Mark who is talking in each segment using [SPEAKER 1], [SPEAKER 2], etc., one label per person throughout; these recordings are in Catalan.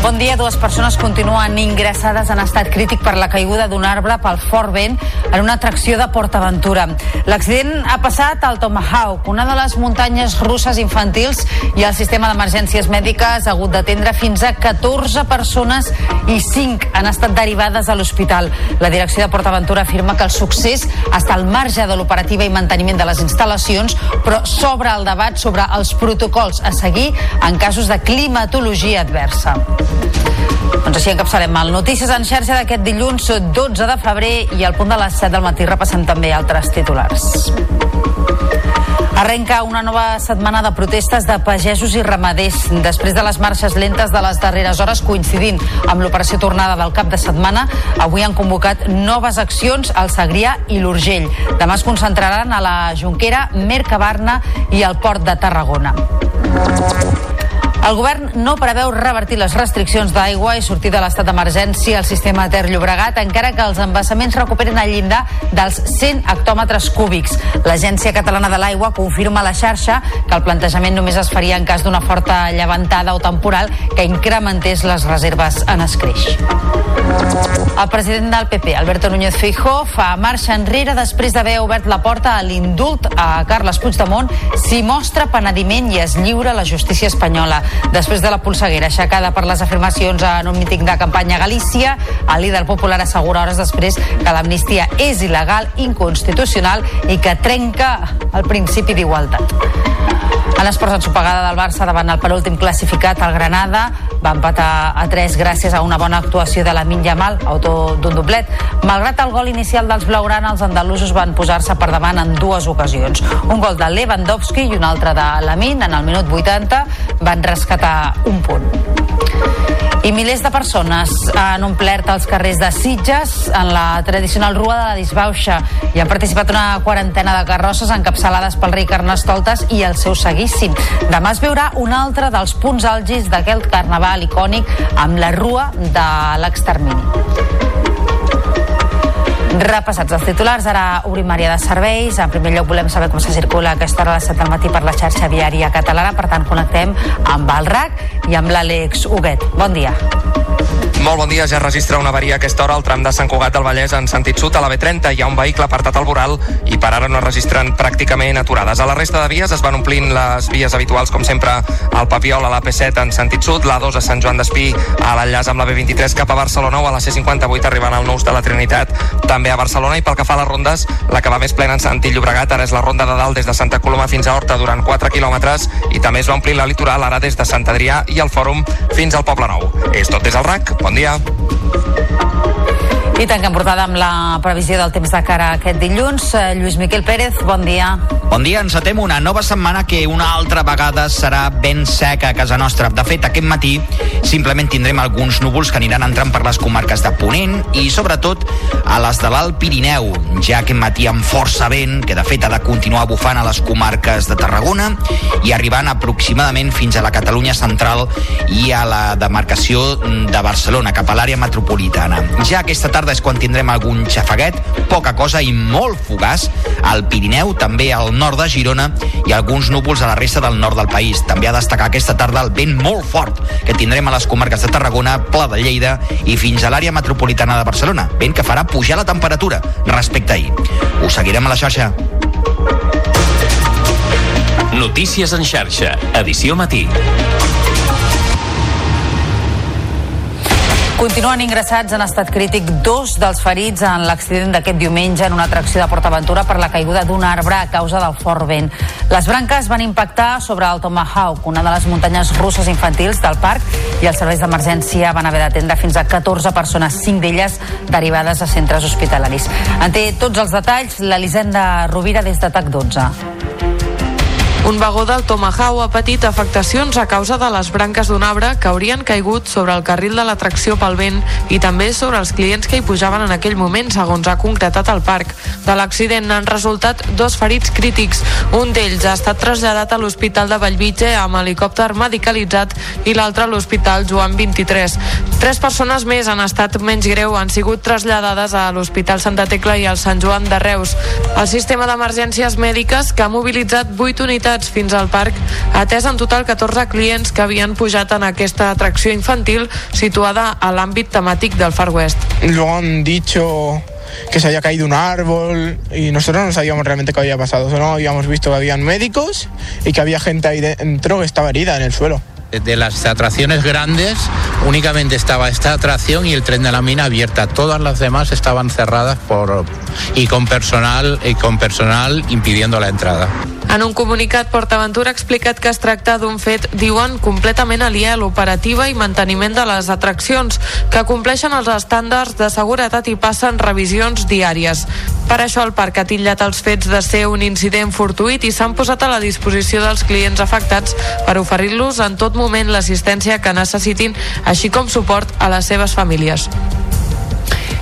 [SPEAKER 1] Bon dia. Dues persones continuen ingressades en estat crític per la caiguda d'un arbre pel fort vent en una atracció de PortAventura. L'accident ha passat al Tomahawk, una de les muntanyes russes infantils, i el sistema d'emergències mèdiques ha hagut d'atendre fins a 14 persones i 5 han estat derivades a l'hospital. La direcció de PortAventura afirma que el succés està al marge de l'operativa i manteniment de les instal·lacions, però s'obre el debat sobre els protocols a seguir en casos de climatologia adversa. Doncs així encapçalem el Notícies en xarxa d'aquest dilluns 12 de febrer i al punt de les 7 del matí repassem també altres titulars. Arrenca una nova setmana de protestes de pagesos i ramaders després de les marxes lentes de les darreres hores coincidint amb l'operació tornada del cap de setmana. Avui han convocat noves accions al Segrià i l'Urgell. Demà es concentraran a la Junquera, Mercabarna i al Port de Tarragona. El govern no preveu revertir les restriccions d'aigua i sortir de l'estat d'emergència al sistema Ter Llobregat, encara que els embassaments recuperen el llindar dels 100 hectòmetres cúbics. L'Agència Catalana de l'Aigua confirma a la xarxa que el plantejament només es faria en cas d'una forta llevantada o temporal que incrementés les reserves en escreix. El president del PP, Alberto Núñez Feijó, fa marxa enrere després d'haver obert la porta a l'indult a Carles Puigdemont si mostra penediment i es lliura la justícia espanyola. Després de la polseguera aixecada per les afirmacions en un míting de campanya a Galícia, el líder popular assegura hores després que l'amnistia és il·legal, inconstitucional i que trenca el principi d'igualtat. En esports ensopegada del Barça davant el penúltim classificat, el Granada, va empatar a 3 gràcies a una bona actuació de la Yamal, autor d'un doblet. Malgrat el gol inicial dels blaugrana, els andalusos van posar-se per davant en dues ocasions. Un gol de Lewandowski i un altre de Lamin en el minut 80 van rescatar un punt. I milers de persones han omplert els carrers de Sitges en la tradicional Rua de la Disbauxa i han participat una quarantena de carrosses encapçalades pel rei Carnestoltes i el seu seguíssim. Demà es veurà un altre dels punts àlgids d'aquest carnaval icònic amb la Rua de l'extermini. Repassats els titulars, ara obrim àrea de serveis. En primer lloc volem saber com se circula aquesta hora les 7 del matí per la xarxa viària catalana. Per tant, connectem amb el RAC i amb l'Àlex Huguet. Bon dia.
[SPEAKER 2] Molt bon dia, ja registra una avaria a aquesta hora al tram de Sant Cugat del Vallès en sentit sud a la B30. Hi ha un vehicle apartat al voral i per ara no es registren pràcticament aturades. A la resta de vies es van omplint les vies habituals, com sempre, al Papiol, a la P7 en sentit sud, la 2 a Sant Joan d'Espí, a l'enllaç amb la B23 cap a Barcelona o a la C58 arribant al Nous de la Trinitat, també a Barcelona. I pel que fa a les rondes, la que va més plena en sentit Llobregat, ara és la ronda de dalt des de Santa Coloma fins a Horta durant 4 quilòmetres i també es va omplir la litoral ara des de Sant Adrià i el Fòrum fins al Poble Nou. És tot des del RAC. Bon dia.
[SPEAKER 1] I tanquem portada amb la previsió del temps de cara a aquest dilluns. Eh, Lluís Miquel Pérez, bon dia.
[SPEAKER 3] Bon dia, encetem una nova setmana que una altra vegada serà ben seca a casa nostra. De fet, aquest matí simplement tindrem alguns núvols que aniran entrant per les comarques de Ponent i sobretot a les de l'Alt Pirineu, ja aquest matí amb força vent, que de fet ha de continuar bufant a les comarques de Tarragona i arribant aproximadament fins a la Catalunya central i a la demarcació de Barcelona, cap a l'àrea metropolitana. Ja aquesta tarda és quan tindrem algun xafaguet, poca cosa i molt fugaç al Pirineu, també al nord de Girona i alguns núvols a la resta del nord del país. També a destacar aquesta tarda el vent molt fort que tindrem a les comarques de Tarragona, Pla de Lleida i fins a l'àrea metropolitana de Barcelona. Vent que farà pujar la temperatura respecte a ahir. Us seguirem a la xarxa.
[SPEAKER 4] Notícies en xarxa, edició matí.
[SPEAKER 1] Continuen ingressats en estat crític dos dels ferits en l'accident d'aquest diumenge en una atracció de PortAventura per la caiguda d'un arbre a causa del fort vent. Les branques van impactar sobre el Tomahawk, una de les muntanyes russes infantils del parc, i els serveis d'emergència van haver d'atendre fins a 14 persones, 5 d'elles derivades a centres hospitalaris. En té tots els detalls l'Elisenda Rovira des de TAC 12.
[SPEAKER 5] Un vagó del Tomahawk ha patit afectacions a causa de les branques d'un arbre que haurien caigut sobre el carril de l'atracció pel vent i també sobre els clients que hi pujaven en aquell moment, segons ha concretat el parc. De l'accident n'han resultat dos ferits crítics. Un d'ells ha estat traslladat a l'Hospital de Vallvitge amb helicòpter medicalitzat i l'altre a l'Hospital Joan 23. Tres persones més han estat menys greu, han sigut traslladades a l'Hospital Santa Tecla i al Sant Joan de Reus. El sistema d'emergències mèdiques, que ha mobilitzat 8 unitats fins al parc, ha atès en total 14 clients que havien pujat en aquesta atracció infantil situada a l'àmbit temàtic del Far West.
[SPEAKER 6] Luego han dicho que se había caído un árbol y nosotros no sabíamos realmente qué había pasado, solo habíamos visto que habían médicos y que había gente ahí dentro que estaba herida en el suelo.
[SPEAKER 7] De las atracciones grandes únicamente estaba esta atracción y el tren de la mina abierta. Todas las demás estaban cerradas por y con personal y con personal impidiendo la entrada.
[SPEAKER 5] En un comunicat, PortAventura ha explicat que es tracta d'un fet, diuen, completament aliè a l'operativa i manteniment de les atraccions, que compleixen els estàndards de seguretat i passen revisions diàries. Per això el parc ha titllat els fets de ser un incident fortuït i s'han posat a la disposició dels clients afectats per oferir-los en tot moment l'assistència que necessitin, així com suport a les seves famílies.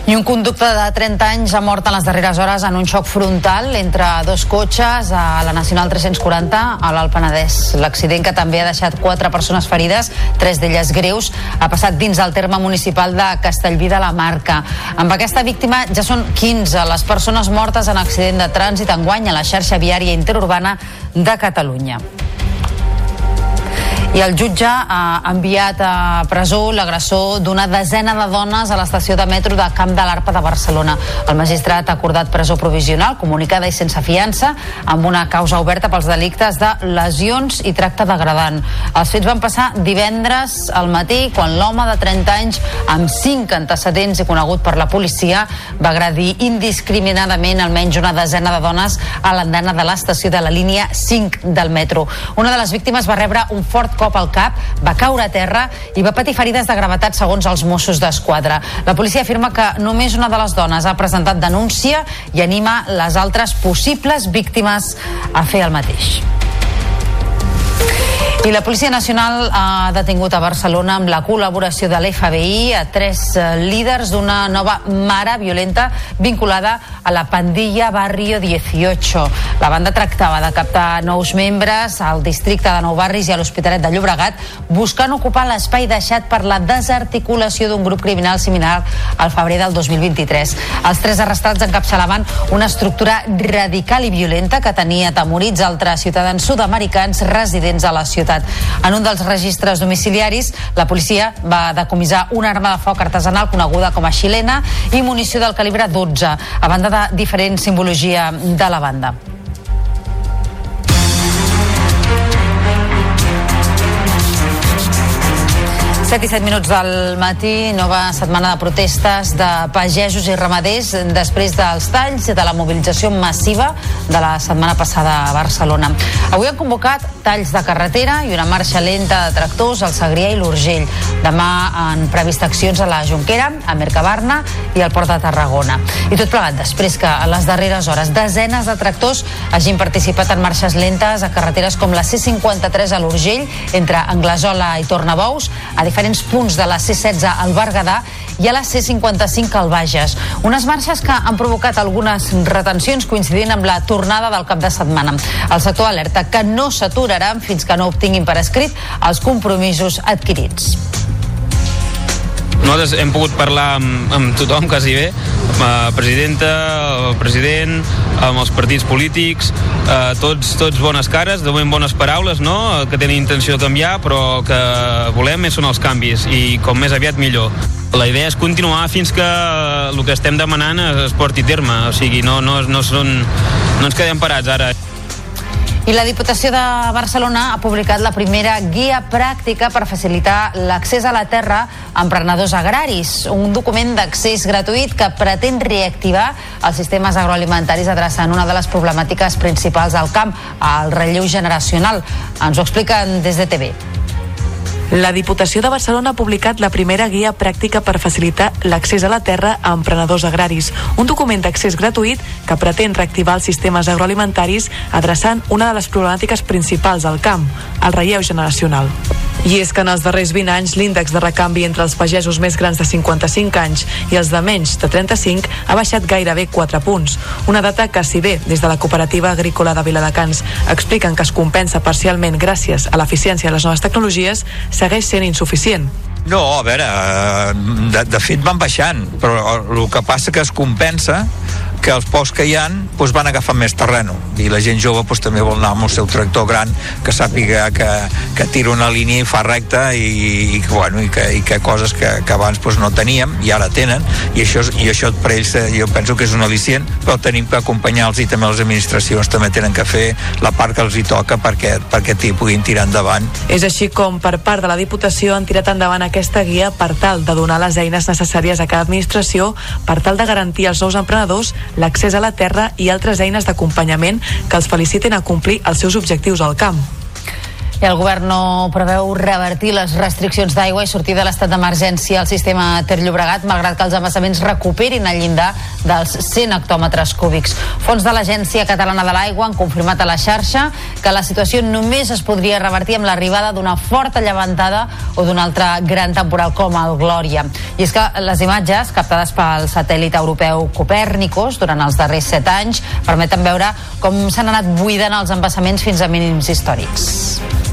[SPEAKER 1] I un conducte de 30 anys ha mort en les darreres hores en un xoc frontal entre dos cotxes a la Nacional 340 a l'Alt Penedès. L'accident que també ha deixat quatre persones ferides, tres d'elles greus, ha passat dins del terme municipal de Castellví de la Marca. Amb aquesta víctima ja són 15 les persones mortes en accident de trànsit enguany a la xarxa viària interurbana de Catalunya. I el jutge ha enviat a presó l'agressor d'una desena de dones a l'estació de metro de Camp de l'Arpa de Barcelona. El magistrat ha acordat presó provisional, comunicada i sense fiança, amb una causa oberta pels delictes de lesions i tracte degradant. Els fets van passar divendres al matí, quan l'home de 30 anys, amb cinc antecedents i conegut per la policia, va agredir indiscriminadament almenys una desena de dones a l'andana de l'estació de la línia 5 del metro. Una de les víctimes va rebre un fort cop al cap, va caure a terra i va patir ferides de gravetat segons els Mossos d'Esquadra. La policia afirma que només una de les dones ha presentat denúncia i anima les altres possibles víctimes a fer el mateix. I la Policia Nacional ha detingut a Barcelona amb la col·laboració de l'FBI a tres eh, líders d'una nova mare violenta vinculada a la pandilla Barrio 18. La banda tractava de captar nous membres al districte de Nou Barris i a l'Hospitalet de Llobregat buscant ocupar l'espai deixat per la desarticulació d'un grup criminal similar al febrer del 2023. Els tres arrestats encapçalaven una estructura radical i violenta que tenia atemorits altres ciutadans sud-americans residents a la ciutat. En un dels registres domiciliaris, la policia va decomissar una arma de foc artesanal coneguda com a xilena i munició del calibre 12, a banda de diferent simbologia de la banda. Set i set minuts del matí, nova setmana de protestes de pagesos i ramaders després dels talls de la mobilització massiva de la setmana passada a Barcelona. Avui han convocat talls de carretera i una marxa lenta de tractors al Segrià i l'Urgell. Demà han previst accions a la Jonquera, a Mercabarna i al Port de Tarragona. I tot plegat després que a les darreres hores desenes de tractors hagin participat en marxes lentes a carreteres com la C53 a l'Urgell, entre Anglesola i Tornabous, a diferents punts de la C16 al Berguedà i a la C55 al Bages. Unes marxes que han provocat algunes retencions coincidint amb la tornada del cap de setmana. El sector alerta que no s'aturaran fins que no obtinguin per escrit els compromisos adquirits.
[SPEAKER 8] Nosaltres hem pogut parlar amb, amb tothom, quasi bé, amb la presidenta, el president, amb els partits polítics, eh, tots, tots bones cares, de moment bones paraules, no?, que tenen intenció de canviar, però que volem són els canvis, i com més aviat millor. La idea és continuar fins que el que estem demanant es porti a terme, o sigui, no, no, no, són, no ens quedem parats ara.
[SPEAKER 1] I la Diputació de Barcelona ha publicat la primera guia pràctica per facilitar l'accés a la terra a emprenedors agraris, un document d'accés gratuït que pretén reactivar els sistemes agroalimentaris adreçant una de les problemàtiques principals al camp, el relleu generacional. Ens ho expliquen des de TV.
[SPEAKER 9] La Diputació de Barcelona ha publicat la primera guia pràctica per facilitar l'accés a la terra a emprenedors agraris, un document d'accés gratuït que pretén reactivar els sistemes agroalimentaris adreçant una de les problemàtiques principals al camp, el relleu generacional. I és que en els darrers 20 anys l'índex de recanvi entre els pagesos més grans de 55 anys i els de menys de 35 ha baixat gairebé 4 punts. Una data que, si bé des de la cooperativa agrícola de Viladecans expliquen que es compensa parcialment gràcies a l'eficiència de les noves tecnologies, segueix sent insuficient.
[SPEAKER 10] No, a veure, eh, de, de fet van baixant, però el que passa que es compensa que els pocs que hi han doncs van agafar més terreno. I la gent jove doncs, també vol anar amb el seu tractor gran que sàpiga que, que tira una línia i fa recta i, i, bueno, i, que, i que coses que, que abans doncs, no teníem i ara tenen. I això, i això per ells eh, jo penso que és un al·licient però tenim que acompanyar-los i també les administracions també tenen que fer la part que els hi toca perquè, perquè t'hi puguin tirar endavant.
[SPEAKER 9] És així com per part de la Diputació han tirat endavant aquesta guia per tal de donar les eines necessàries a cada administració per tal de garantir als nous emprenedors l'accés a la terra i altres eines d'acompanyament que els feliciten a complir els seus objectius al camp.
[SPEAKER 1] I el govern no preveu revertir les restriccions d'aigua i sortir de l'estat d'emergència al sistema Ter Llobregat, malgrat que els embassaments recuperin el llindar dels 100 hectòmetres cúbics. Fons de l'Agència Catalana de l'Aigua han confirmat a la xarxa que la situació només es podria revertir amb l'arribada d'una forta llevantada o d'un altre gran temporal com el Glòria. I és que les imatges captades pel satèl·lit europeu Copernicus durant els darrers set anys permeten veure com s'han anat buidant els embassaments fins a mínims històrics.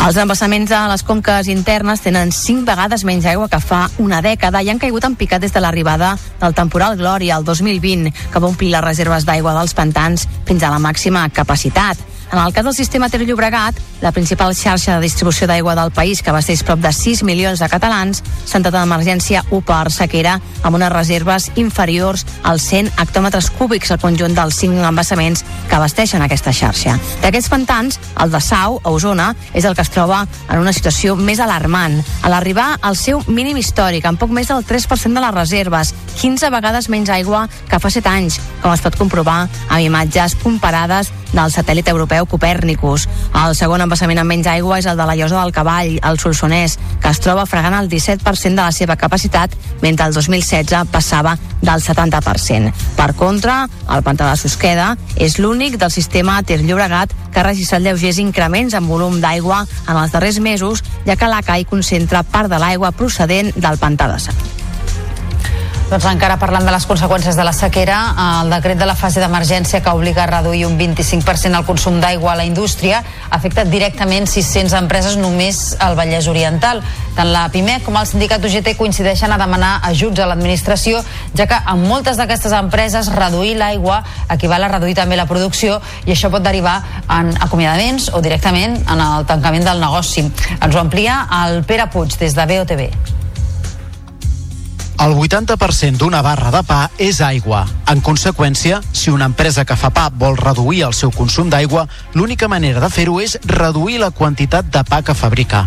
[SPEAKER 11] Els embassaments a les conques internes tenen 5 vegades menys aigua que fa una dècada i han caigut en picat des de l'arribada del temporal Glòria el 2020, que va omplir les reserves d'aigua dels pantans fins a la màxima capacitat. En el cas del sistema Ter Llobregat, la principal xarxa de distribució d'aigua del país, que abasteix prop de 6 milions de catalans, s'ha entrat en emergència 1 per sequera amb unes reserves inferiors als 100 hectòmetres cúbics al conjunt dels 5 embassaments que abasteixen aquesta xarxa. D'aquests pantans, el de Sau, a Osona, és el que es troba en una situació més alarmant. A l'arribar al seu mínim històric, amb poc més del 3% de les reserves, 15 vegades menys aigua que fa 7 anys, com es pot comprovar amb imatges comparades del satèl·lit europeu Copernicus. El segon embassament amb menys aigua és el de la Llosa del Cavall, al Solsonès, que es troba fregant el 17% de la seva capacitat, mentre el 2016 passava del 70%. Per contra, el pantà de Susqueda és l'únic del sistema Ter Llobregat que ha registrat lleugers increments en volum d'aigua en els darrers mesos, ja que la CAI concentra part de l'aigua procedent del pantà de Sant.
[SPEAKER 1] Doncs encara parlant de les conseqüències de la sequera, el decret de la fase d'emergència que obliga a reduir un 25% el consum d'aigua a la indústria ha afectat directament 600 empreses només al Vallès Oriental. Tant la PIMEC com el sindicat UGT coincideixen a demanar ajuts a l'administració, ja que en moltes d'aquestes empreses reduir l'aigua equival a reduir també la producció i això pot derivar en acomiadaments o directament en el tancament del negoci. Ens ho amplia el Pere Puig des de BOTV.
[SPEAKER 12] El 80% d'una barra de pa és aigua. En conseqüència, si una empresa que fa pa vol reduir el seu consum d'aigua, l'única manera de fer-ho és reduir la quantitat de pa que fabrica.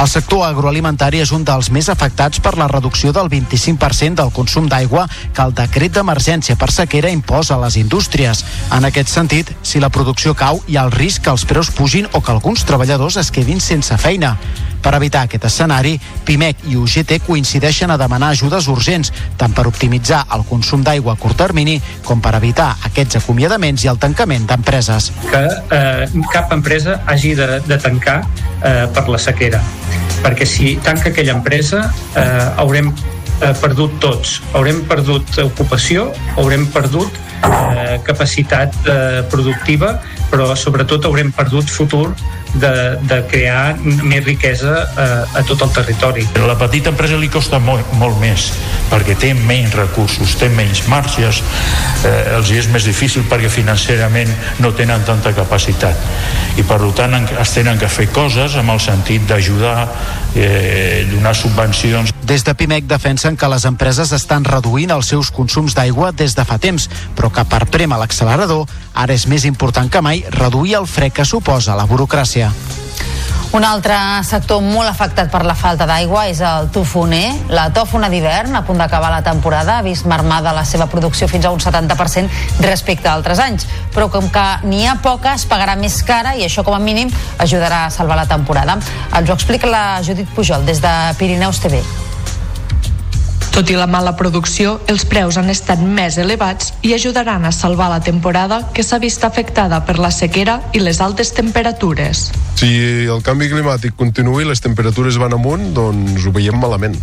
[SPEAKER 12] El sector agroalimentari és un dels més afectats per la reducció del 25% del consum d'aigua que el decret d'emergència per sequera imposa a les indústries. En aquest sentit, si la producció cau, hi ha el risc que els preus pugin o que alguns treballadors es quedin sense feina. Per evitar aquest escenari, PIMEC i UGT coincideixen a demanar ajudes urgents, tant per optimitzar el consum d'aigua a curt termini com per evitar aquests acomiadaments i el tancament d'empreses.
[SPEAKER 6] Que eh, cap empresa hagi de, de tancar eh, per la sequera, perquè si tanca aquella empresa eh, haurem eh, perdut tots. Haurem perdut ocupació, haurem perdut eh, capacitat eh, productiva, però sobretot haurem perdut futur de, de crear més riquesa eh, a tot el territori.
[SPEAKER 13] A la petita empresa li costa molt, molt més perquè té menys recursos, té menys marges, eh, els és més difícil perquè financerament no tenen tanta capacitat i per tant es tenen que fer coses amb el sentit d'ajudar, eh, donar subvencions.
[SPEAKER 12] Des de PIMEC defensen que les empreses estan reduint els seus consums d'aigua des de fa temps, però que per prema l'accelerador ara és més important que mai reduir el fre que suposa la burocràcia.
[SPEAKER 1] Un altre sector molt afectat per la falta d'aigua és el tofoner. La tòfona d'hivern, a punt d'acabar la temporada, ha vist marmada la seva producció fins a un 70% respecte a altres anys. Però com que n'hi ha poca, es pagarà més cara i això com a mínim ajudarà a salvar la temporada. Ens ho explica la Judit Pujol des de Pirineus TV.
[SPEAKER 14] Tot i la mala producció, els preus han estat més elevats i ajudaran a salvar la temporada que s'ha vist afectada per la sequera i les altes temperatures.
[SPEAKER 10] Si el canvi climàtic continua i les temperatures van amunt, doncs ho veiem malament.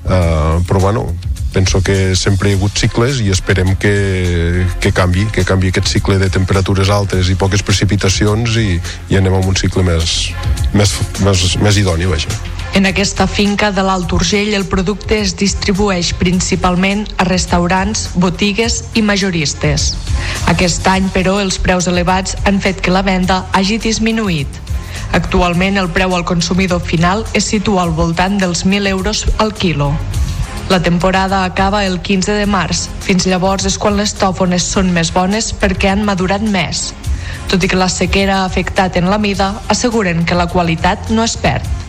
[SPEAKER 10] Uh, però bueno, penso que sempre hi ha hagut cicles i esperem que, que canvi, que canvi aquest cicle de temperatures altes i poques precipitacions i, i anem a un cicle més, més, més, més idoni, vaja.
[SPEAKER 14] En aquesta finca de l'Alt Urgell el producte es distribueix principalment a restaurants, botigues i majoristes. Aquest any, però, els preus elevats han fet que la venda hagi disminuït. Actualment el preu al consumidor final es situa al voltant dels 1.000 euros al quilo. La temporada acaba el 15 de març. Fins llavors és quan les tòfones són més bones perquè han madurat més. Tot i que la sequera ha afectat en la mida, asseguren que la qualitat no es perd.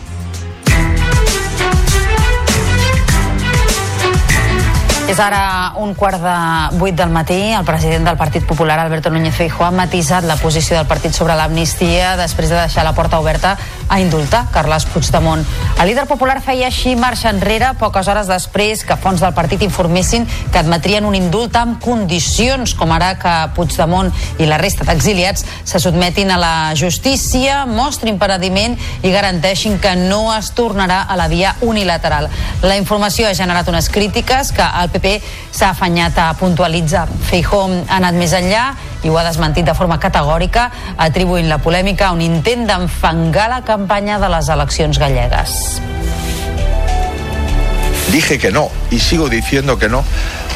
[SPEAKER 1] És ara un quart de vuit del matí. El president del Partit Popular, Alberto Núñez Feijóo, ha matisat la posició del partit sobre l'amnistia després de deixar la porta oberta a indultar Carles Puigdemont. El líder popular feia així marxa enrere poques hores després que fons del partit informessin que admetrien un indult amb condicions, com ara que Puigdemont i la resta d'exiliats se sotmetin a la justícia, mostrin paradiment i garanteixin que no es tornarà a la via unilateral. La informació ha generat unes crítiques que el PP s'ha afanyat a puntualitzar. Feijó ha anat més enllà i ho ha desmentit de forma categòrica, atribuint la polèmica a un intent d'enfangar la campanya de les eleccions gallegues.
[SPEAKER 15] Dije que no y sigo diciendo que no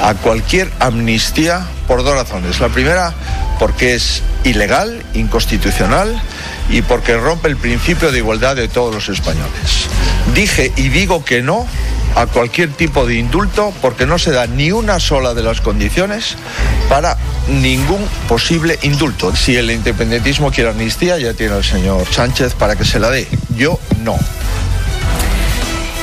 [SPEAKER 15] a cualquier amnistía por dos razones. La primera, porque es ilegal, inconstitucional y porque rompe el principio de igualdad de todos los españoles. Dije y digo que no a cualquier tipo de indulto porque no se da ni una sola de las condiciones para ningún posible indulto. Si el independentismo quiere amnistía, ya tiene el señor Sánchez para que se la dé. Yo no.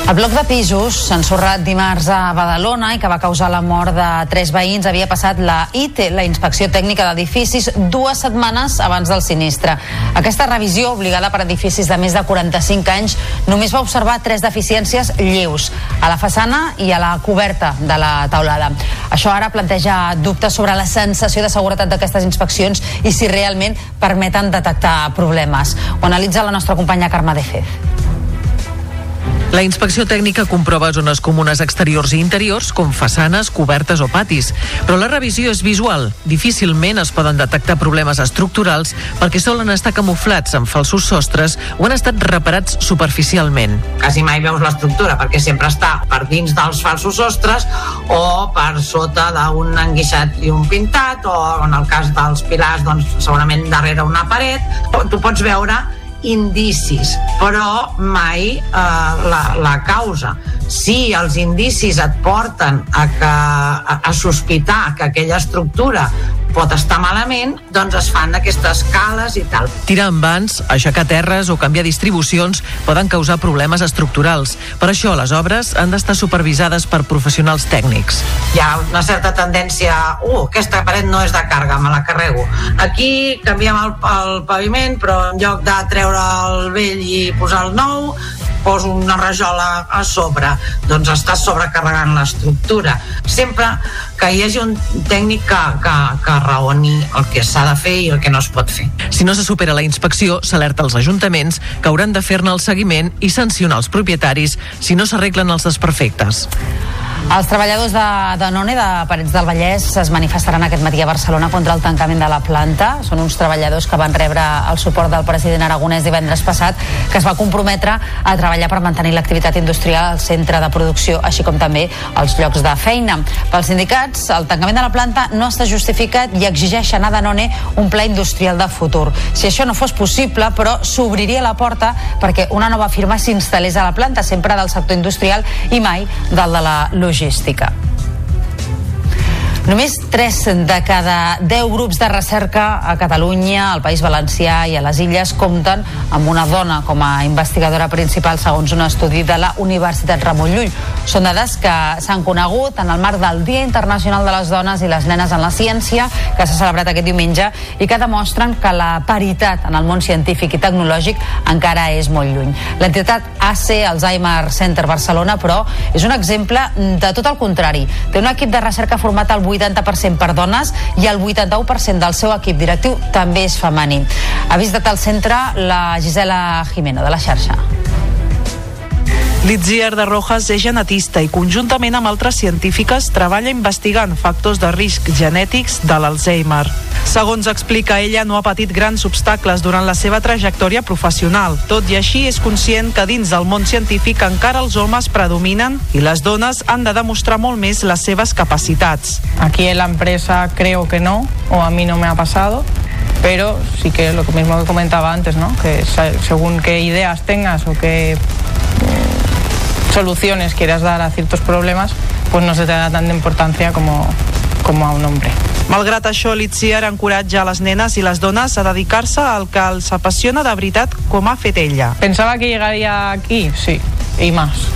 [SPEAKER 1] El bloc de pisos, ensorrat dimarts a Badalona i que va causar la mort de tres veïns, havia passat la IT, la Inspecció Tècnica d'Edificis, dues setmanes abans del sinistre. Aquesta revisió, obligada per edificis de més de 45 anys, només va observar tres deficiències lleus, a la façana i a la coberta de la taulada. Això ara planteja dubtes sobre la sensació de seguretat d'aquestes inspeccions i si realment permeten detectar problemes. Ho analitza la nostra companya Carme de Fez.
[SPEAKER 16] La inspecció tècnica comprova zones comunes exteriors i interiors, com façanes, cobertes o patis. Però la revisió és visual. Difícilment es poden detectar problemes estructurals perquè solen estar camuflats amb falsos sostres o han estat reparats superficialment.
[SPEAKER 17] Quasi mai veus l'estructura perquè sempre està per dins dels falsos sostres o per sota d'un enguixat i un pintat o en el cas dels pilars doncs segurament darrere una paret. Tu pots veure indicis, però mai eh, la, la causa. Si els indicis et porten a, que, a, a sospitar que aquella estructura pot estar malament, doncs es fan aquestes cales i tal.
[SPEAKER 16] Tirar amb vans, aixecar terres o canviar distribucions poden causar problemes estructurals. Per això les obres han d'estar supervisades per professionals tècnics.
[SPEAKER 17] Hi ha una certa tendència, uh, aquesta paret no és de càrrega, me la carrego. Aquí canviem el, el paviment, però en lloc de treure el vell i posar el nou, poso una rajola a sobre, doncs estàs sobrecarregant l'estructura. Sempre que hi hagi un tècnic que, que, que raoni el que s'ha de fer i el que no es pot fer.
[SPEAKER 16] Si no se supera la inspecció, s'alerta als ajuntaments que hauran de fer-ne el seguiment i sancionar els propietaris si no s'arreglen els desperfectes.
[SPEAKER 1] Els treballadors de Danone de Parets del Vallès es manifestaran aquest matí a Barcelona contra el tancament de la planta. Són uns treballadors que van rebre el suport del president aragonès divendres passat, que es va comprometre a treballar per mantenir l'activitat industrial al centre de producció, així com també els llocs de feina. Pels sindicats, el tancament de la planta no està justificat i exigeixen a Danone un pla industrial de futur. Si això no fos possible, però s'obriria la porta perquè una nova firma s'instal·lés a la planta, sempre del sector industrial i mai del de la logística. Només 3 de cada 10 grups de recerca a Catalunya, al País Valencià i a les Illes compten amb una dona com a investigadora principal segons un estudi de la Universitat Ramon Llull. Són dades que s'han conegut en el marc del Dia Internacional de les Dones i les Nenes en la Ciència, que s'ha celebrat aquest diumenge i que demostren que la paritat en el món científic i tecnològic encara és molt lluny. L'entitat AC Alzheimer Center Barcelona, però, és un exemple de tot el contrari. Té un equip de recerca format al 80% per dones i el 81% del seu equip directiu també és femení. Ha visitat el centre la Gisela Jimeno de la xarxa.
[SPEAKER 18] Litziar de Rojas és genetista i conjuntament amb altres científiques treballa investigant factors de risc genètics de l'Alzheimer. Segons explica ella, no ha patit grans obstacles durant la seva trajectòria professional. Tot i així, és conscient que dins del món científic encara els homes predominen i les dones han de demostrar molt més les seves capacitats.
[SPEAKER 19] Aquí en la empresa creo que no, o a mí no me ha pasado, pero sí que lo mismo que comentaba antes, ¿no? que según qué ideas tengas o qué soluciones quieras dar a ciertos problemas, pues no se te da tanta importancia como, como a un hombre.
[SPEAKER 18] Malgrat això, l'Itziar encoratja a les nenes i les dones a dedicar-se al que els apassiona de veritat com ha fet ella.
[SPEAKER 19] Pensaba que llegaría aquí, sí, y más.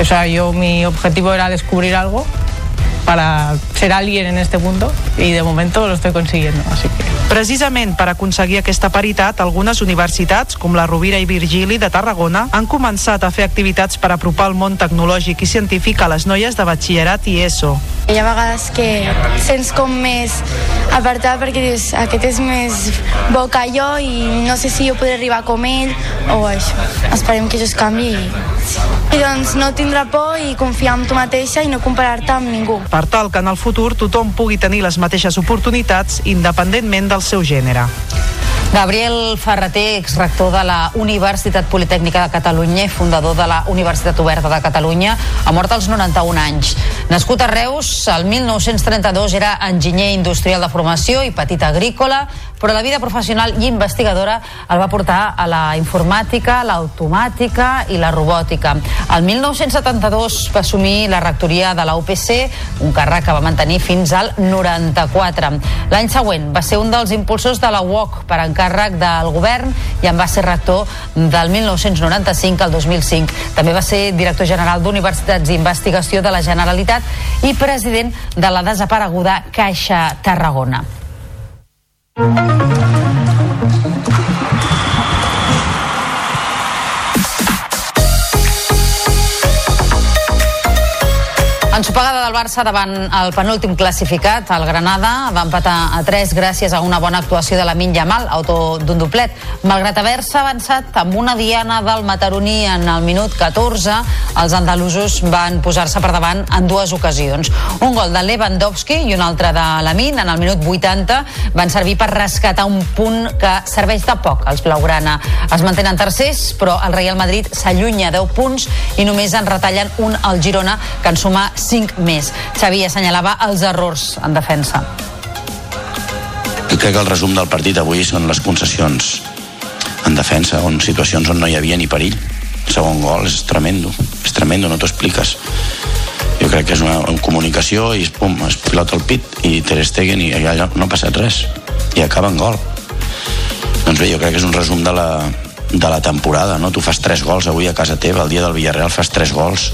[SPEAKER 19] O sea, yo mi objetivo era descubrir algo para ser alguien en este mundo y de momento lo estoy consiguiendo, así que...
[SPEAKER 18] Precisament per aconseguir aquesta paritat, algunes universitats, com la Rovira i Virgili de Tarragona, han començat a fer activitats per apropar el món tecnològic i científic a les noies de batxillerat i ESO.
[SPEAKER 20] Hi ha vegades que sents com més apartat perquè dius, aquest és més bo que jo i no sé si jo podré arribar com ell o això. Esperem que això es canvi i, i doncs no tindrà por i confiar en tu mateixa i no comparar-te amb ningú.
[SPEAKER 18] Per tal que en el futur tothom pugui tenir les mateixes oportunitats independentment del seu gènere.
[SPEAKER 1] Gabriel Ferreter, exrector de la Universitat Politècnica de Catalunya i fundador de la Universitat Oberta de Catalunya, ha mort als 91 anys. Nascut a Reus, el 1932 era enginyer industrial de formació i petit agrícola, però la vida professional i investigadora el va portar a la informàtica, l'automàtica i la robòtica. El 1972 va assumir la rectoria de la UPC, un càrrec que va mantenir fins al 94. L'any següent va ser un dels impulsors de la UOC per encàrrec del govern i en va ser rector del 1995 al 2005. També va ser director general d'Universitats i Investigació de la Generalitat i president de la desapareguda Caixa Tarragona. Thank you. Ensopegada del Barça davant el penúltim classificat, el Granada, va empatar a 3 gràcies a una bona actuació de la Minja Mal, autor d'un doblet. Malgrat haver-se avançat amb una diana del Mataroní en el minut 14, els andalusos van posar-se per davant en dues ocasions. Un gol de Lewandowski i un altre de Lamin en el minut 80 van servir per rescatar un punt que serveix de poc als Blaugrana. Es mantenen tercers, però el Real Madrid s'allunya 10 punts i només en retallen un al Girona, que en suma 5 més. Xavi assenyalava els errors en defensa.
[SPEAKER 21] Crec que el resum del partit avui són les concessions en defensa, on situacions on no hi havia ni perill. El segon gol és tremendo, és tremendo, no t'ho expliques. Jo crec que és una comunicació i pum, es pilota el pit i Ter Stegen i allà no ha passat res i acaba en gol. Doncs bé, jo crec que és un resum de la, de la temporada, no? Tu fas 3 gols avui a casa teva, el dia del Villarreal fas 3 gols,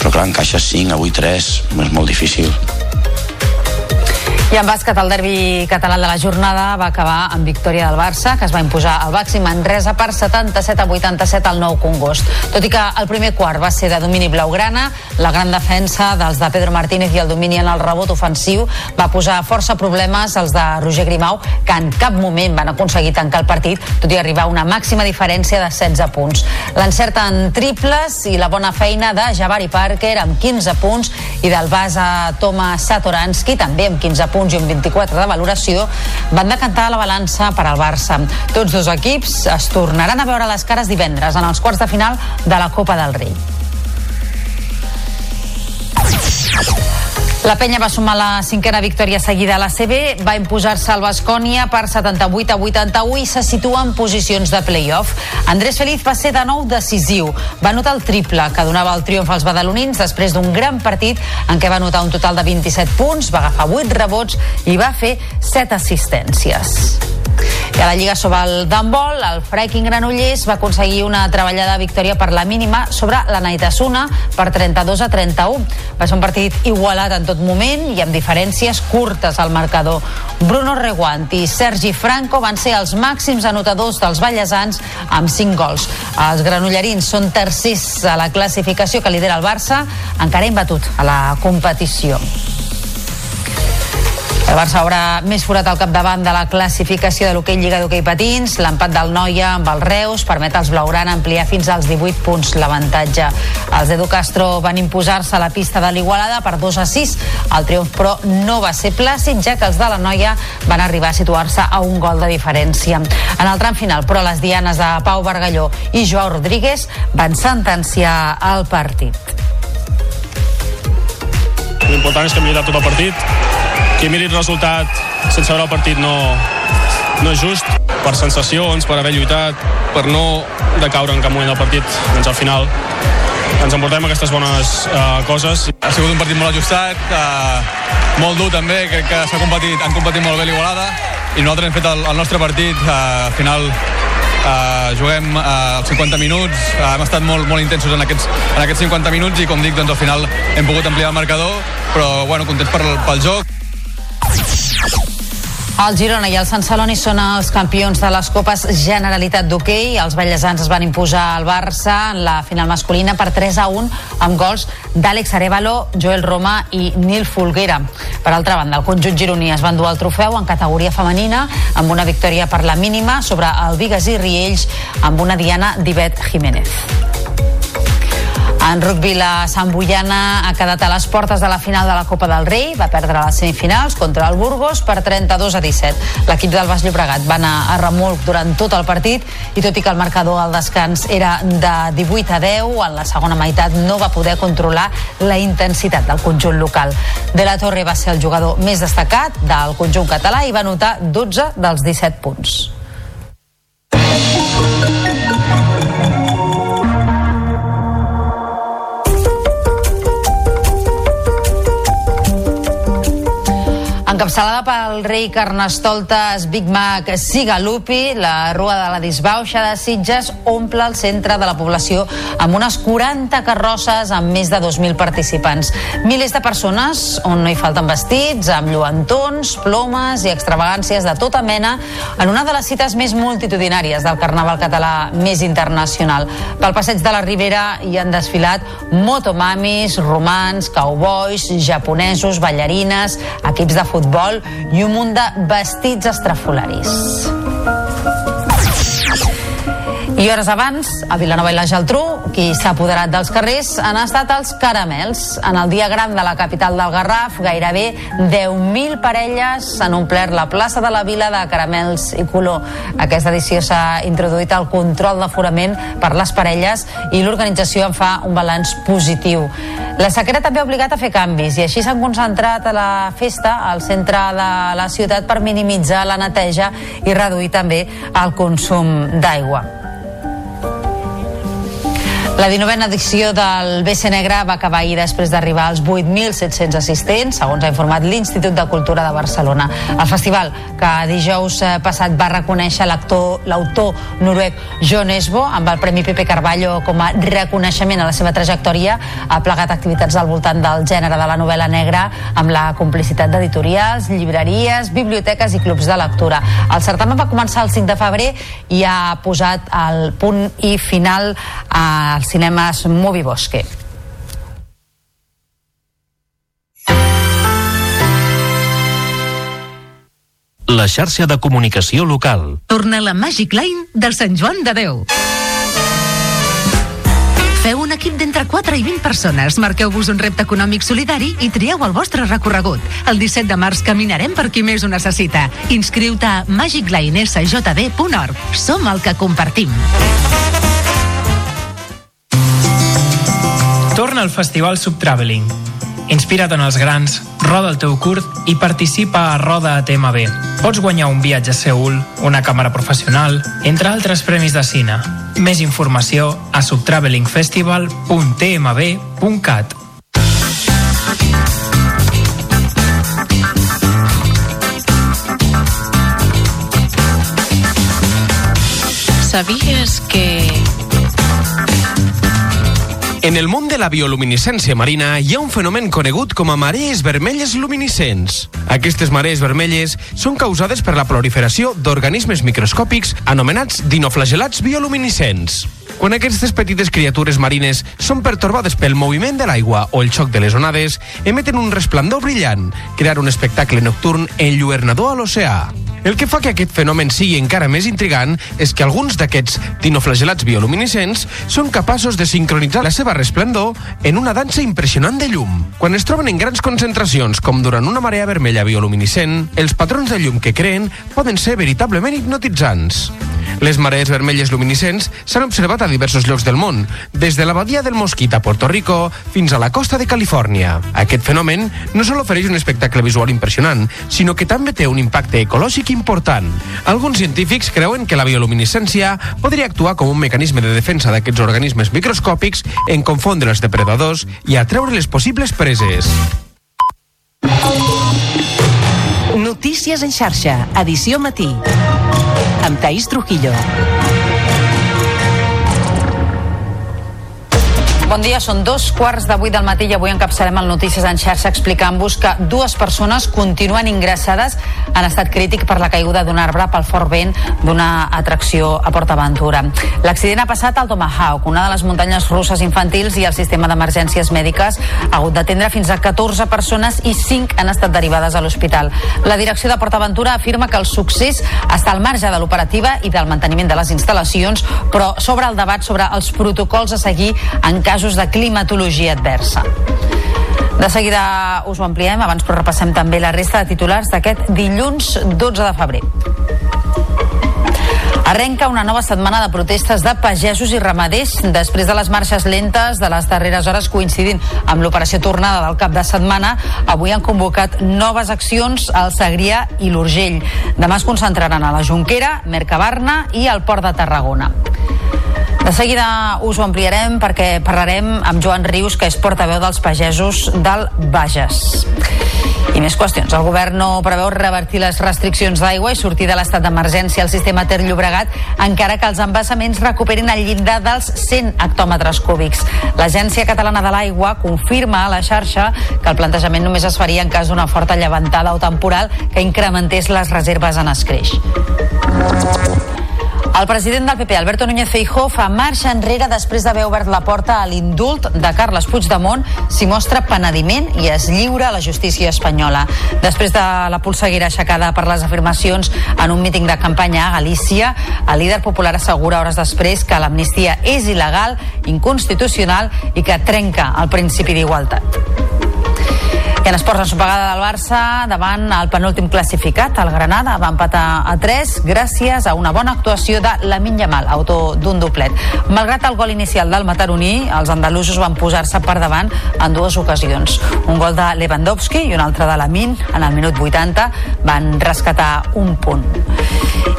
[SPEAKER 21] però clar, encaixes 5, avui 3, és molt difícil.
[SPEAKER 1] I en bàsquet, el derbi català de la jornada va acabar amb victòria del Barça, que es va imposar al Baxi Manresa per 77 a 87 al nou Congost. Tot i que el primer quart va ser de domini blaugrana, la gran defensa dels de Pedro Martínez i el domini en el rebot ofensiu va posar força problemes als de Roger Grimau, que en cap moment van aconseguir tancar el partit, tot i arribar a una màxima diferència de 16 punts. L'encert en triples i la bona feina de Javari Parker amb 15 punts i del base Thomas Satoransky també amb 15 punts i un 24 de valoració van decantar la balança per al Barça. Tots dos equips es tornaran a veure les cares divendres en els quarts de final de la Copa del Rei. La penya va sumar la cinquena victòria seguida a la CB, va imposar-se al Bascònia per 78 a 81 i se situa en posicions de play-off. Andrés Feliz va ser de nou decisiu. Va anotar el triple que donava el triomf als badalonins després d'un gran partit en què va anotar un total de 27 punts, va agafar 8 rebots i va fer 7 assistències. I a la Lliga sobre el d'handbol, el Freaking Granollers va aconseguir una treballada victòria per la mínima sobre la Naitasuna per 32 a 31. Va ser un partit igualat en tot moment i amb diferències curtes al marcador. Bruno Reguant i Sergi Franco van ser els màxims anotadors dels ballesans amb 5 gols. Els granollerins són tercers a la classificació que lidera el Barça, encara imbatut a la competició. El Barça haurà més forat al capdavant de la classificació de l'hoquei Lliga d'Hoquei Patins. L'empat del Noia amb el Reus permet als Blaugrana ampliar fins als 18 punts l'avantatge. Els Edu Castro van imposar-se a la pista de l'Igualada per 2 a 6. El triomf, però, no va ser plàcid, ja que els de la Noia van arribar a situar-se a un gol de diferència. En el tram final, però, les dianes de Pau Bargalló i Joao Rodríguez van sentenciar el partit.
[SPEAKER 22] L'important és que hem lluitat tot el partit. Qui miri el resultat sense veure el partit no, no és just. Per sensacions, per haver lluitat, per no decaure en cap moment del partit, doncs al final ens emportem aquestes bones uh, coses.
[SPEAKER 23] Ha sigut un partit molt ajustat, uh, molt dur també, crec que s'ha competit, han competit molt bé l'Igualada i nosaltres hem fet el, el nostre partit, uh, al final Uh, juguem uh, els 50 minuts, uh, hem estat molt, molt intensos en aquests, en aquests 50 minuts i com dic, doncs al final hem pogut ampliar el marcador, però bueno, contents per, pel joc.
[SPEAKER 1] El Girona i el Sant Celoni són els campions de les Copes Generalitat d'Hockey. Els ballesans es van imposar al Barça en la final masculina per 3 a 1 amb gols d'Àlex Arevalo, Joel Roma i Nil Folguera. Per altra banda, el conjunt gironí es va endur el trofeu en categoria femenina amb una victòria per la mínima sobre el Vigas i Riells amb una diana d'Ivet Jiménez. En rugby, la Sant Boiana ha quedat a les portes de la final de la Copa del Rei. Va perdre les semifinals contra el Burgos per 32 a 17. L'equip del Baix Llobregat va anar a remolc durant tot el partit i tot i que el marcador al descans era de 18 a 10, en la segona meitat no va poder controlar la intensitat del conjunt local. De la Torre va ser el jugador més destacat del conjunt català i va anotar 12 dels 17 punts. Encapçalada pel rei Carnestoltes Big Mac Sigalupi, la Rua de la Disbauxa de Sitges omple el centre de la població amb unes 40 carrosses amb més de 2.000 participants. Milers de persones on no hi falten vestits, amb lluentons, plomes i extravagàncies de tota mena en una de les cites més multitudinàries del carnaval català més internacional. Pel passeig de la Ribera hi han desfilat motomamis, romans, cowboys, japonesos, ballarines, equips de futbol futbol i un munt de vestits estrafolaris. I hores abans, a Vilanova i la Geltrú, qui s'ha apoderat dels carrers han estat els caramels. En el dia gran de la capital del Garraf, gairebé 10.000 parelles han omplert la plaça de la Vila de caramels i color. Aquesta edició s'ha introduït el control d'aforament per les parelles i l'organització en fa un balanç positiu. La sequera també ha obligat a fer canvis i així s'han concentrat a la festa al centre de la ciutat per minimitzar la neteja i reduir també el consum d'aigua. La 19a edició del BC Negre va acabar ahir després d'arribar als 8.700 assistents, segons ha informat l'Institut de Cultura de Barcelona. El festival, que dijous eh, passat va reconèixer l'autor noruec John Esbo amb el Premi Pepe Carballo com a reconeixement a la seva trajectòria, ha plegat activitats al voltant del gènere de la novel·la negra amb la complicitat d'editorials, llibreries, biblioteques i clubs de lectura. El certamen va començar el 5 de febrer i ha posat el punt i final als cinemes Movie Bosque.
[SPEAKER 4] La xarxa de comunicació local.
[SPEAKER 24] Torna la Magic Line del Sant Joan de Déu. Feu un equip d'entre 4 i 20 persones, marqueu-vos un repte econòmic solidari i trieu el vostre recorregut. El 17 de març caminarem per qui més ho necessita. Inscriu-te a magiclinesjb.org. Som el que compartim.
[SPEAKER 25] Torna al Festival Subtraveling.
[SPEAKER 26] Inspira't en els grans, roda el teu curt i participa a Roda a TMB. Pots guanyar un viatge a Seul, una càmera professional, entre altres premis de cine. Més informació a subtravelingfestival.tmb.cat.
[SPEAKER 7] ¿Sabías que
[SPEAKER 27] En el món de la bioluminescència marina hi ha un fenomen conegut com a marees vermelles luminescents. Aquestes marees vermelles són causades per la proliferació d'organismes microscòpics anomenats dinoflagel·lats bioluminescents. Quan aquestes petites criatures marines són pertorbades pel moviment de l'aigua o el xoc de les onades, emeten un resplendor brillant, crear un espectacle nocturn enlluernador a l'oceà. El que fa que aquest fenomen sigui encara més intrigant és que alguns d'aquests dinoflagel·lats bioluminescents són capaços de sincronitzar la seva resplendor en una dansa impressionant de llum. Quan es troben en grans concentracions, com durant una marea vermella bioluminescent, els patrons de llum que creen poden ser veritablement hipnotitzants. Les marees vermelles luminescents s'han observat a diversos llocs del món, des de la badia del Mosquit a Puerto Rico fins a la costa de Califòrnia. Aquest fenomen no sol ofereix un espectacle visual impressionant, sinó que també té un impacte ecològic important. Alguns científics creuen que la bioluminescència podria actuar com un mecanisme de defensa d'aquests organismes microscòpics en confondre els depredadors i atreure les possibles preses.
[SPEAKER 25] Notícies en xarxa, edició matí. Amb Taís Trujillo.
[SPEAKER 1] Bon dia, són dos quarts de vuit del matí i avui encapçalem el Notícies en xarxa explicant-vos que dues persones continuen ingressades en estat crític per la caiguda d'un arbre pel fort vent d'una atracció a PortAventura. L'accident ha passat al Tomahawk, una de les muntanyes russes infantils i el sistema d'emergències mèdiques ha hagut d'atendre fins a 14 persones i 5 han estat derivades a l'hospital. La direcció de PortAventura afirma que el succés està al marge de l'operativa i del manteniment de les instal·lacions, però sobre el debat sobre els protocols a seguir en cas casos de climatologia adversa. De seguida us ho ampliem, abans però repassem també la resta de titulars d'aquest dilluns 12 de febrer. Arrenca una nova setmana de protestes de pagesos i ramaders després de les marxes lentes de les darreres hores coincidint amb l'operació tornada del cap de setmana. Avui han convocat noves accions al Segrià i l'Urgell. Demà es concentraran a la Jonquera, Mercabarna i al Port de Tarragona. De seguida us ho ampliarem perquè parlarem amb Joan Rius, que és portaveu dels pagesos del Bages. I més qüestions. El govern no preveu revertir les restriccions d'aigua i sortir de l'estat d'emergència al sistema Ter Llobregat encara que els embassaments recuperin el llindar dels 100 hectòmetres cúbics. L'Agència Catalana de l'Aigua confirma a la xarxa que el plantejament només es faria en cas d'una forta llevantada o temporal que incrementés les reserves en escreix. El president del PP, Alberto Núñez Feijó, fa marxa enrere després d'haver obert la porta a l'indult de Carles Puigdemont si mostra penediment i es lliura a la justícia espanyola. Després de la polseguera aixecada per les afirmacions en un míting de campanya a Galícia, el líder popular assegura hores després que l'amnistia és il·legal, inconstitucional i que trenca el principi d'igualtat. I en esports, ensopegada del Barça davant el penúltim classificat, el Granada, va empatar a 3 gràcies a una bona actuació de la Yamal, autor d'un doblet. Malgrat el gol inicial del Mataroní, els andalusos van posar-se per davant en dues ocasions. Un gol de Lewandowski i un altre de Lamin en el minut 80 van rescatar un punt.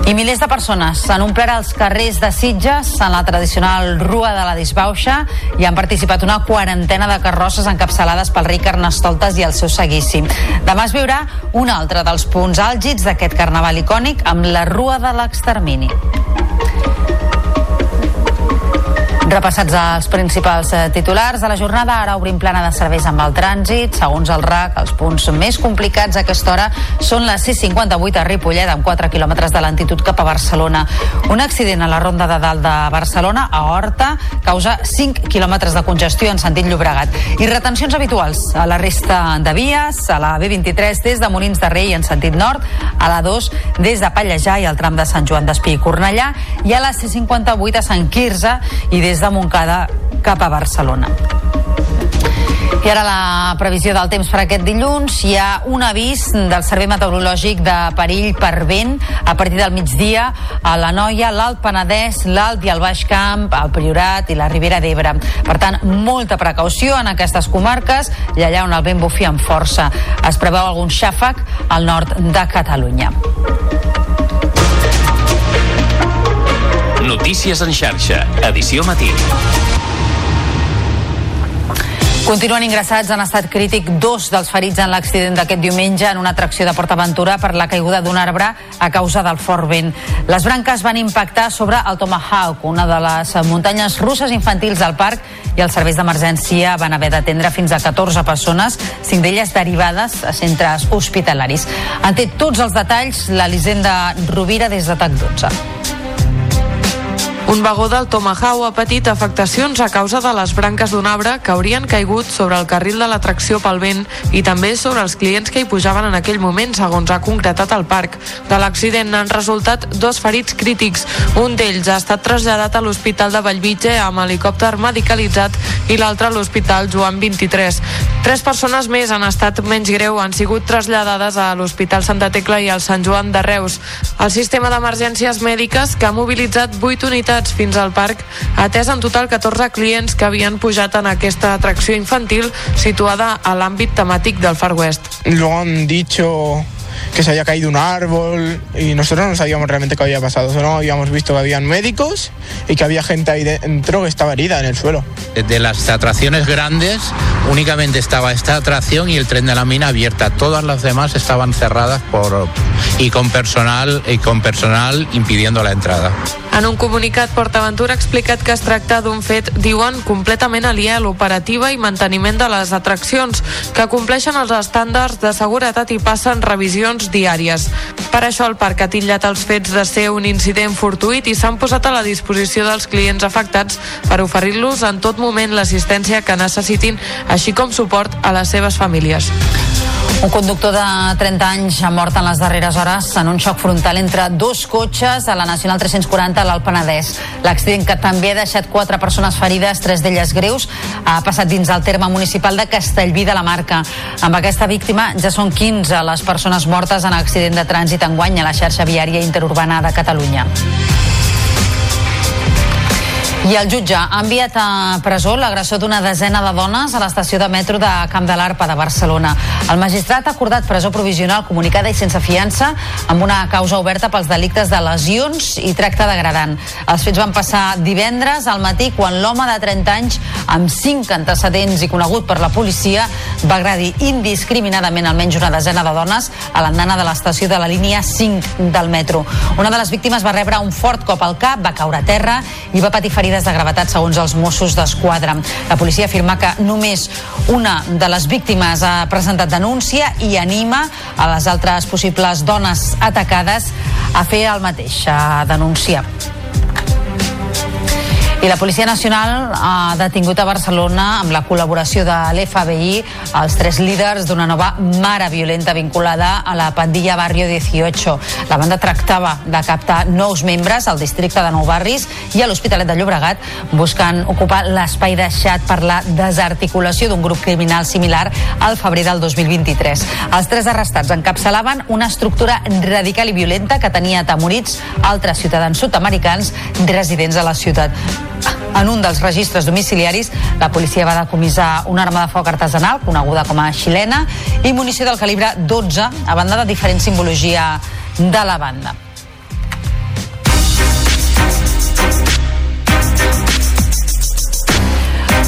[SPEAKER 1] I milers de persones s'han omplert als carrers de Sitges en la tradicional Rua de la Disbauxa i han participat una quarantena de carrosses encapçalades pel rei Carnestoltes i el seu seguici. Demà es veurà un altre dels punts àlgids d'aquest carnaval icònic amb la Rua de l'Extermini. Repassats els principals eh, titulars de la jornada, ara obrim plana de serveis amb el trànsit. Segons el RAC, els punts més complicats a aquesta hora són la C58 a Ripollet, amb 4 quilòmetres de lentitud cap a Barcelona. Un accident a la ronda de dalt de Barcelona, a Horta, causa 5 quilòmetres de congestió en sentit Llobregat. I retencions habituals a la resta de vies, a la B23 des de Molins de Rei en sentit nord, a la 2 des de Pallejà i al tram de Sant Joan d'Espí i Cornellà, i a la C58 a Sant Quirze i des des de Montcada cap a Barcelona. I ara la previsió del temps per aquest dilluns. Hi ha un avís del Servei Meteorològic de perill per vent a partir del migdia a la Noia, l'Alt Penedès, l'Alt i el Baix Camp, el Priorat i la Ribera d'Ebre. Per tant, molta precaució en aquestes comarques i allà on el vent bufi amb força. Es preveu algun xàfec al nord de Catalunya.
[SPEAKER 4] Notícies en xarxa, edició matí.
[SPEAKER 1] Continuen ingressats en estat crític dos dels ferits en l'accident d'aquest diumenge en una atracció de PortAventura per la caiguda d'un arbre a causa del fort vent. Les branques van impactar sobre el Tomahawk, una de les muntanyes russes infantils del parc, i els serveis d'emergència van haver d'atendre fins a 14 persones, cinc d'elles derivades a centres hospitalaris. En té tots els detalls l'Elisenda Rovira des de TAC12.
[SPEAKER 5] Un vagó del Tomahawk ha patit afectacions a causa de les branques d'un arbre que haurien caigut sobre el carril de l'atracció pel vent i també sobre els clients que hi pujaven en aquell moment, segons ha concretat el parc. De l'accident han resultat dos ferits crítics. Un d'ells ha estat traslladat a l'Hospital de Vallvitge amb helicòpter medicalitzat i l'altre a l'Hospital Joan 23. Tres persones més han estat menys greu, han sigut traslladades a l'Hospital Santa Tecla i al Sant Joan de Reus. El sistema d'emergències mèdiques, que ha mobilitzat 8 unitats unitats fins al parc, atès en total 14 clients que havien pujat en aquesta atracció infantil situada a l'àmbit temàtic del Far West.
[SPEAKER 28] Lo han dicho que se había caído un árbol y nosotros no sabíamos realmente qué había pasado, solo habíamos visto que habían médicos y que había gente ahí dentro que estaba herida en el suelo.
[SPEAKER 7] De las atracciones grandes únicamente estaba esta atracción y el tren de la mina abierta, todas las demás estaban cerradas por y con personal y con personal impidiendo la entrada.
[SPEAKER 5] En un comunicat, PortAventura ha explicat que es tracta d'un fet, diuen, completament aliè a l'operativa i manteniment de les atraccions, que compleixen els estàndards de seguretat i passen revisions diàries. Per això el parc ha titllat els fets de ser un incident fortuït i s'han posat a la disposició dels clients afectats per oferir-los en tot moment l'assistència que necessitin, així com suport a les seves famílies.
[SPEAKER 1] Un conductor de 30 anys ha mort en les darreres hores en un xoc frontal entre dos cotxes a la Nacional 340 a l'Alt Penedès. L'accident que també ha deixat quatre persones ferides, tres d'elles greus, ha passat dins el terme municipal de Castellví de la Marca. Amb aquesta víctima ja són 15 les persones mortes en accident de trànsit enguany a la xarxa viària interurbana de Catalunya. I el jutge ha enviat a presó l'agressor d'una desena de dones a l'estació de metro de Camp de l'Arpa de Barcelona. El magistrat ha acordat presó provisional comunicada i sense fiança amb una causa oberta pels delictes de lesions i tracte degradant. Els fets van passar divendres al matí quan l'home de 30 anys amb 5 antecedents i conegut per la policia va agredir indiscriminadament almenys una desena de dones a l'andana de l'estació de la línia 5 del metro. Una de les víctimes va rebre un fort cop al cap, va caure a terra i va patir ferides de gravetat segons els Mossos d'Esquadra. La policia afirma que només una de les víctimes ha presentat denúncia i anima a les altres possibles dones atacades a fer el mateix, a denunciar. I la Policia Nacional ha detingut a Barcelona amb la col·laboració de l'FBI els tres líders d'una nova mare violenta vinculada a la pandilla Barrio 18. La banda tractava de captar nous membres al districte de Nou Barris i a l'Hospitalet de Llobregat buscant ocupar l'espai deixat per la desarticulació d'un grup criminal similar al febrer del 2023. Els tres arrestats encapçalaven una estructura radical i violenta que tenia atemorits altres ciutadans sud-americans residents a la ciutat. En un dels registres domiciliaris, la policia va decomissar una arma de foc artesanal, coneguda com a xilena, i munició del calibre 12, a banda de diferent simbologia de la banda.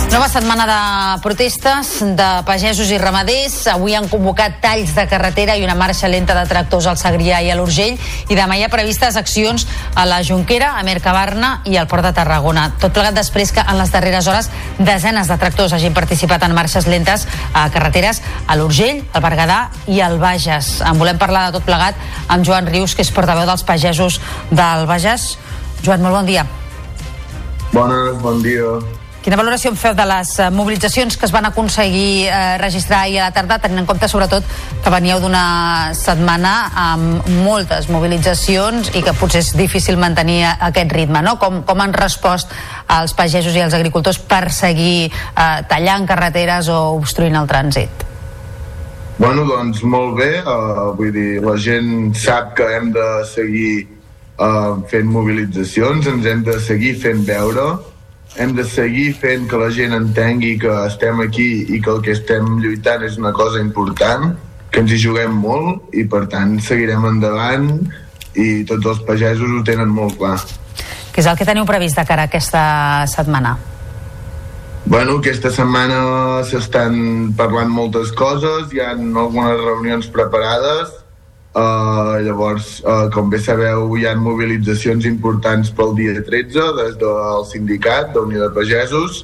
[SPEAKER 1] Nova setmana de protestes de pagesos i ramaders. Avui han convocat talls de carretera i una marxa lenta de tractors al Segrià i a l'Urgell. I demà hi ha previstes accions a la Jonquera, a Mercabarna i al Port de Tarragona. Tot plegat després que en les darreres hores desenes de tractors hagin participat en marxes lentes a carreteres a l'Urgell, al Berguedà i al Bages. En volem parlar de tot plegat amb Joan Rius, que és portaveu dels pagesos del Bages. Joan, molt bon dia.
[SPEAKER 29] Bones, bon dia.
[SPEAKER 1] Quina valoració en feu de les eh, mobilitzacions que es van aconseguir eh, registrar ahir a la tarda, tenint en compte sobretot que veníeu d'una setmana amb moltes mobilitzacions i que potser és difícil mantenir aquest ritme, no? Com, com han respost els pagesos i els agricultors per seguir eh, tallant carreteres o obstruint el trànsit?
[SPEAKER 29] Bueno, doncs molt bé, uh, vull dir, la gent sap que hem de seguir uh, fent mobilitzacions, ens hem de seguir fent veure, hem de seguir fent que la gent entengui que estem aquí i que el que estem lluitant és una cosa important, que ens hi juguem molt i per tant seguirem endavant i tots els pagesos ho tenen molt clar.
[SPEAKER 1] Què és el que teniu previst de cara a aquesta setmana?
[SPEAKER 29] Bueno, aquesta setmana s'estan parlant moltes coses, hi ha algunes reunions preparades, uh, llavors, uh, com bé sabeu, hi ha mobilitzacions importants pel dia 13 des del sindicat d'Unió de Pagesos,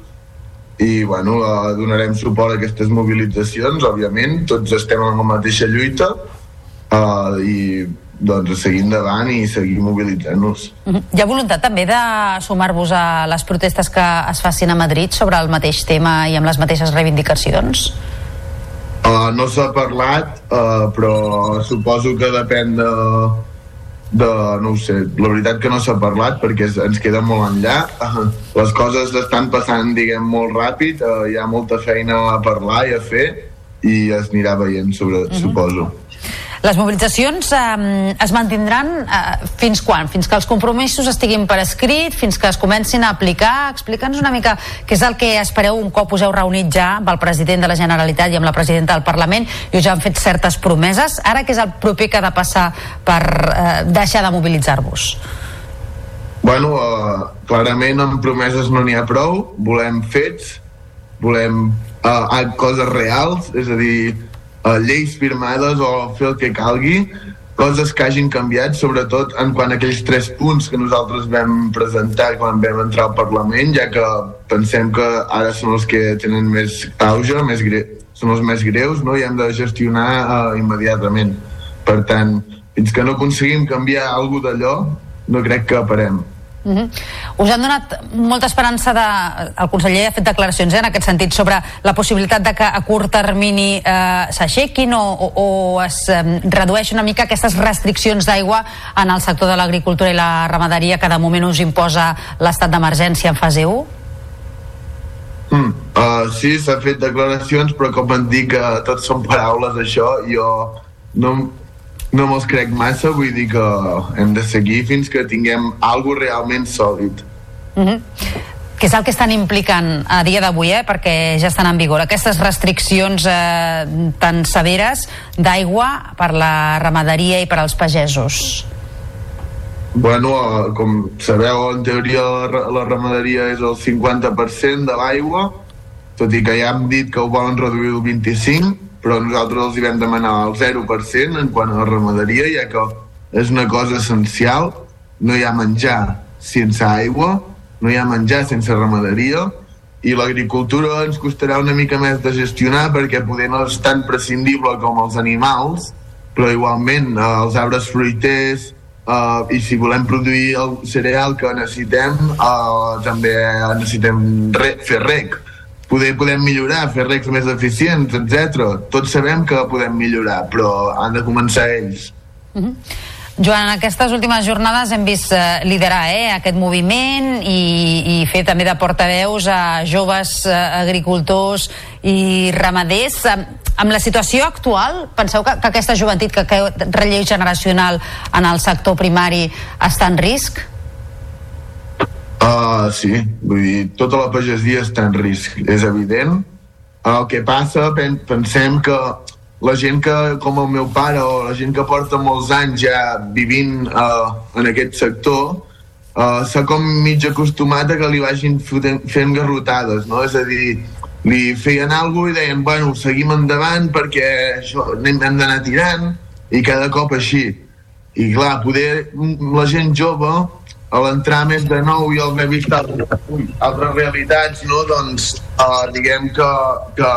[SPEAKER 29] i bueno, uh, donarem suport a aquestes mobilitzacions, òbviament, tots estem en la mateixa lluita, uh, i doncs seguir endavant i seguir mobilitzant-nos.
[SPEAKER 1] Mhm. Hi ha voluntat també de sumar-vos a les protestes que es facin a Madrid sobre el mateix tema i amb les mateixes reivindicacions?
[SPEAKER 29] Uh, no s'ha parlat, uh, però suposo que depèn de, de, no ho sé, la veritat que no s'ha parlat perquè ens queda molt enllà. Uh, les coses estan passant, diguem, molt ràpid, uh, hi ha molta feina a parlar i a fer i es anirà veient, sobre, uh mhm. -huh. suposo.
[SPEAKER 1] Les mobilitzacions eh, es mantindran eh, fins quan? Fins que els compromisos estiguin per escrit, fins que es comencin a aplicar? Explica'ns una mica què és el que espereu un cop us heu reunit ja amb el president de la Generalitat i amb la presidenta del Parlament i us han fet certes promeses. Ara què és el proper que ha de passar per eh, deixar de mobilitzar-vos?
[SPEAKER 29] Bueno, uh, clarament amb promeses no n'hi ha prou, volem fets, volem uh, coses reals, és a dir, uh, lleis firmades o fer el que calgui, coses que hagin canviat, sobretot en quant a aquells tres punts que nosaltres vam presentar quan vam entrar al Parlament, ja que pensem que ara són els que tenen més auge, més gre són els més greus, no? i hem de gestionar uh, immediatament. Per tant, fins que no aconseguim canviar alguna d'allò, no crec que parem.
[SPEAKER 1] Uh -huh. Us han donat molta esperança de... El conseller ha fet declaracions eh, en aquest sentit sobre la possibilitat de que a curt termini eh, s'aixequin o, o, o es eh, redueix una mica aquestes restriccions d'aigua en el sector de l'agricultura i la ramaderia que de moment us imposa l'estat d'emergència en fase 1?
[SPEAKER 29] Mm, uh, sí, s'ha fet declaracions, però com em dic que tot són paraules, això, jo no, no me'ls crec massa, vull dir que hem de seguir fins que tinguem algo realment sòlid.
[SPEAKER 1] Mm -hmm. Què és el que estan implicant a dia d'avui, eh? perquè ja estan en vigor, aquestes restriccions eh, tan severes d'aigua per la ramaderia i per als pagesos?
[SPEAKER 29] Bueno, eh, com sabeu, en teoria la, la ramaderia és el 50% de l'aigua, tot i que ja hem dit que ho volen reduir el 25%, però nosaltres els hi vam demanar el 0% en quant a la ramaderia, ja que és una cosa essencial, no hi ha menjar sense aigua, no hi ha menjar sense ramaderia, i l'agricultura ens costarà una mica més de gestionar perquè poder no és tan prescindible com els animals, però igualment eh, els arbres fruiters eh, i si volem produir el cereal que necessitem eh, també necessitem re fer rec poder podem millorar, fer recs més eficients, etc. Tots sabem que podem millorar, però han de començar ells.
[SPEAKER 1] Uh -huh. Joan, en aquestes últimes jornades hem vist eh, liderar eh, aquest moviment i, i fer també de portaveus a joves eh, agricultors i ramaders. Amb la situació actual, penseu que, que aquesta joventut, que aquest relleu generacional en el sector primari està en risc?
[SPEAKER 29] Uh, sí, vull dir, tota la pagesia està en risc, és evident. El que passa, pen pensem que la gent que, com el meu pare, o la gent que porta molts anys ja vivint uh, en aquest sector, uh, s'ha com mig acostumat a que li vagin fent garrotades, no? És a dir, li feien alguna i deien, bueno, seguim endavant perquè això hem d'anar tirant, i cada cop així. I clar, poder la gent jove a l'entrar més de nou i haver vist altres, realitats, no? doncs uh, diguem que, que,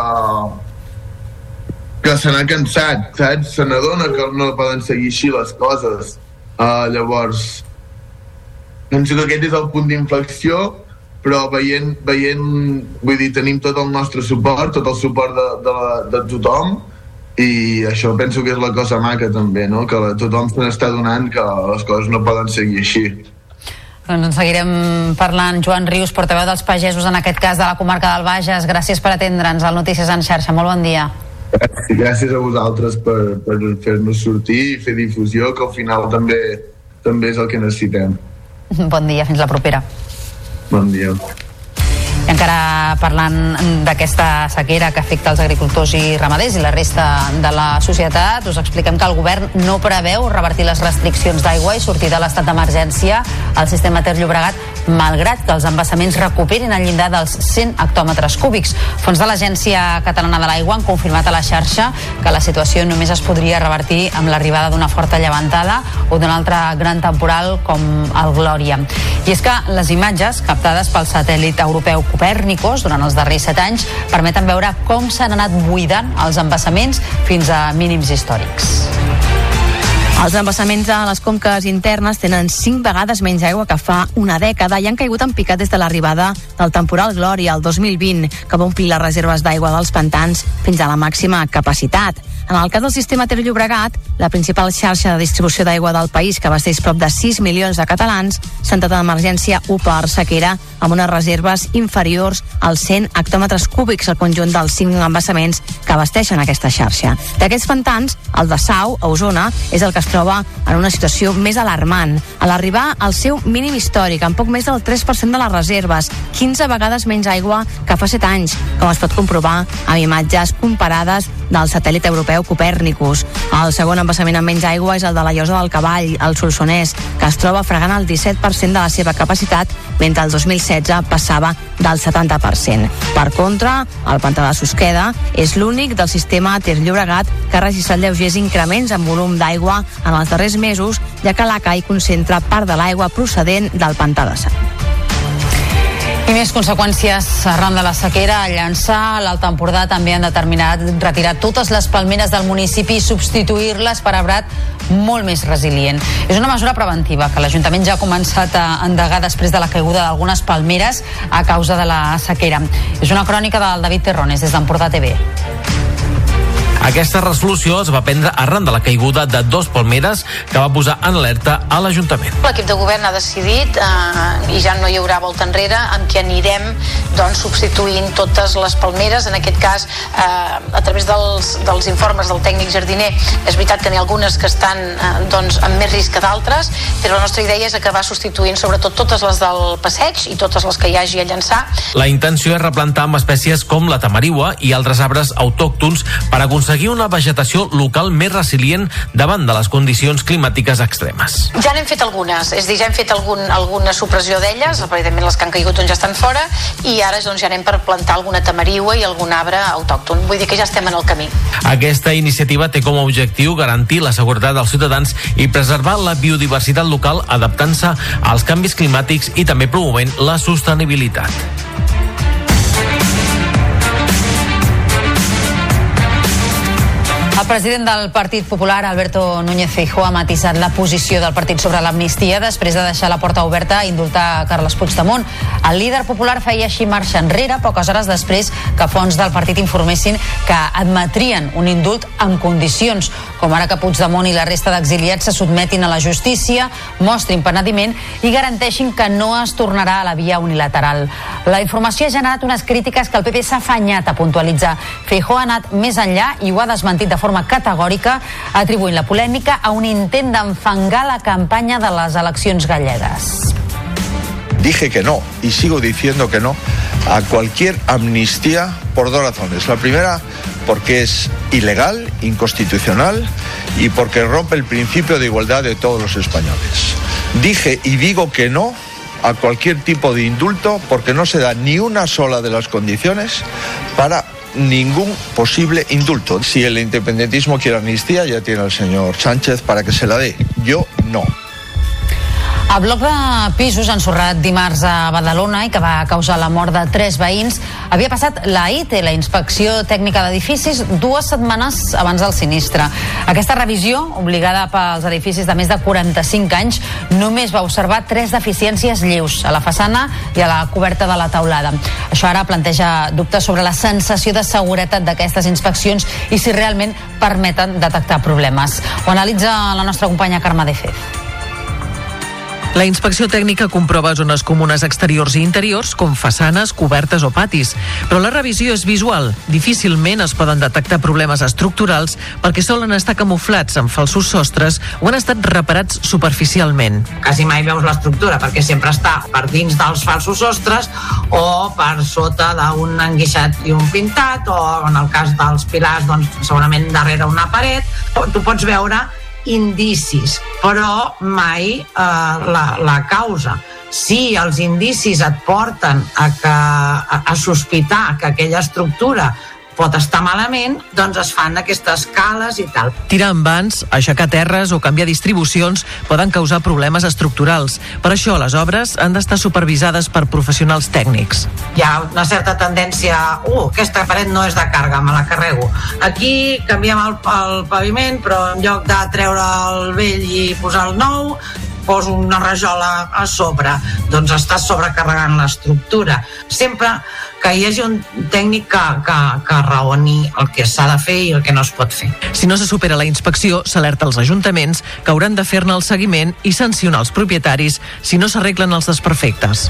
[SPEAKER 29] que se n'ha cansat, saps? Se n'adona que no poden seguir així les coses. Uh, llavors, penso que aquest és el punt d'inflexió però veient, veient vull dir, tenim tot el nostre suport tot el suport de, de, de tothom i això penso que és la cosa maca també, no? que tothom se n'està donant que les coses no poden seguir així
[SPEAKER 1] doncs en seguirem parlant. Joan Rius, portaveu dels pagesos, en aquest cas de la comarca del Bages. Gràcies per atendre'ns al Notícies en xarxa. Molt bon dia.
[SPEAKER 29] Gràcies a vosaltres per, per fer-nos sortir i fer difusió, que al final també també és el que necessitem.
[SPEAKER 1] Bon dia, fins la propera.
[SPEAKER 29] Bon dia.
[SPEAKER 1] I encara parlant d'aquesta sequera que afecta els agricultors i ramaders i la resta de la societat, us expliquem que el govern no preveu revertir les restriccions d'aigua i sortir de l'estat d'emergència al sistema Ter Llobregat, malgrat que els embassaments recuperin el llindar dels 100 hectòmetres cúbics. Fons de l'Agència Catalana de l'Aigua han confirmat a la xarxa que la situació només es podria revertir amb l'arribada d'una forta llevantada o d'un altre gran temporal com el Glòria. I és que les imatges captades pel satèl·lit europeu Copernicus durant els darrers set anys permeten veure com s'han anat buidant els embassaments fins a mínims històrics.
[SPEAKER 11] Els embassaments a les conques internes tenen cinc vegades menys aigua que fa una dècada i han caigut en picat des de l'arribada del temporal Glòria el 2020, que va omplir les reserves d'aigua dels pantans fins a la màxima capacitat. En el cas del sistema Ter Llobregat, la principal xarxa de distribució d'aigua del país, que abasteix prop de 6 milions de catalans, s'ha entrat en emergència 1 per sequera amb unes reserves inferiors als 100 hectòmetres cúbics al conjunt dels 5 embassaments que abasteixen aquesta xarxa. D'aquests pantans, el de Sau, a Osona, és el que es troba en una situació més alarmant. A l'arribar al seu mínim històric, amb poc més del 3% de les reserves, 15 vegades menys aigua que fa 7 anys, com es pot comprovar amb imatges comparades del satèl·lit europeu Copernicus. El segon embassament amb menys aigua és el de la Llosa del Cavall, al Solsonès, que es troba fregant el 17% de la seva capacitat, mentre el 2016 passava del 70%. Per contra, el pantà de Susqueda és l'únic del sistema Ter Llobregat que ha registrat lleugers increments en volum d'aigua en els darrers mesos, ja que la CAI concentra part de l'aigua procedent del pantà de Sant.
[SPEAKER 1] I més conseqüències arran de la sequera. A Llançà, l'Alt Empordà també han determinat retirar totes les palmeres del municipi i substituir-les per arbrat molt més resilient. És una mesura preventiva que l'Ajuntament ja ha començat a endegar després de la caiguda d'algunes palmeres a causa de la sequera. És una crònica del David Terrones des d'Empordà TV.
[SPEAKER 30] Aquesta resolució es va prendre arran de la caiguda de dos palmeres que va posar en alerta a l'Ajuntament.
[SPEAKER 31] L'equip de govern ha decidit, eh, i ja no hi haurà volta enrere, en què anirem doncs, substituint totes les palmeres. En aquest cas, eh, a través dels, dels informes del tècnic jardiner, és veritat que n'hi ha algunes que estan eh, doncs, amb més risc que d'altres, però la nostra idea és acabar substituint sobretot totes les del passeig i totes les que hi hagi a llançar.
[SPEAKER 30] La intenció és replantar amb espècies com la tamariua i altres arbres autòctons per aconseguir aconseguir una vegetació local més resilient davant de les condicions climàtiques extremes.
[SPEAKER 31] Ja n'hem fet algunes, és a dir, ja hem fet algun, alguna supressió d'elles, evidentment les que han caigut doncs ja estan fora, i ara doncs, ja anem per plantar alguna tamariua i algun arbre autòcton. Vull dir que ja estem en el camí.
[SPEAKER 30] Aquesta iniciativa té com a objectiu garantir la seguretat dels ciutadans i preservar la biodiversitat local adaptant-se als canvis climàtics i també promovent la sostenibilitat.
[SPEAKER 1] President del Partit Popular, Alberto Núñez Feijóo, ha matisat la posició del partit sobre l'amnistia després de deixar la porta oberta a indultar Carles Puigdemont. El líder popular feia així marxa enrere poques hores després que fons del partit informessin que admetrien un indult amb condicions, com ara que Puigdemont i la resta d'exiliats se sotmetin a la justícia, mostrin penediment i garanteixin que no es tornarà a la via unilateral. La informació ha generat unes crítiques que el PP s'ha afanyat a puntualitzar. Feijóo ha anat més enllà i ho ha desmentit de forma forma categòrica, atribuint la polèmica a un intent d'enfangar la campanya de les eleccions gallegues.
[SPEAKER 15] Dije que no y sigo diciendo que no a cualquier amnistía por dos razones. La primera, porque es ilegal, inconstitucional y porque rompe el principio de igualdad de todos los españoles. Dije y digo que no a cualquier tipo de indulto porque no se da ni una sola de las condiciones para ningún posible indulto. Si el independentismo quiere amnistía, ya tiene el señor Sánchez para que se la dé. Yo no.
[SPEAKER 1] El bloc de pisos ensorrat dimarts a Badalona i que va causar la mort de tres veïns havia passat la IT, la inspecció tècnica d'edificis, dues setmanes abans del sinistre. Aquesta revisió, obligada pels edificis de més de 45 anys, només va observar tres deficiències lleus a la façana i a la coberta de la taulada. Això ara planteja dubtes sobre la sensació de seguretat d'aquestes inspeccions i si realment permeten detectar problemes. Ho analitza la nostra companya Carme de Fez.
[SPEAKER 16] La inspecció tècnica comprova zones comunes exteriors i interiors, com façanes, cobertes o patis. Però la revisió és visual. Difícilment es poden detectar problemes estructurals perquè solen estar camuflats amb falsos sostres o han estat reparats superficialment.
[SPEAKER 17] Quasi mai veus l'estructura perquè sempre està per dins dels falsos sostres o per sota d'un enguixat i un pintat o en el cas dels pilars doncs, segurament darrere una paret. Tu pots veure indicis, però mai eh, la, la causa. Si els indicis et porten a, que, a, a sospitar que aquella estructura pot estar malament, doncs es fan aquestes cales i tal.
[SPEAKER 16] Tirar amb vans, aixecar terres o canviar distribucions poden causar problemes estructurals. Per això les obres han d'estar supervisades per professionals tècnics.
[SPEAKER 17] Hi ha una certa tendència, uh, aquesta paret no és de càrrega, me la carrego. Aquí canviem el, el paviment, però en lloc de treure el vell i posar el nou, poso una rajola a sobre, doncs estàs sobrecarregant l'estructura. Sempre que hi hagi un tècnic que, que, que raoni el que s'ha de fer i el que no es pot fer.
[SPEAKER 16] Si no se supera la inspecció, s'alerta als ajuntaments que hauran de fer-ne el seguiment i sancionar els propietaris si no s'arreglen els desperfectes.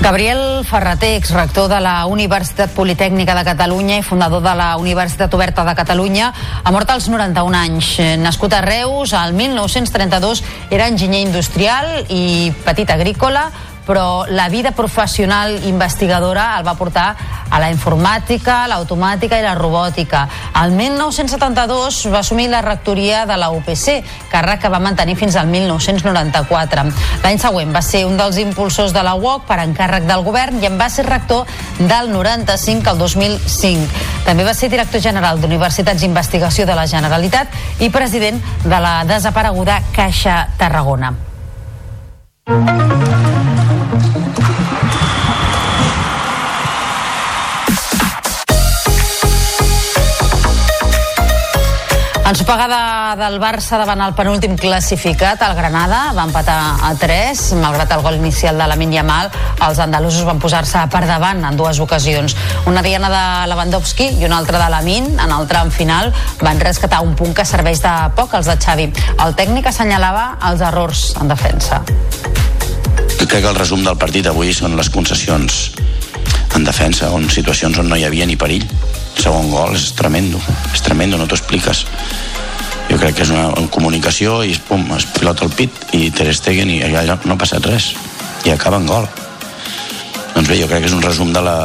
[SPEAKER 1] Gabriel Ferreter, exrector de la Universitat Politècnica de Catalunya i fundador de la Universitat Oberta de Catalunya, ha mort als 91 anys. Nascut a Reus, al 1932 era enginyer industrial i petit agrícola, però la vida professional investigadora el va portar a la informàtica, l'automàtica i la robòtica. El 1972 va assumir la rectoria de la UPC, càrrec que va mantenir fins al 1994. L'any següent va ser un dels impulsors de la UOC per encàrrec del govern i en va ser rector del 95 al 2005. També va ser director general d'Universitats d'Investigació de la Generalitat i president de la desapareguda Caixa Tarragona. Ensopegada del Barça davant el penúltim classificat, el Granada, va empatar a 3, malgrat el gol inicial de la Yamal, els andalusos van posar-se per davant en dues ocasions. Una diana de Lewandowski i una altra de Lamin, en el tram final, van rescatar un punt que serveix de poc als de Xavi. El tècnic assenyalava els errors en defensa.
[SPEAKER 32] Crec que el resum del partit avui són les concessions en defensa, on situacions on no hi havia ni perill segon gol és tremendo, és tremendo, no t'ho expliques. Jo crec que és una, comunicació i pum, es pilota el pit i Ter Stegen i allà no ha passat res i acaba en gol. Doncs bé, jo crec que és un resum de la,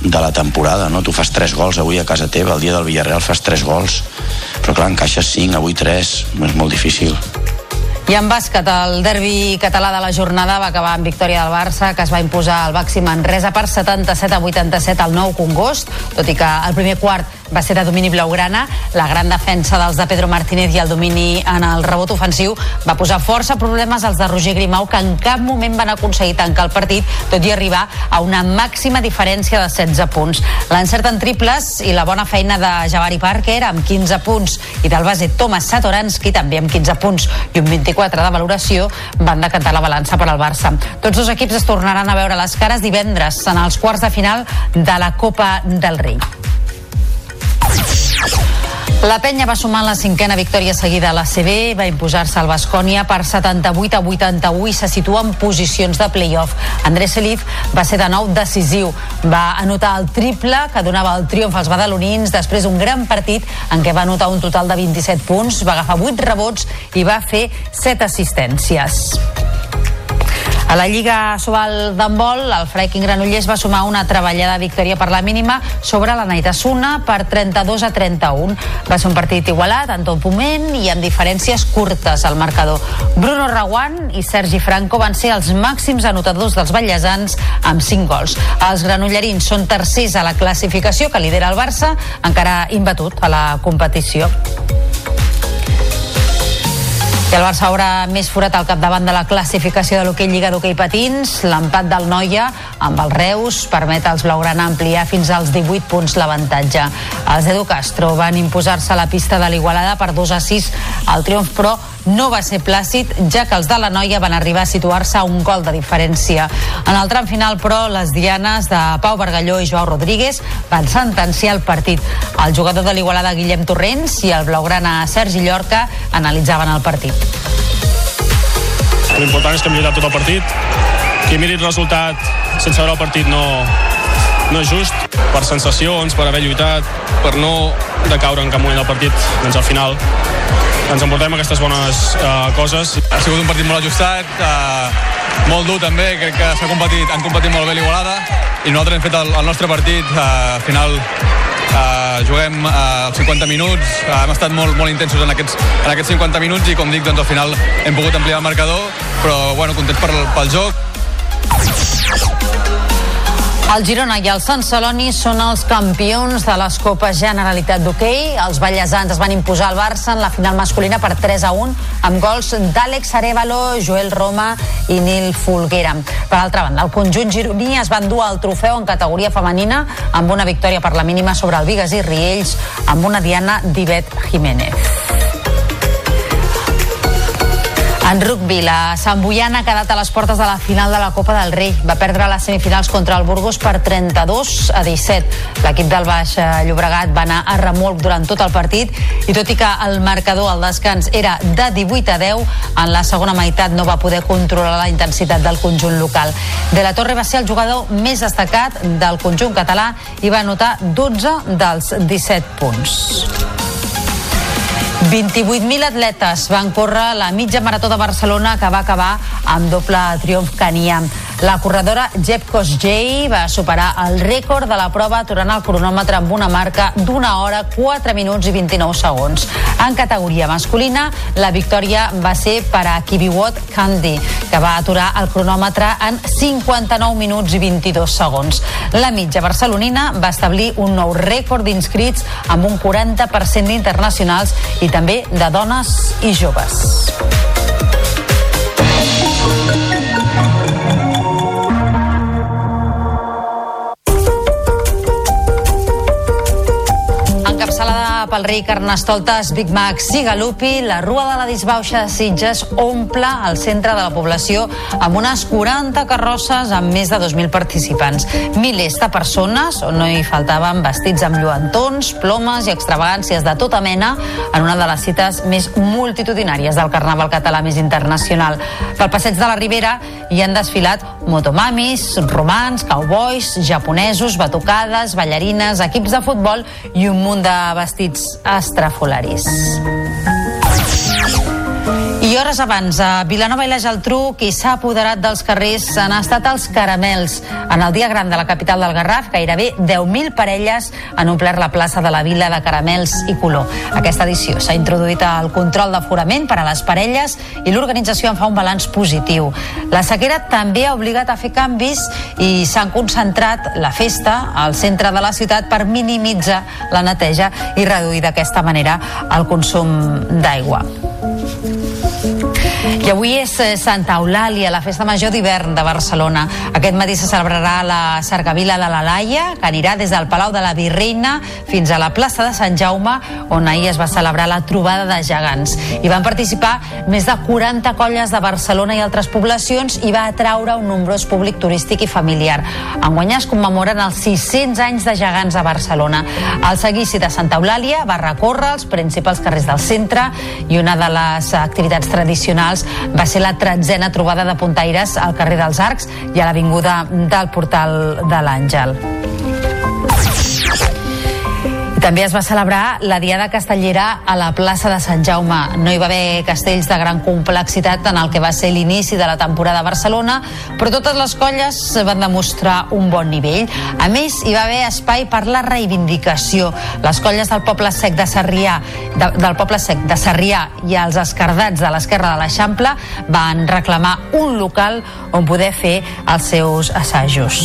[SPEAKER 32] de la temporada, no? Tu fas tres gols avui a casa teva, el dia del Villarreal fas tres gols, però clar, encaixes cinc, avui tres, és molt difícil.
[SPEAKER 1] I en bàsquet, el derbi català de la jornada va acabar amb victòria del Barça, que es va imposar al Baxi Manresa per 77 a 87 al nou Congost, tot i que el primer quart va ser de domini blaugrana. La gran defensa dels de Pedro Martínez i el domini en el rebot ofensiu va posar força problemes als de Roger Grimau, que en cap moment van aconseguir tancar el partit, tot i arribar a una màxima diferència de 16 punts. L'encert en triples i la bona feina de Javari Parker amb 15 punts i del base Thomas Satoransky també amb 15 punts i un 24 de valoració van decantar la balança per al Barça. Tots dos equips es tornaran a veure les cares divendres en els quarts de final de la Copa del Rei. La penya va sumar la cinquena victòria seguida a la CB, va imposar-se al Bascònia per 78 a 81 i se situa en posicions de play-off. Andrés Seliz va ser de nou decisiu. Va anotar el triple que donava el triomf als badalonins després d'un gran partit en què va anotar un total de 27 punts, va agafar 8 rebots i va fer 7 assistències. A la Lliga Sobal d'handbol, el Freiking Granollers va sumar una treballada victòria per la mínima sobre la Naitasuna per 32 a 31. Va ser un partit igualat en tot moment i amb diferències curtes al marcador. Bruno Raguant i Sergi Franco van ser els màxims anotadors dels ballesans amb 5 gols. Els granollerins són tercers a la classificació que lidera el Barça, encara imbatut a la competició. I el Barça haurà més forat al capdavant de la classificació de l'hoquei Lliga d'hoquei Patins. L'empat del Noia amb el Reus permet als blaugrana ampliar fins als 18 punts l'avantatge. Els Edu Castro van imposar-se a la pista de l'Igualada per 2 a 6 al triomf, però no va ser plàcid, ja que els de la noia van arribar a situar-se a un gol de diferència. En el tram final, però, les dianes de Pau Bargalló i Joao Rodríguez van sentenciar el partit. El jugador de l'Igualada, Guillem Torrents, i el blaugrana Sergi Llorca analitzaven el partit.
[SPEAKER 22] L'important és que hem lluitat tot el partit. Qui miri el resultat sense veure el partit no, no és just. Per sensacions, per haver lluitat, per no decaure en cap moment del partit, doncs al final ens emportem aquestes bones uh, coses.
[SPEAKER 23] Ha sigut un partit molt ajustat, uh, molt dur també, crec que s'ha competit, han competit molt bé l'Igualada i nosaltres hem fet el, el nostre partit, uh, al final uh, juguem uh, els 50 minuts, uh, hem estat molt, molt intensos en aquests, en aquests 50 minuts i com dic, doncs al final hem pogut ampliar el marcador, però bueno, contents per, pel joc.
[SPEAKER 1] El Girona i el Sant Celoni són els campions de les Copes Generalitat d'Hockey. Els ballesans es van imposar al Barça en la final masculina per 3 a 1 amb gols d'Àlex Arevalo, Joel Roma i Nil Folguera. Per altra banda, el conjunt gironí es va endur el trofeu en categoria femenina amb una victòria per la mínima sobre el Vigues i Riells amb una diana d'Ivet Jiménez. En rugby, la Sant Boiana ha quedat a les portes de la final de la Copa del Rei. Va perdre les semifinals contra el Burgos per 32 a 17. L'equip del Baix eh, Llobregat va anar a remolc durant tot el partit i tot i que el marcador al descans era de 18 a 10, en la segona meitat no va poder controlar la intensitat del conjunt local. De la Torre va ser el jugador més destacat del conjunt català i va anotar 12 dels 17 punts. 28.000 atletes van córrer la mitja marató de Barcelona que va acabar amb doble triomf canià. La corredora Jeb Kosgei va superar el rècord de la prova aturant el cronòmetre amb una marca d'una hora, 4 minuts i 29 segons. En categoria masculina, la victòria va ser per a Kibiwot Kandi, que va aturar el cronòmetre en 59 minuts i 22 segons. La mitja barcelonina va establir un nou rècord d'inscrits amb un 40% d'internacionals i també de dones i joves. Pel rei Carnestoltes Big Mac Sigalupi, la Rua de la Disbauxa de Sitges omple el centre de la població amb unes 40 carrosses amb més de 2.000 participants. Milers de persones, on no hi faltaven vestits amb lluentons, plomes i extravagàncies de tota mena en una de les cites més multitudinàries del Carnaval català més internacional. Pel passeig de la Ribera hi han desfilat motomamis, romans, cowboys, japonesos, batucades, ballarines, equips de futbol i un munt de vestits estrafolaris. I hores abans, a Vilanova i la Geltrú, qui s'ha apoderat dels carrers han estat els caramels. En el dia gran de la capital del Garraf, gairebé 10.000 parelles han omplert la plaça de la Vila de caramels i color. Aquesta edició s'ha introduït el control d'aforament per a les parelles i l'organització en fa un balanç positiu. La sequera també ha obligat a fer canvis i s'han concentrat la festa al centre de la ciutat per minimitzar la neteja i reduir d'aquesta manera el consum d'aigua. I avui és eh, Santa Eulàlia, la festa major d'hivern de Barcelona. Aquest matí se celebrarà la Cercavila de la Laia, que anirà des del Palau de la Virreina fins a la plaça de Sant Jaume, on ahir es va celebrar la trobada de gegants. Hi van participar més de 40 colles de Barcelona i altres poblacions i va atraure un nombrós públic turístic i familiar. Enguanyar es commemoren els 600 anys de gegants a Barcelona. El seguici de Santa Eulàlia va recórrer els principals carrers del centre i una de les activitats tradicionals va ser la tretzena trobada de puntaires al carrer dels Arcs i a l'avinguda del Portal de l'Àngel. També es va celebrar la Diada Castellera a la plaça de Sant Jaume. No hi va haver castells de gran complexitat en el que va ser l'inici de la temporada a Barcelona, però totes les colles van demostrar un bon nivell. A més, hi va haver espai per la reivindicació. Les colles del poble sec de Sarrià, de, del poble sec de Sarrià i els escardats de l'esquerra de l'Eixample van reclamar un local on poder fer els seus assajos.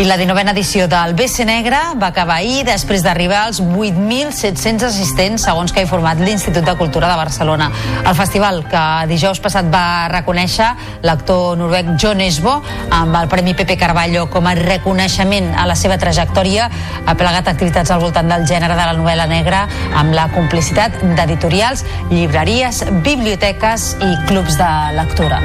[SPEAKER 1] I la 19a edició del BC Negre va acabar ahir després d'arribar als 8.700 assistents, segons que ha informat l'Institut de Cultura de Barcelona. El festival, que dijous passat va reconèixer l'actor noruec John Esbo amb el Premi Pepe Carballo com a reconeixement a la seva trajectòria, ha plegat activitats al voltant del gènere de la novel·la negra amb la complicitat d'editorials, llibreries, biblioteques i clubs de lectura.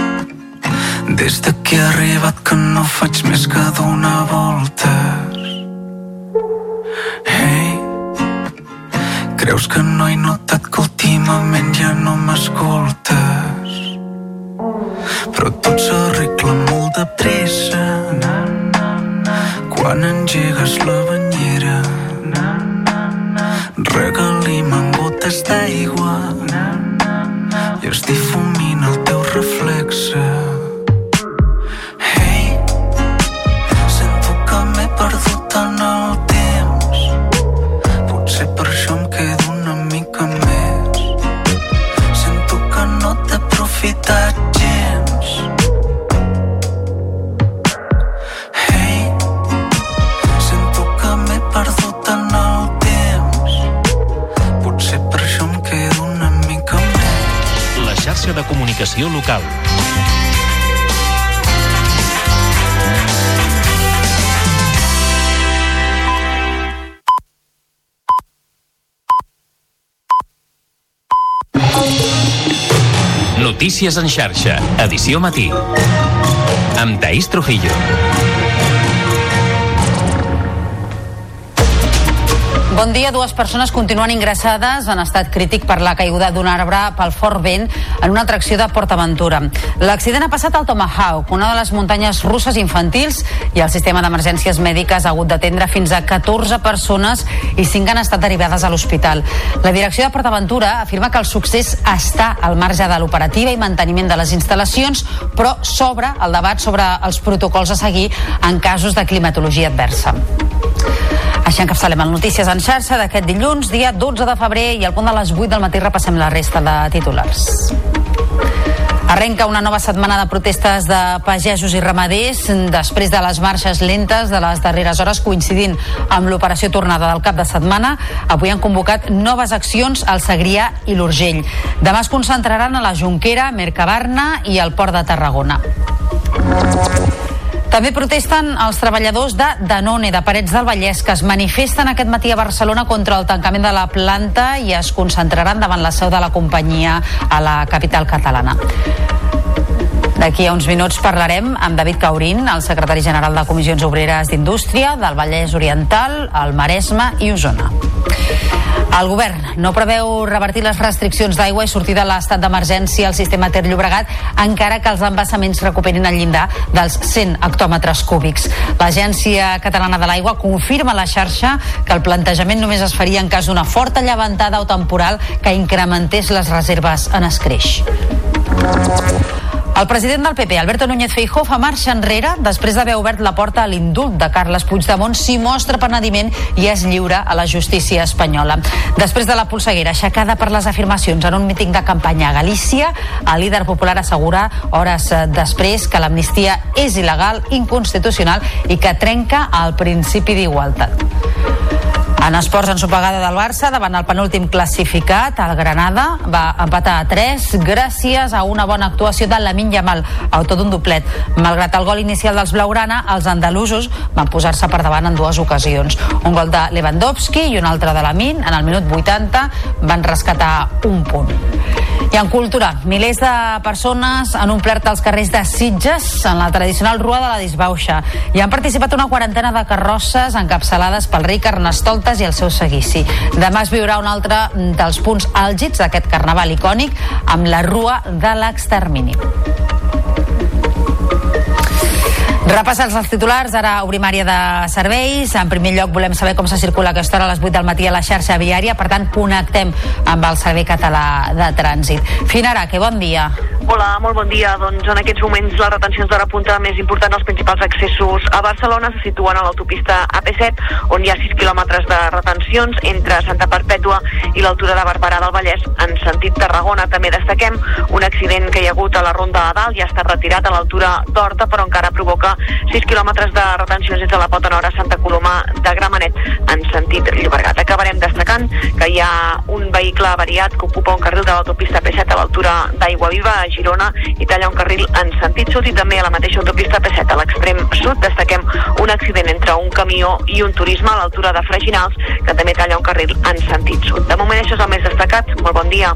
[SPEAKER 33] des de que he arribat que no faig més que donar voltes. Ei, creus que no he notat que últimament ja no m'escoltes? Però tot s'arregla molt de pressa quan engegues la banyera. Regalim amb gotes d'aigua i es difumina el teu reflexe.
[SPEAKER 4] Comunicació local. Notícies en xarxa, edició matí. Amb Taís Trujillo.
[SPEAKER 1] Bon dia. Dues persones continuen ingressades en estat crític per la caiguda d'un arbre pel fort vent en una atracció de PortAventura. L'accident ha passat al Tomahawk, una de les muntanyes russes infantils, i el sistema d'emergències mèdiques ha hagut d'atendre fins a 14 persones i 5 han estat derivades a l'hospital. La direcció de PortAventura afirma que el succés està al marge de l'operativa i manteniment de les instal·lacions, però s'obre el debat sobre els protocols a seguir en casos de climatologia adversa. Així encapçalem el Notícies en xarxa d'aquest dilluns, dia 12 de febrer, i al punt de les 8 del matí repassem la resta de titulars. Arrenca una nova setmana de protestes de pagesos i ramaders després de les marxes lentes de les darreres hores coincidint amb l'operació tornada del cap de setmana. Avui han convocat noves accions al Segrià i l'Urgell. Demà es concentraran a la Jonquera, Mercabarna i al Port de Tarragona. També protesten els treballadors de Danone, de Parets del Vallès, que es manifesten aquest matí a Barcelona contra el tancament de la planta i es concentraran davant la seu de la companyia a la capital catalana. D'aquí a uns minuts parlarem amb David Caurín, el secretari general de Comissions Obreres d'Indústria del Vallès Oriental, el Maresme i Osona. El govern no preveu revertir les restriccions d'aigua i sortir de l'estat d'emergència al sistema Ter Llobregat encara que els embassaments recuperin el llindar dels 100 hectòmetres cúbics. L'Agència Catalana de l'Aigua confirma a la xarxa que el plantejament només es faria en cas d'una forta llevantada o temporal que incrementés les reserves en escreix. El president del PP, Alberto Núñez Feijóo, fa marxa enrere després d'haver obert la porta a l'indult de Carles Puigdemont si mostra penediment i es lliura a la justícia espanyola. Després de la polseguera aixecada per les afirmacions en un míting de campanya a Galícia, el líder popular assegura hores eh, després que l'amnistia és il·legal, inconstitucional i que trenca el principi d'igualtat. En esports, ensopegada del Barça davant el penúltim classificat, el Granada va empatar a 3 gràcies a una bona actuació de Lamin Yamal, autor d'un doblet. Malgrat el gol inicial dels Blaugrana, els andalusos van posar-se per davant en dues ocasions. Un gol de Lewandowski i un altre de Lamin en el minut 80 van rescatar un punt. I en cultura, milers de persones han omplert els carrers de Sitges en la tradicional Rua de la Disbauxa i han participat una quarantena de carrosses encapçalades pel rei Carnestoltes i el seu seguici. Demà es viurà un altre dels punts àlgids d'aquest carnaval icònic amb la Rua de l'Extermini. Repassats els titulars, ara obrim àrea de serveis. En primer lloc volem saber com se circula aquesta hora a les 8 del matí a la xarxa viària, per tant connectem amb el Servei Català de Trànsit. Finara, que bon dia.
[SPEAKER 34] Hola, molt bon dia. Doncs en aquests moments les retencions d'hora punta més important als principals accessos a Barcelona se situen a l'autopista AP7, on hi ha 6 quilòmetres de retencions entre Santa Perpètua i l'altura de Barberà del Vallès. En sentit Tarragona també destaquem un accident que hi ha hagut a la Ronda de Dalt, ja està retirat a l'altura d'Horta, però encara provoca 6 quilòmetres de retencions des de la Pota Nord a Santa Coloma de Gramenet en sentit Llobregat. Acabarem destacant que hi ha un vehicle avariat que ocupa un carril de l'autopista P7 a l'altura d'Aigua Viva a Girona i talla un carril en sentit sud i també a la mateixa autopista P7 a l'extrem sud destaquem un accident entre un camió i un turisme a l'altura de Freginals que també talla un carril en sentit sud. De moment això és el més destacat. Molt bon dia.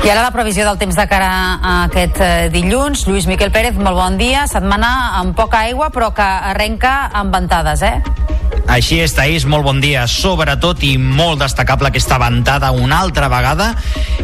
[SPEAKER 1] I ara la previsió del temps de cara a aquest eh, dilluns. Lluís Miquel Pérez, molt bon dia. Setmana amb poca aigua, però que arrenca amb ventades, eh?
[SPEAKER 3] Així és, Taís, molt bon dia. Sobretot i molt destacable aquesta ventada una altra vegada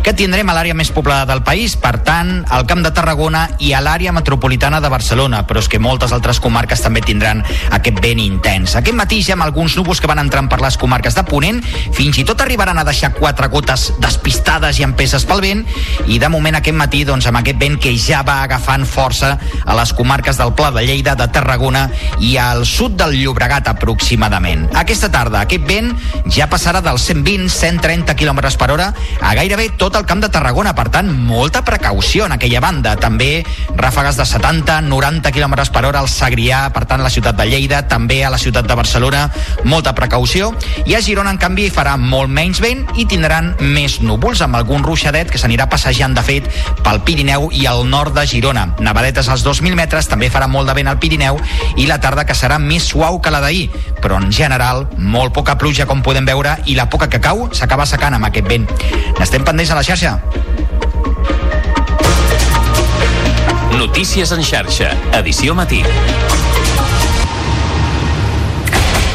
[SPEAKER 3] que tindrem a l'àrea més poblada del país, per tant, al Camp de Tarragona i a l'àrea metropolitana de Barcelona, però és que moltes altres comarques també tindran aquest vent intens. Aquest matí ja amb alguns núvols que van entrant per les comarques de Ponent, fins i tot arribaran a deixar quatre gotes despistades i empeses pel vent, i de moment aquest matí, doncs, amb aquest vent que ja va agafant força a les comarques del Pla de Lleida, de Tarragona i al sud del Llobregat aproximadament. Aquesta tarda aquest vent ja passarà dels 120-130 km per hora a gairebé tot el camp de Tarragona, per tant, molta precaució en aquella banda. També ràfegues de 70-90 km per hora al Segrià, per tant, la ciutat de Lleida, també a la ciutat de Barcelona, molta precaució. I a Girona, en canvi, farà molt menys vent i tindran més núvols, amb algun ruixadet que s'anirà passejant, de fet, pel Pirineu i al nord de Girona. Nevadetes als 2.000 metres, també farà molt de vent al Pirineu i la tarda que serà més suau que la d'ahir, però en general molt poca pluja com podem veure i la poca que cau s'acaba secant amb aquest vent. N'estem pendents a la xarxa.
[SPEAKER 4] Notícies en xarxa, edició matí.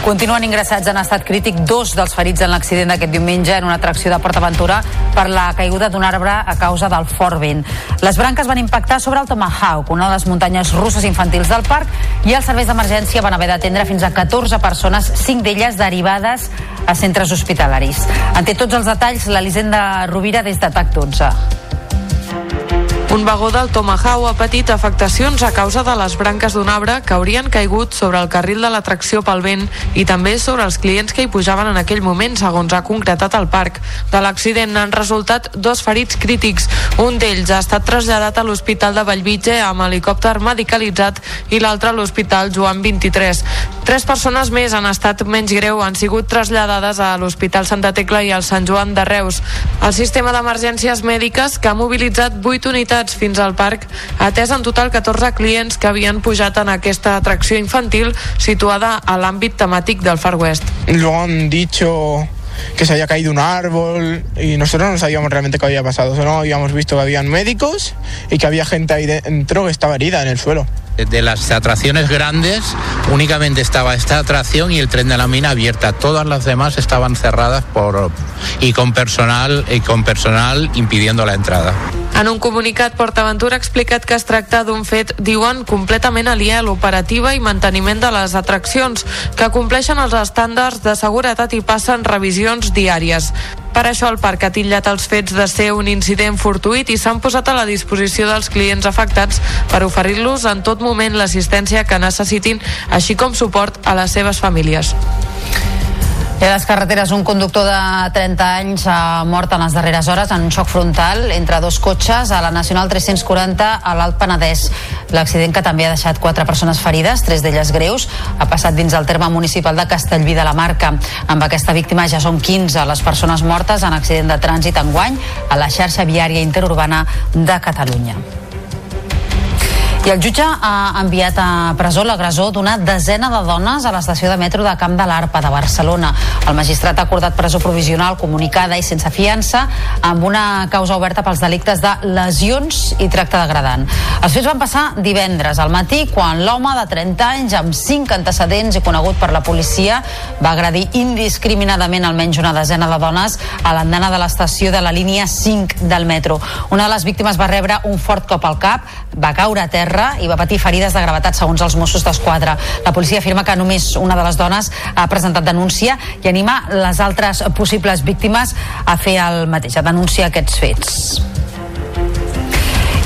[SPEAKER 1] Continuen ingressats en estat crític dos dels ferits en l'accident d'aquest diumenge en una atracció de Port Aventura per la caiguda d'un arbre a causa del fort vent. Les branques van impactar sobre el Tomahawk, una de les muntanyes russes infantils del parc, i els serveis d'emergència van haver d'atendre fins a 14 persones, 5 d'elles derivades a centres hospitalaris. En té tots els detalls l'Elisenda Rovira des de TAC 12.
[SPEAKER 5] Un vagó del Tomahawk ha patit afectacions a causa de les branques d'un arbre que haurien caigut sobre el carril de l'atracció pel vent i també sobre els clients que hi pujaven en aquell moment, segons ha concretat el parc. De l'accident han resultat dos ferits crítics. Un d'ells ha estat traslladat a l'Hospital de Vallvitge amb helicòpter medicalitzat i l'altre a l'Hospital Joan 23. Tres persones més han estat menys greu, han sigut traslladades a l'Hospital Santa Tecla i al Sant Joan de Reus. El sistema d'emergències mèdiques, que ha mobilitzat 8 unitats fins al parc, ha atès en total 14 clients que havien pujat en aquesta atracció infantil situada a l'àmbit temàtic del Far West.
[SPEAKER 28] Luego han dicho que se había caído un árbol y nosotros no sabíamos realmente qué había pasado, solo habíamos visto que habían médicos y que había gente ahí dentro que estaba herida en el suelo.
[SPEAKER 7] De las atracciones grandes, únicamente estaba esta atracción y el tren de la mina abierta. Todas las demás estaban cerradas por y con personal y con personal impidiendo la entrada.
[SPEAKER 5] En un comunicat, PortAventura ha explicat que es tracta d'un fet, diuen, completament aliè a l'operativa i manteniment de les atraccions, que compleixen els estàndards de seguretat i passen revisions diàries. Per això el parc ha titllat els fets de ser un incident fortuït i s'han posat a la disposició dels clients afectats per oferir-los en tot moment l'assistència que necessitin, així com suport a les seves famílies.
[SPEAKER 1] I a les carreteres, un conductor de 30 anys ha mort en les darreres hores en un xoc frontal entre dos cotxes a la Nacional 340 a l'Alt Penedès. L'accident, que també ha deixat quatre persones ferides, tres d'elles greus, ha passat dins el terme municipal de Castellví de la Marca. Amb aquesta víctima ja són 15 les persones mortes en accident de trànsit enguany a la xarxa viària interurbana de Catalunya. I el jutge ha enviat a presó l'agressor d'una desena de dones a l'estació de metro de Camp de l'Arpa de Barcelona. El magistrat ha acordat presó provisional comunicada i sense fiança amb una causa oberta pels delictes de lesions i tracte degradant. Els fets van passar divendres al matí quan l'home de 30 anys amb 5 antecedents i conegut per la policia va agredir indiscriminadament almenys una desena de dones a l'andana de l'estació de la línia 5 del metro. Una de les víctimes va rebre un fort cop al cap, va caure a terra terra i va patir ferides de gravetat segons els Mossos d'Esquadra. La policia afirma que només una de les dones ha presentat denúncia i anima les altres possibles víctimes a fer el mateix, a denunciar aquests fets.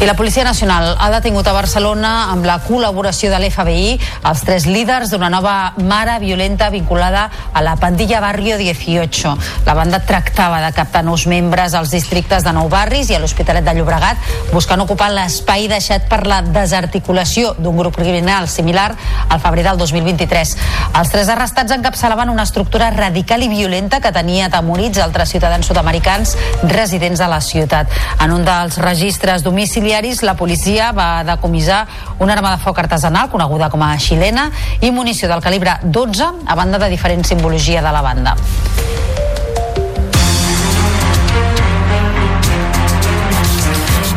[SPEAKER 1] I la Policia Nacional ha detingut a Barcelona amb la col·laboració de l'FBI els tres líders d'una nova mare violenta vinculada a la pandilla Barrio 18. La banda tractava de captar nous membres als districtes de Nou Barris i a l'Hospitalet de Llobregat buscant ocupar l'espai deixat per la desarticulació d'un grup criminal similar al febrer del 2023. Els tres arrestats encapçalaven una estructura radical i violenta que tenia atemorits altres ciutadans sud-americans residents a la ciutat. En un dels registres domicili domiciliaris, la policia va decomissar una arma de foc artesanal coneguda com a xilena i munició del calibre 12 a banda de diferent simbologia de la banda.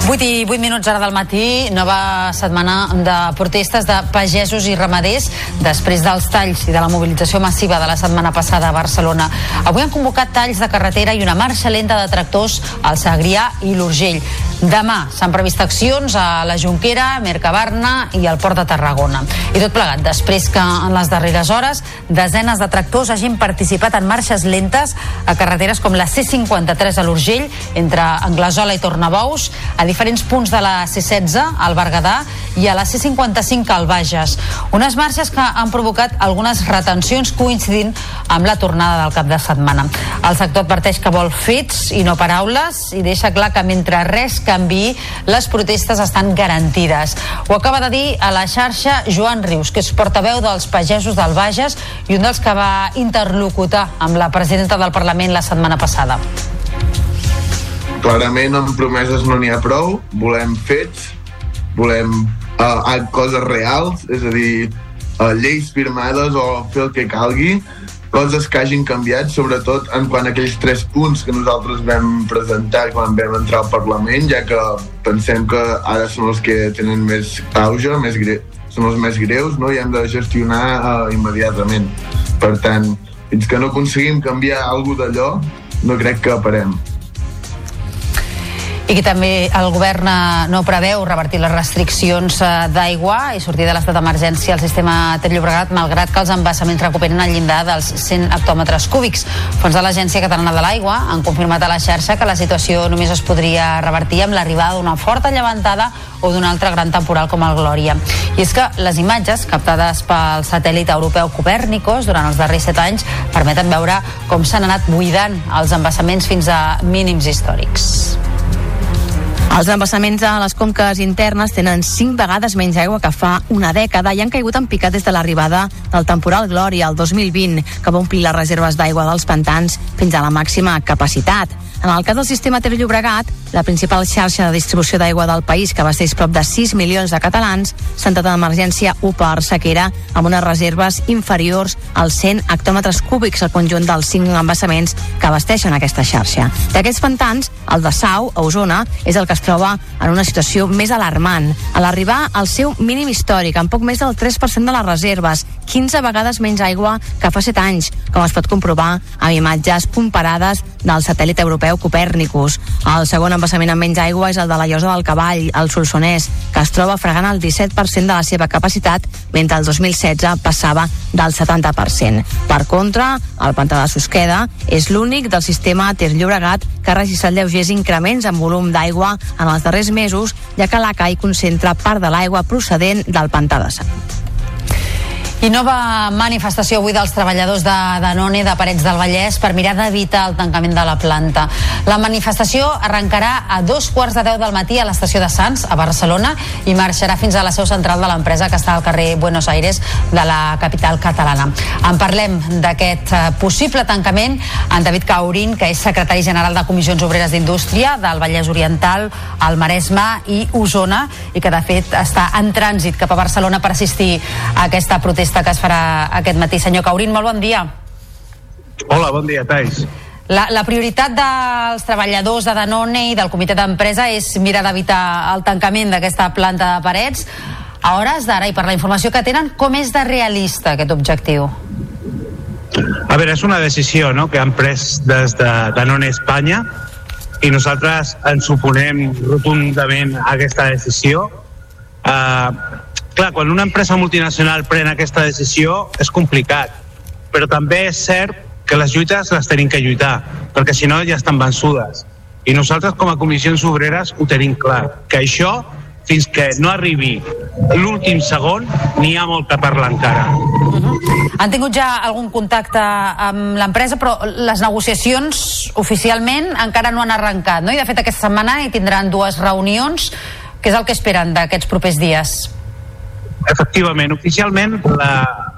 [SPEAKER 1] 8 i 8 minuts ara del matí, nova setmana de protestes de pagesos i ramaders després dels talls i de la mobilització massiva de la setmana passada a Barcelona. Avui han convocat talls de carretera i una marxa lenta de tractors al Segrià i l'Urgell. Demà s'han previst accions a la Junquera, Mercabarna i al Port de Tarragona. I tot plegat, després que en les darreres hores desenes de tractors hagin participat en marxes lentes a carreteres com la C53 a l'Urgell, entre Anglesola i Tornabous, a diferents punts de la C16 al Berguedà i a la C55 al Bages. Unes marxes que han provocat algunes retencions coincidint amb la tornada del cap de setmana. El sector adverteix que vol fets i no paraules i deixa clar que mentre res canvi les protestes estan garantides. Ho acaba de dir a la xarxa Joan Rius, que és portaveu dels pagesos del Bages i un dels que va interlocutar amb la presidenta del Parlament la setmana passada.
[SPEAKER 35] Clarament amb promeses no n'hi ha prou, volem fets, volem uh, coses reals, és a dir, uh, lleis firmades o fer el que calgui, coses que hagin canviat, sobretot en quant a aquells tres punts que nosaltres vam presentar quan vam entrar al Parlament, ja que pensem que ara són els que tenen més auge, més gre són els més greus, no? i hem de gestionar uh, immediatament. Per tant, fins que no aconseguim canviar alguna d'allò, no crec que parem
[SPEAKER 1] i que també el govern eh, no preveu revertir les restriccions eh, d'aigua i sortir de l'estat d'emergència al sistema Ter Llobregat, malgrat que els embassaments recuperen el llindar dels 100 hectòmetres cúbics. Fons de l'Agència Catalana de l'Aigua han confirmat a la xarxa que la situació només es podria revertir amb l'arribada d'una forta llevantada o d'un altre gran temporal com el Glòria. I és que les imatges captades pel satèl·lit europeu Copernicus durant els darrers set anys permeten veure com s'han anat buidant els embassaments fins a mínims històrics.
[SPEAKER 11] Els embassaments a les conques internes tenen cinc vegades menys aigua que fa una dècada i han caigut en picat des de l'arribada del temporal Glòria el 2020, que va omplir les reserves d'aigua dels pantans fins a la màxima capacitat. En el cas del sistema Ter Llobregat, la principal xarxa de distribució d'aigua del país, que abasteix prop de 6 milions de catalans, s'ha entrat en emergència 1 per sequera amb unes reserves inferiors als 100 hectòmetres cúbics al conjunt dels 5 embassaments que abasteixen aquesta xarxa. D'aquests pantans, el de Sau, a Osona, és el que es troba en una situació més alarmant. A l'arribar al seu mínim històric, amb poc més del 3% de les reserves, 15 vegades menys aigua que fa 7 anys, com es pot comprovar amb imatges comparades del satèl·lit europeu Copernicus. El segon embassament amb menys aigua és el de la Llosa del Cavall, el Solsonès, que es troba fregant el 17% de la seva capacitat, mentre el 2016 passava del 70%. Per contra, el pantà de Susqueda és l'únic del sistema Ter Llobregat que ha registrat lleugers increments en volum d'aigua en els darrers mesos, ja que la CAI concentra part de l'aigua procedent del pantà de Sant.
[SPEAKER 1] I nova manifestació avui dels treballadors de Danone de Parets del Vallès per mirar d'evitar el tancament de la planta. La manifestació arrencarà a dos quarts de deu del matí a l'estació de Sants, a Barcelona, i marxarà fins a la seu central de l'empresa que està al carrer Buenos Aires de la capital catalana. En parlem d'aquest eh, possible tancament en David Caurín, que és secretari general de Comissions Obreres d'Indústria del Vallès Oriental, el Maresme i Osona, i que de fet està en trànsit cap a Barcelona per assistir a aquesta protesta protesta que es farà aquest matí. Senyor Caurín, molt bon dia.
[SPEAKER 36] Hola, bon dia, Tais.
[SPEAKER 1] La, la prioritat dels treballadors de Danone i del comitè d'empresa és mirar d'evitar el tancament d'aquesta planta de parets. A hores d'ara, i per la informació que tenen, com és de realista aquest objectiu?
[SPEAKER 36] A veure, és una decisió no?, que han pres des de Danone Espanya i nosaltres ens oponem rotundament a aquesta decisió. Uh, clar, quan una empresa multinacional pren aquesta decisió és complicat, però també és cert que les lluites les tenim que lluitar, perquè si no ja estan vençudes. I nosaltres com a comissions obreres ho tenim clar, que això fins que no arribi l'últim segon n'hi ha molt que parlar encara. Uh
[SPEAKER 1] -huh. Han tingut ja algun contacte amb l'empresa, però les negociacions oficialment encara no han arrencat, no? I de fet aquesta setmana hi tindran dues reunions. Què és el que esperen d'aquests propers dies?
[SPEAKER 36] Efectivament, oficialment, la,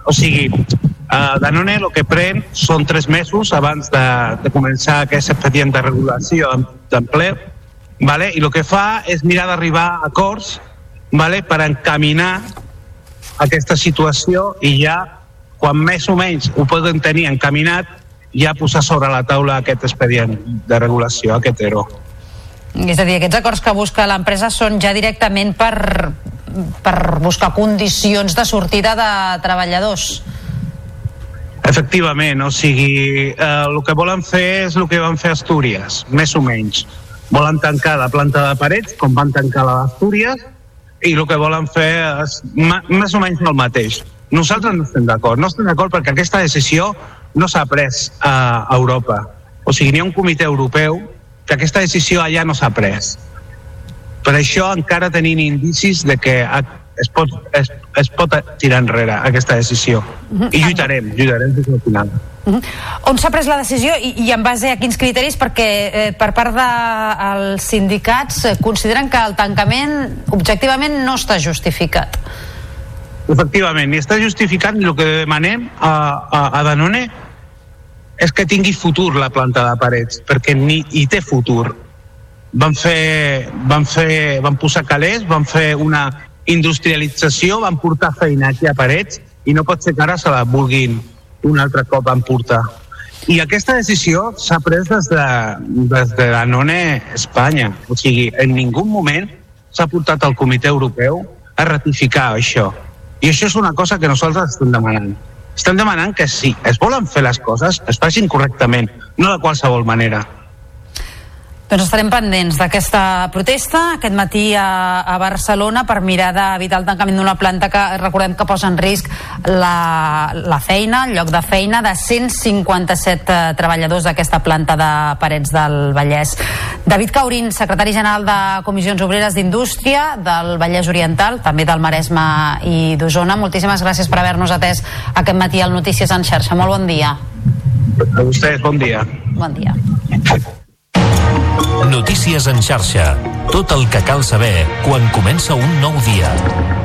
[SPEAKER 36] o sigui, uh, Danone el que pren són tres mesos abans de, de començar aquest expedient de regulació d'emple, vale? i el que fa és mirar d'arribar a acords vale? per encaminar aquesta situació i ja, quan més o menys ho poden tenir encaminat, ja posar sobre la taula aquest expedient de regulació, aquest ERO.
[SPEAKER 1] És a dir, aquests acords que busca l'empresa són ja directament per, per buscar condicions de sortida de treballadors.
[SPEAKER 36] Efectivament, o sigui, eh, el que volen fer és el que van fer Astúries, més o menys. Volen tancar la planta de parets, com van tancar la d'Astúries, i el que volen fer és més o menys el mateix. Nosaltres no estem d'acord. No estem d'acord perquè aquesta decisió no s'ha pres a Europa. O sigui, n'hi ha un comitè europeu que aquesta decisió allà no s'ha pres per això encara tenim indicis de que es pot, es, es pot tirar enrere aquesta decisió. Mhm. I lluitarem, lluitarem fins al final.
[SPEAKER 1] Uh -huh. On s'ha pres la decisió i, i en base a quins criteris? Perquè eh, per part dels de, sindicats eh, consideren que el tancament objectivament no està justificat.
[SPEAKER 36] Efectivament, i està justificat el que demanem a, a, a Danone és que tingui futur la planta de parets, perquè ni hi té futur van fer, van fer, van posar calés, van fer una industrialització, van portar feina aquí a Parets i no pot ser que ara se la vulguin un altre cop emportar. I aquesta decisió s'ha pres des de, des de la NONE Espanya. O sigui, en ningú moment s'ha portat al Comitè Europeu a ratificar això. I això és una cosa que nosaltres estem demanant. Estem demanant que si es volen fer les coses, es facin correctament, no de qualsevol manera.
[SPEAKER 1] Doncs estarem pendents d'aquesta protesta aquest matí a, a Barcelona per mirar d'evitar el tancament d'una planta que recordem que posa en risc la, la feina, el lloc de feina de 157 eh, treballadors d'aquesta planta de Parets del Vallès. David Caurín, secretari general de Comissions Obreres d'Indústria del Vallès Oriental, també del Maresme i d'Osona, moltíssimes gràcies per haver-nos atès aquest matí al Notícies en xarxa. Molt bon dia.
[SPEAKER 36] A vostès, bon dia.
[SPEAKER 1] Bon dia.
[SPEAKER 4] Notícies en xarxa. Tot el que cal saber quan comença un nou dia.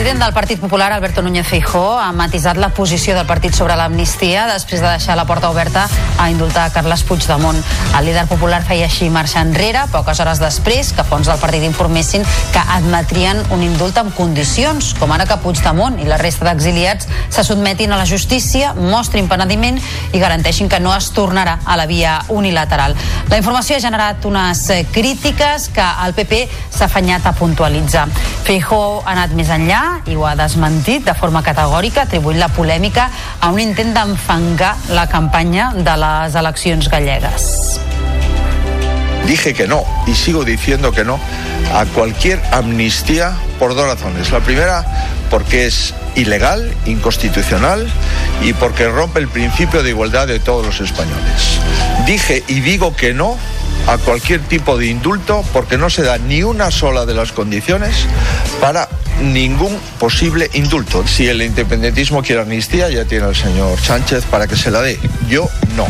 [SPEAKER 1] President del Partit Popular, Alberto Núñez Feijó, ha matisat la posició del partit sobre l'amnistia després de deixar la porta oberta a indultar Carles Puigdemont. El líder popular feia així marxa enrere, poques hores després que fons del partit informessin que admetrien un indult amb condicions, com ara que Puigdemont i la resta d'exiliats se sotmetin a la justícia, mostrin penediment i garanteixin que no es tornarà a la via unilateral. La informació ha generat unes crítiques que el PP s'ha afanyat a puntualitzar. Feijó ha anat més enllà enllà i ho ha desmentit de forma categòrica, atribuint la polèmica a un intent d'enfangar la campanya de les eleccions gallegues.
[SPEAKER 15] Dije que no y sigo diciendo que no a cualquier amnistía por dos razones. La primera, porque es ilegal, inconstitucional y porque rompe el principio de igualdad de todos los españoles. Dije y digo que no a cualquier tipo de indulto porque no se da ni una sola de las condiciones para ningún posible indulto. Si el independentismo quiere amnistía, ya tiene el señor Sánchez para que se la dé. Yo no.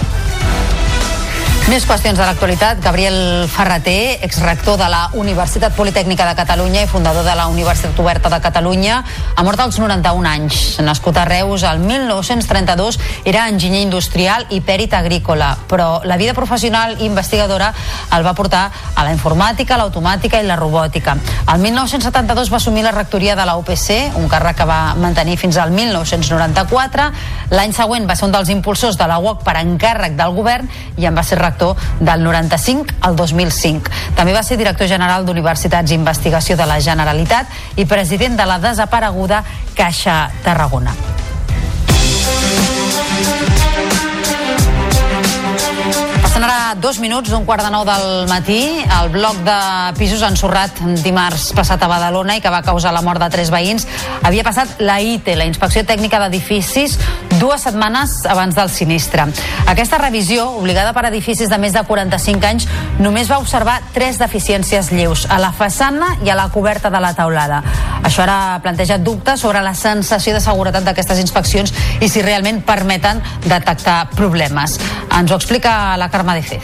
[SPEAKER 1] Més qüestions de l'actualitat. Gabriel Ferreter, exrector de la Universitat Politècnica de Catalunya i fundador de la Universitat Oberta de Catalunya, ha mort als 91 anys. Nascut a Reus el 1932, era enginyer industrial i pèrit agrícola, però la vida professional i investigadora el va portar a la informàtica, l'automàtica i la robòtica. El 1972 va assumir la rectoria de la UPC, un càrrec que va mantenir fins al 1994. L'any següent va ser un dels impulsors de la UOC per encàrrec del govern i en va ser rector del 95 al 2005. També va ser director general d'Universitats i Investigació de la Generalitat i president de la desapareguda Caixa Tarragona. Passen ara dos minuts d'un quart de nou del matí. El bloc de pisos ensorrat dimarts passat a Badalona i que va causar la mort de tres veïns havia passat la ITE, la Inspecció Tècnica d'Edificis, dues setmanes abans del sinistre. Aquesta revisió, obligada per edificis de més de 45 anys, només va observar tres deficiències lleus, a la façana i a la coberta de la taulada. Això ara planteja dubtes sobre la sensació de seguretat d'aquestes inspeccions i si realment permeten detectar problemes. Ens ho explica la Carme de Fez.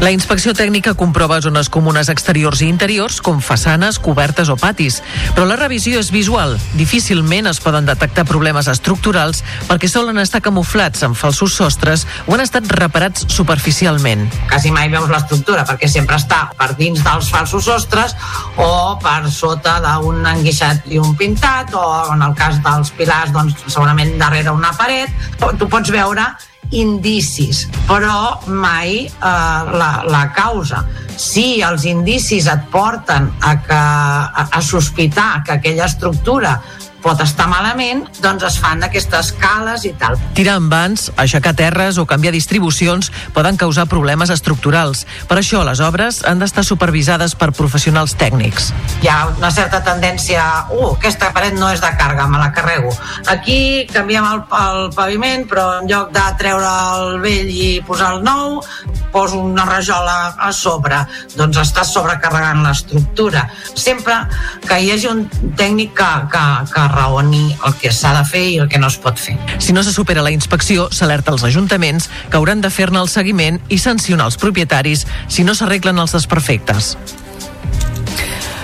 [SPEAKER 16] La inspecció tècnica comprova zones comunes exteriors i interiors, com façanes, cobertes o patis. Però la revisió és visual. Difícilment es poden detectar problemes estructurals perquè solen estar camuflats amb falsos sostres o han estat reparats superficialment.
[SPEAKER 17] quasi mai veus l'estructura perquè sempre està per dins dels falsos sostres o per sota d'un enguixat i un pintat o en el cas dels pilars doncs segurament darrere una paret tu pots veure indicis, però mai eh, la, la causa. Si els indicis et porten a, que, a, a sospitar que aquella estructura pot estar malament, doncs es fan aquestes cales i tal.
[SPEAKER 16] Tirar amb vans, aixecar terres o canviar distribucions poden causar problemes estructurals. Per això les obres han d'estar supervisades per professionals tècnics.
[SPEAKER 17] Hi ha una certa tendència, uh, aquesta paret no és de càrrega, me la carrego. Aquí canviem el, el paviment, però en lloc de treure el vell i posar el nou, poso una rajola a sobre. Doncs estàs sobrecarregant l'estructura. Sempre que hi hagi un tècnic que, que, que raoni el que s'ha de fer i el que no es pot fer.
[SPEAKER 16] Si no se supera la inspecció, s'alerta als ajuntaments que hauran de fer-ne el seguiment i sancionar els propietaris si no s'arreglen els desperfectes.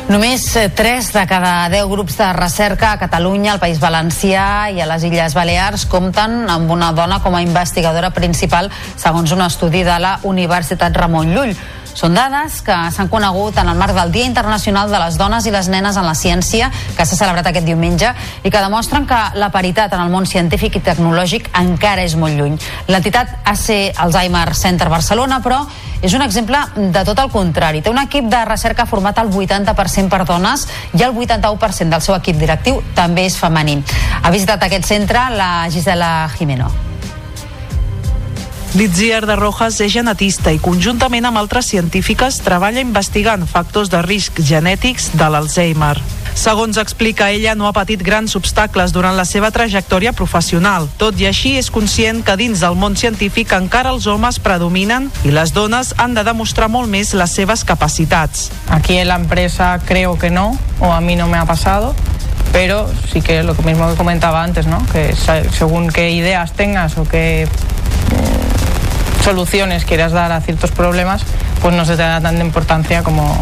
[SPEAKER 1] Només 3 de cada 10 grups de recerca a Catalunya, al País Valencià i a les Illes Balears compten amb una dona com a investigadora principal, segons un estudi de la Universitat Ramon Llull. Són dades que s'han conegut en el marc del Dia Internacional de les Dones i les Nenes en la Ciència, que s'ha celebrat aquest diumenge, i que demostren que la paritat en el món científic i tecnològic encara és molt lluny. L'entitat AC Alzheimer Center Barcelona, però, és un exemple de tot el contrari. Té un equip de recerca format al 80% per dones i el 81% del seu equip directiu també és femení. Ha visitat aquest centre la Gisela Jimeno.
[SPEAKER 18] Litziar de Rojas és genetista i conjuntament amb altres científiques treballa investigant factors de risc genètics de l'Alzheimer. Segons explica ella, no ha patit grans obstacles durant la seva trajectòria professional. Tot i així, és conscient que dins del món científic encara els homes predominen i les dones han de demostrar molt més les seves capacitats.
[SPEAKER 19] Aquí en la empresa creo que no, o a mí no me ha pasado, pero sí que lo mismo que comentaba antes, ¿no? Que se- según qué ideas tengas o qué soluciones quieras dar a ciertos problemas, pues no se te da tanta importancia como,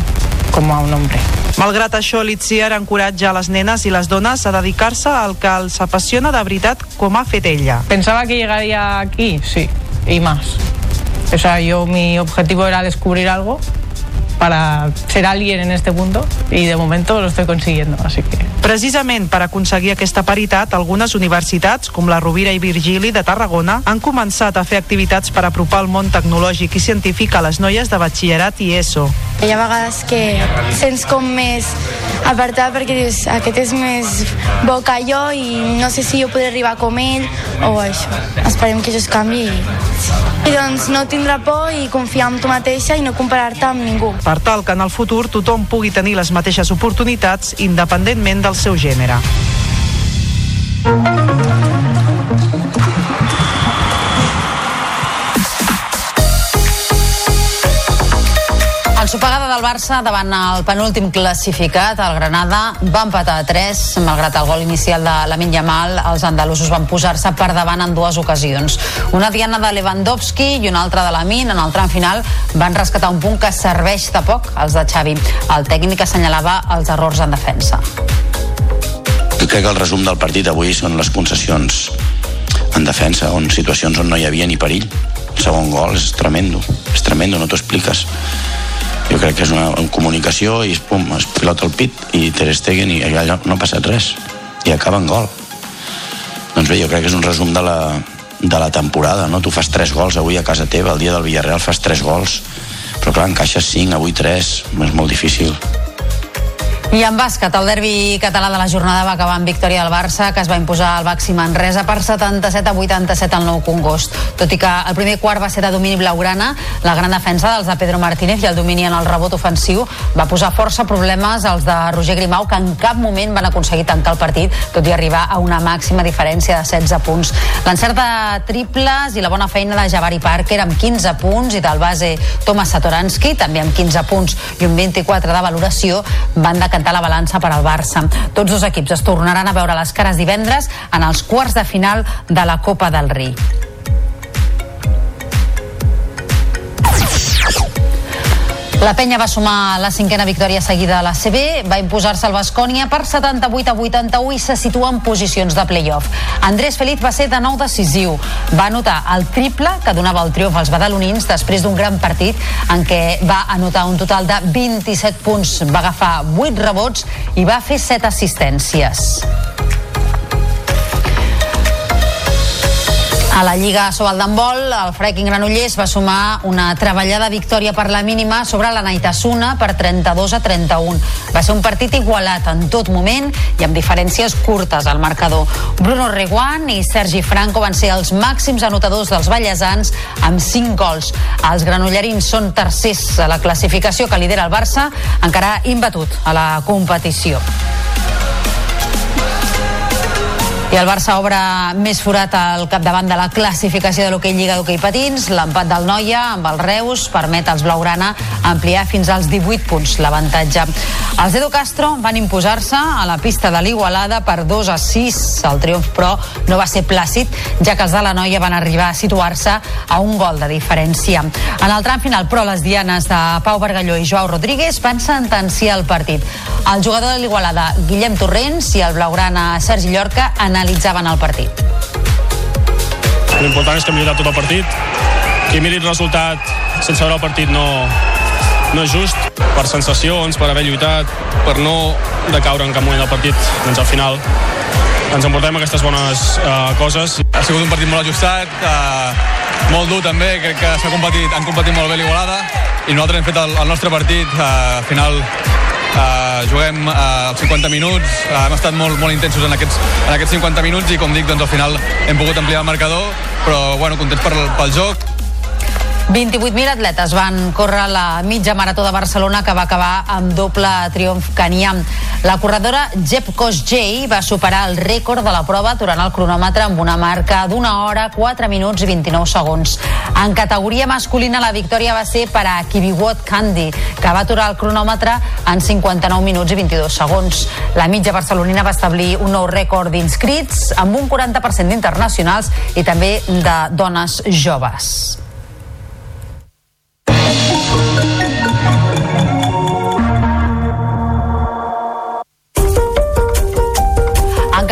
[SPEAKER 19] como a un hombre.
[SPEAKER 18] Malgrat això, Litziar encoratja les nenes i les dones a dedicar-se al que els apassiona de veritat com ha fet ella.
[SPEAKER 19] ¿Pensaba que llegaría aquí? Sí, y más. O sea, yo mi objetivo era descubrir algo para ser alguien en este mundo y de momento lo estoy consiguiendo, así que...
[SPEAKER 18] Precisament per aconseguir aquesta paritat, algunes universitats, com la Rovira i Virgili de Tarragona, han començat a fer activitats per apropar el món tecnològic i científic a les noies de batxillerat i ESO.
[SPEAKER 37] Hi ha vegades que sents com més apartat perquè dius, aquest és més bo que jo i no sé si jo podré arribar com ell o això. Esperem que això es canvi i, i doncs no tindre por i confiar en tu mateixa i no comparar-te amb ningú.
[SPEAKER 18] Per tal que en el futur tothom pugui tenir les mateixes oportunitats independentment del seu gènere.
[SPEAKER 1] Del Barça davant el penúltim classificat, el Granada, va empatar a 3, malgrat el gol inicial de Lamin Yamal, els andalusos van posar-se per davant en dues ocasions. Una diana de Lewandowski i una altra de Lamin, en el tram final van rescatar un punt que serveix de poc als de Xavi. El tècnic assenyalava els errors en defensa.
[SPEAKER 21] Crec que el resum del partit avui són les concessions en defensa, on situacions on no hi havia ni perill. El segon gol és tremendo, és tremendo, no t'ho expliques. Jo crec que és una, una comunicació i pum, es pilota el pit i Ter Stegen i allà no ha passat res i acaba en gol. Doncs bé, jo crec que és un resum de la, de la temporada, no? Tu fas tres gols avui a casa teva, el dia del Villarreal fas tres gols, però clar, encaixes cinc, avui tres, és molt difícil.
[SPEAKER 1] I en bàsquet, el derbi català de la jornada va acabar amb victòria del Barça, que es va imposar al Baxi Manresa per 77 a 87 al nou Congost. Tot i que el primer quart va ser de domini blaugrana, la gran defensa dels de Pedro Martínez i el domini en el rebot ofensiu va posar força problemes als de Roger Grimau, que en cap moment van aconseguir tancar el partit, tot i arribar a una màxima diferència de 16 punts. L'encert de triples i la bona feina de Javari Parker amb 15 punts i del base Thomas Satoransky, també amb 15 punts i un 24 de valoració, van decantar decantar la balança per al Barça. Tots dos equips es tornaran a veure les cares divendres en els quarts de final de la Copa del Rei. La penya va sumar la cinquena victòria seguida a la CB, va imposar-se al Bascònia per 78 a 81 i se situa en posicions de playoff. Andrés Feliz va ser de nou decisiu. Va anotar el triple que donava el triomf als badalonins després d'un gran partit en què va anotar un total de 27 punts, va agafar 8 rebots i va fer 7 assistències. A la Lliga Sobal d'handbol, el Freking Granollers va sumar una treballada victòria per la mínima sobre la Naitasuna per 32 a 31. Va ser un partit igualat en tot moment i amb diferències curtes al marcador. Bruno Reguant i Sergi Franco van ser els màxims anotadors dels ballesans amb 5 gols. Els granollerins són tercers a la classificació que lidera el Barça, encara imbatut a la competició. I el Barça obre més forat al capdavant de la classificació de l'hoquei Lliga d'hoquei Patins. L'empat del Noia amb el Reus permet als Blaugrana ampliar fins als 18 punts l'avantatge. Els Edu Castro van imposar-se a la pista de l'Igualada per 2 a 6. El triomf, però, no va ser plàcid, ja que els de la Noia van arribar a situar-se a un gol de diferència. En el tram final, però, les dianes de Pau Bargalló i Joao Rodríguez van sentenciar el partit. El jugador de l'Igualada, Guillem Torrents, i el Blaugrana Sergi Llorca analitzaven el partit.
[SPEAKER 38] L'important és que hem lluitat tot el partit. Qui miri el resultat sense veure el partit no, no és just. Per sensacions, per haver lluitat, per no decaure en cap moment del partit, doncs al final ens emportem aquestes bones uh, coses.
[SPEAKER 39] Ha sigut un partit molt ajustat, uh, molt dur també, crec que s'ha competit, han competit molt bé l'Igualada i nosaltres hem fet el, el nostre partit, uh, al final Uh, juguem uh, 50 minuts, uh, hem estat molt, molt intensos en aquests, en aquests 50 minuts i com dic, doncs al final hem pogut ampliar el marcador, però bueno, contents per, pel joc.
[SPEAKER 1] 28.000 atletes van córrer la mitja marató de Barcelona que va acabar amb doble triomf canià. La corredora Jeb Kosgei va superar el rècord de la prova durant el cronòmetre amb una marca d'una hora, 4 minuts i 29 segons. En categoria masculina la victòria va ser per a Kibiwot Kandi, que va aturar el cronòmetre en 59 minuts i 22 segons. La mitja barcelonina va establir un nou rècord d'inscrits amb un 40% d'internacionals i també de dones joves. Thank you.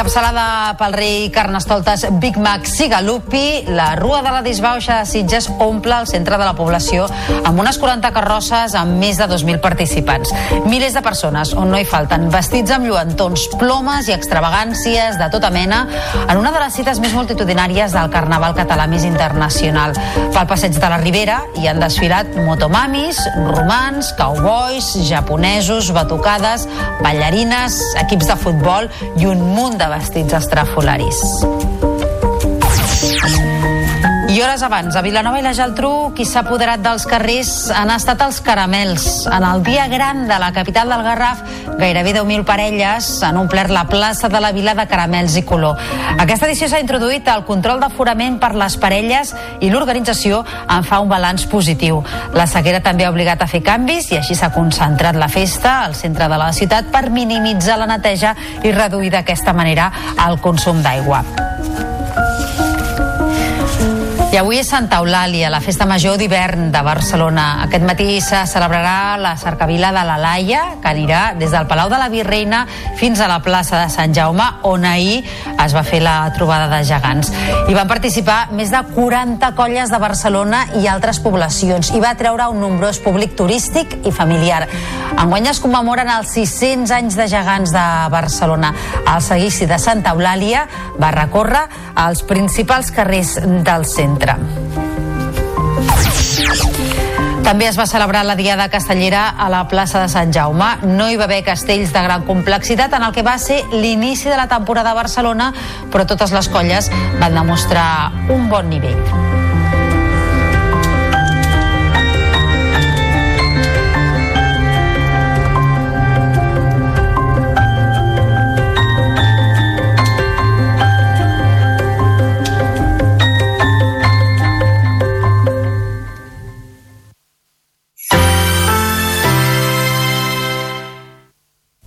[SPEAKER 1] Encapçalada pel rei Carnestoltes Big Mac Sigalupi, la Rua de la Disbauxa de Sitges omple el centre de la població amb unes 40 carrosses amb més de 2.000 participants. Milers de persones on no hi falten vestits amb lluentons, plomes i extravagàncies de tota mena en una de les cites més multitudinàries del Carnaval català més internacional. Pel passeig de la Ribera hi han desfilat motomamis, romans, cowboys, japonesos, batucades, ballarines, equips de futbol i un munt de vestits estrafolaris. I hores abans, a Vilanova i la Geltrú, qui s'ha apoderat dels carrers han estat els caramels. En el dia gran de la capital del Garraf, gairebé 10.000 parelles han omplert la plaça de la vila de caramels i color. Aquesta edició s'ha introduït el control d'aforament per les parelles i l'organització en fa un balanç positiu. La sequera també ha obligat a fer canvis i així s'ha concentrat la festa al centre de la ciutat per minimitzar la neteja i reduir d'aquesta manera el consum d'aigua. I avui és Santa Eulàlia, la festa major d'hivern de Barcelona. Aquest matí se celebrarà la cercavila de la Laia, que anirà des del Palau de la Virreina fins a la plaça de Sant Jaume, on ahir es va fer la trobada de gegants. Hi van participar més de 40 colles de Barcelona i altres poblacions i va treure un nombrós públic turístic i familiar. Enguany es commemoren els 600 anys de gegants de Barcelona. El seguici de Santa Eulàlia va recórrer als principals carrers del centre. També es va celebrar la Diada Castellera a la plaça de Sant Jaume. No hi va haver castells de gran complexitat en el que va ser l'inici de la temporada a Barcelona, però totes les colles van demostrar un bon nivell.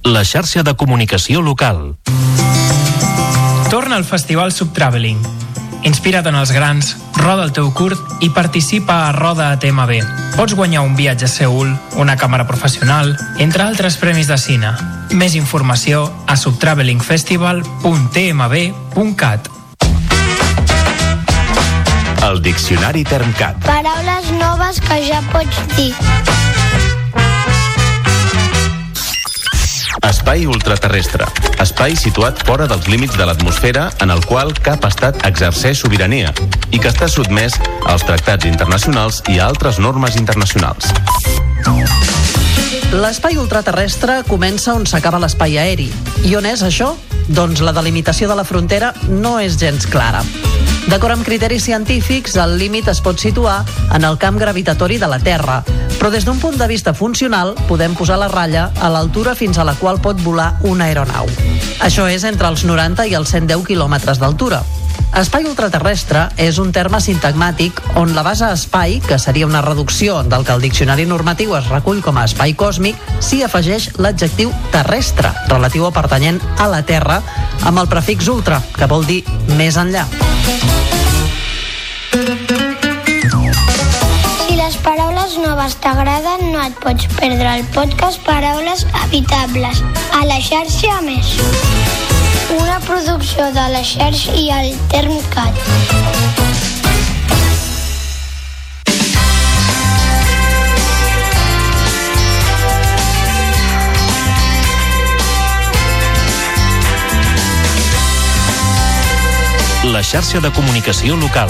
[SPEAKER 40] La xarxa de comunicació local.
[SPEAKER 41] Torna al Festival Subtraveling. Inspira't en els grans, roda el teu curt i participa a Roda a TMB. Pots guanyar un viatge a Seul, una càmera professional, entre altres premis de cine. Més informació a subtravelingfestival.tmb.cat
[SPEAKER 40] El Diccionari Termcat.
[SPEAKER 42] Paraules noves que ja pots dir.
[SPEAKER 40] Espai ultraterrestre. Espai situat fora dels límits de l'atmosfera en el qual cap estat exerceix sobirania i que està sotmès als tractats internacionals i a altres normes internacionals.
[SPEAKER 43] L'espai ultraterrestre comença on s'acaba l'espai aeri. I on és això? Doncs la delimitació de la frontera no és gens clara. D'acord amb criteris científics, el límit es pot situar en el camp gravitatori de la Terra, però des d'un punt de vista funcional podem posar la ratlla a l'altura fins a la qual pot volar una aeronau. Això és entre els 90 i els 110 quilòmetres d'altura. Espai ultraterrestre és un terme sintagmàtic on la base espai, que seria una reducció del que el diccionari normatiu es recull com a espai còsmic, s'hi afegeix l'adjectiu terrestre, relatiu o pertanyent a la Terra, amb el prefix ultra, que vol dir més enllà.
[SPEAKER 42] Si les paraules noves t'agraden, no et pots perdre el podcast Paraules Habitables a la xarxa Més. Una producció de la xarxa i el Termcat.
[SPEAKER 40] La xarxa de comunicació local.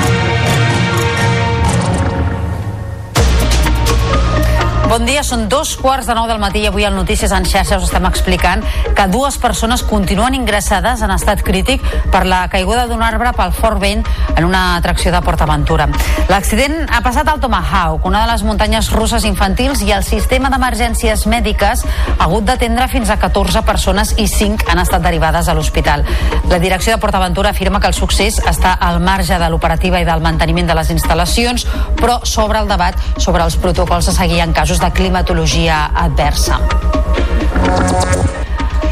[SPEAKER 1] Bon dia, són dos quarts de nou del matí i avui al Notícies en xarxa us estem explicant que dues persones continuen ingressades en estat crític per la caiguda d'un arbre pel fort vent en una atracció de PortAventura. L'accident ha passat al Tomahawk, una de les muntanyes russes infantils i el sistema d'emergències mèdiques ha hagut d'atendre fins a 14 persones i 5 han estat derivades a l'hospital. La direcció de PortAventura afirma que el succés està al marge de l'operativa i del manteniment de les instal·lacions, però sobre el debat sobre els protocols a seguir en casos de climatologia adversa.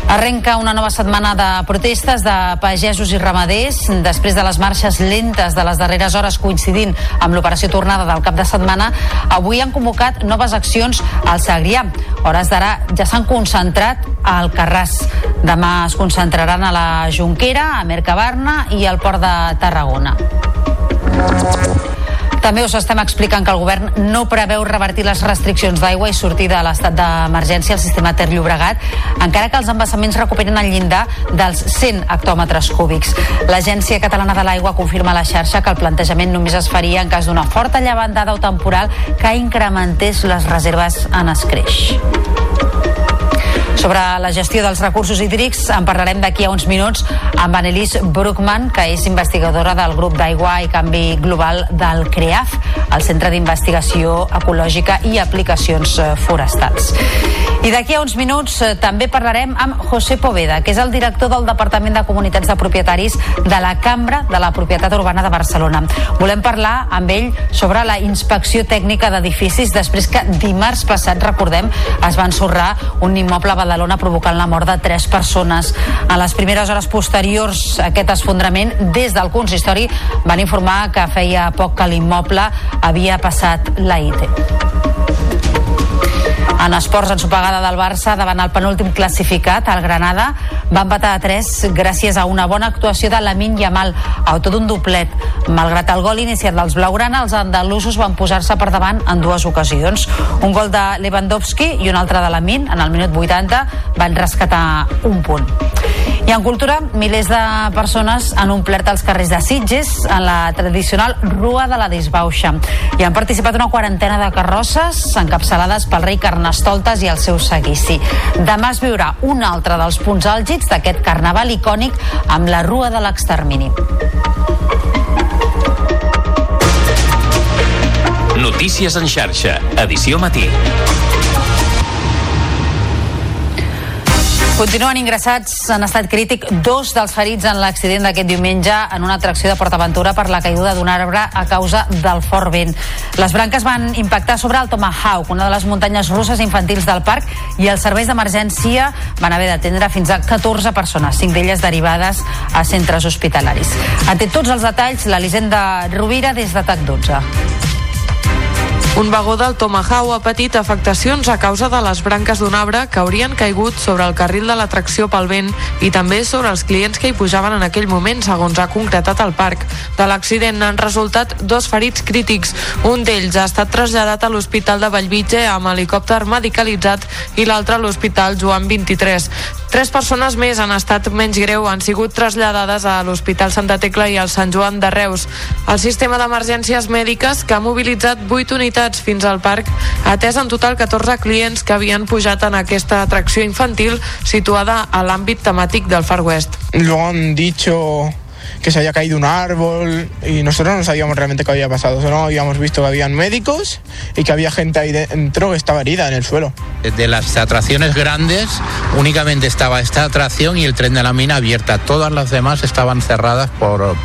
[SPEAKER 1] Arrenca una nova setmana de protestes de pagesos i ramaders després de les marxes lentes de les darreres hores coincidint amb l'operació tornada del cap de setmana. Avui han convocat noves accions al Segrià. Hores d'ara ja s'han concentrat al Carràs. Demà es concentraran a la Junquera, a Mercabarna i al Port de Tarragona. També us estem explicant que el govern no preveu revertir les restriccions d'aigua i sortir de l'estat d'emergència al sistema Ter Llobregat, encara que els embassaments recuperen el llindar dels 100 hectòmetres cúbics. L'Agència Catalana de l'Aigua confirma a la xarxa que el plantejament només es faria en cas d'una forta llevandada o temporal que incrementés les reserves en escreix. Sobre la gestió dels recursos hídrics en parlarem d'aquí a uns minuts amb Annelise Bruckmann, que és investigadora del grup d'aigua i canvi global del CREAF, el Centre d'Investigació Ecològica i Aplicacions eh, Forestals. I d'aquí a uns minuts eh, també parlarem amb José Poveda, que és el director del Departament de Comunitats de Propietaris de la Cambra de la Propietat Urbana de Barcelona. Volem parlar amb ell sobre la inspecció tècnica d'edificis després que dimarts passat, recordem, es va ensorrar un immoble a Badalona provocant la mort de tres persones. A les primeres hores posteriors a aquest esfondrament, des del consistori van informar que feia poc que l'immoble havia passat la IT. En esports, ensopegada del Barça davant el penúltim classificat, el Granada, va empatar a 3 gràcies a una bona actuació de Lamin Yamal, autor d'un doblet. Malgrat el gol iniciat dels Blaugrana, els andalusos van posar-se per davant en dues ocasions. Un gol de Lewandowski i un altre de Lamin, en el minut 80, van rescatar un punt. I en cultura, milers de persones han omplert els carrers de Sitges en la tradicional Rua de la Disbauxa. Hi han participat una quarantena de carrosses encapçalades pel rei Carnestoltes i el seu seguici. Demà es viurà un altre dels punts àlgids d'aquest carnaval icònic amb la Rua de l'Extermini.
[SPEAKER 4] Notícies en xarxa, edició matí.
[SPEAKER 1] Continuen ingressats en estat crític dos dels ferits en l'accident d'aquest diumenge en una atracció de PortAventura per la caiguda d'un arbre a causa del fort vent. Les branques van impactar sobre el Tomahawk, una de les muntanyes russes infantils del parc, i els serveis d'emergència van haver d'atendre fins a 14 persones, cinc d'elles derivades a centres hospitalaris. En té tots els detalls l'Elisenda Rovira des de TAC 12.
[SPEAKER 5] Un vagó del Tomahawk ha patit afectacions a causa de les branques d'un arbre que haurien caigut sobre el carril de l'atracció pel vent i també sobre els clients que hi pujaven en aquell moment, segons ha concretat el parc. De l'accident han resultat dos ferits crítics. Un d'ells ha estat traslladat a l'Hospital de Vallvitge amb helicòpter medicalitzat i l'altre a l'Hospital Joan 23. Tres persones més han estat menys greu, han sigut traslladades a l'Hospital Santa Tecla i al Sant Joan de Reus. El sistema d'emergències mèdiques, que ha mobilitzat 8 unitats fins al parc, ha atès en total 14 clients que havien pujat en aquesta atracció infantil situada a l'àmbit temàtic del Far West.
[SPEAKER 28] Luego han dicho que se había caído un árbol y nosotros no sabíamos realmente qué había pasado, solo habíamos visto que habían médicos y que había gente ahí dentro que estaba herida en el suelo.
[SPEAKER 7] De las atracciones grandes, únicamente estaba esta atracción y el tren de la mina abierta. Todas las demás estaban cerradas por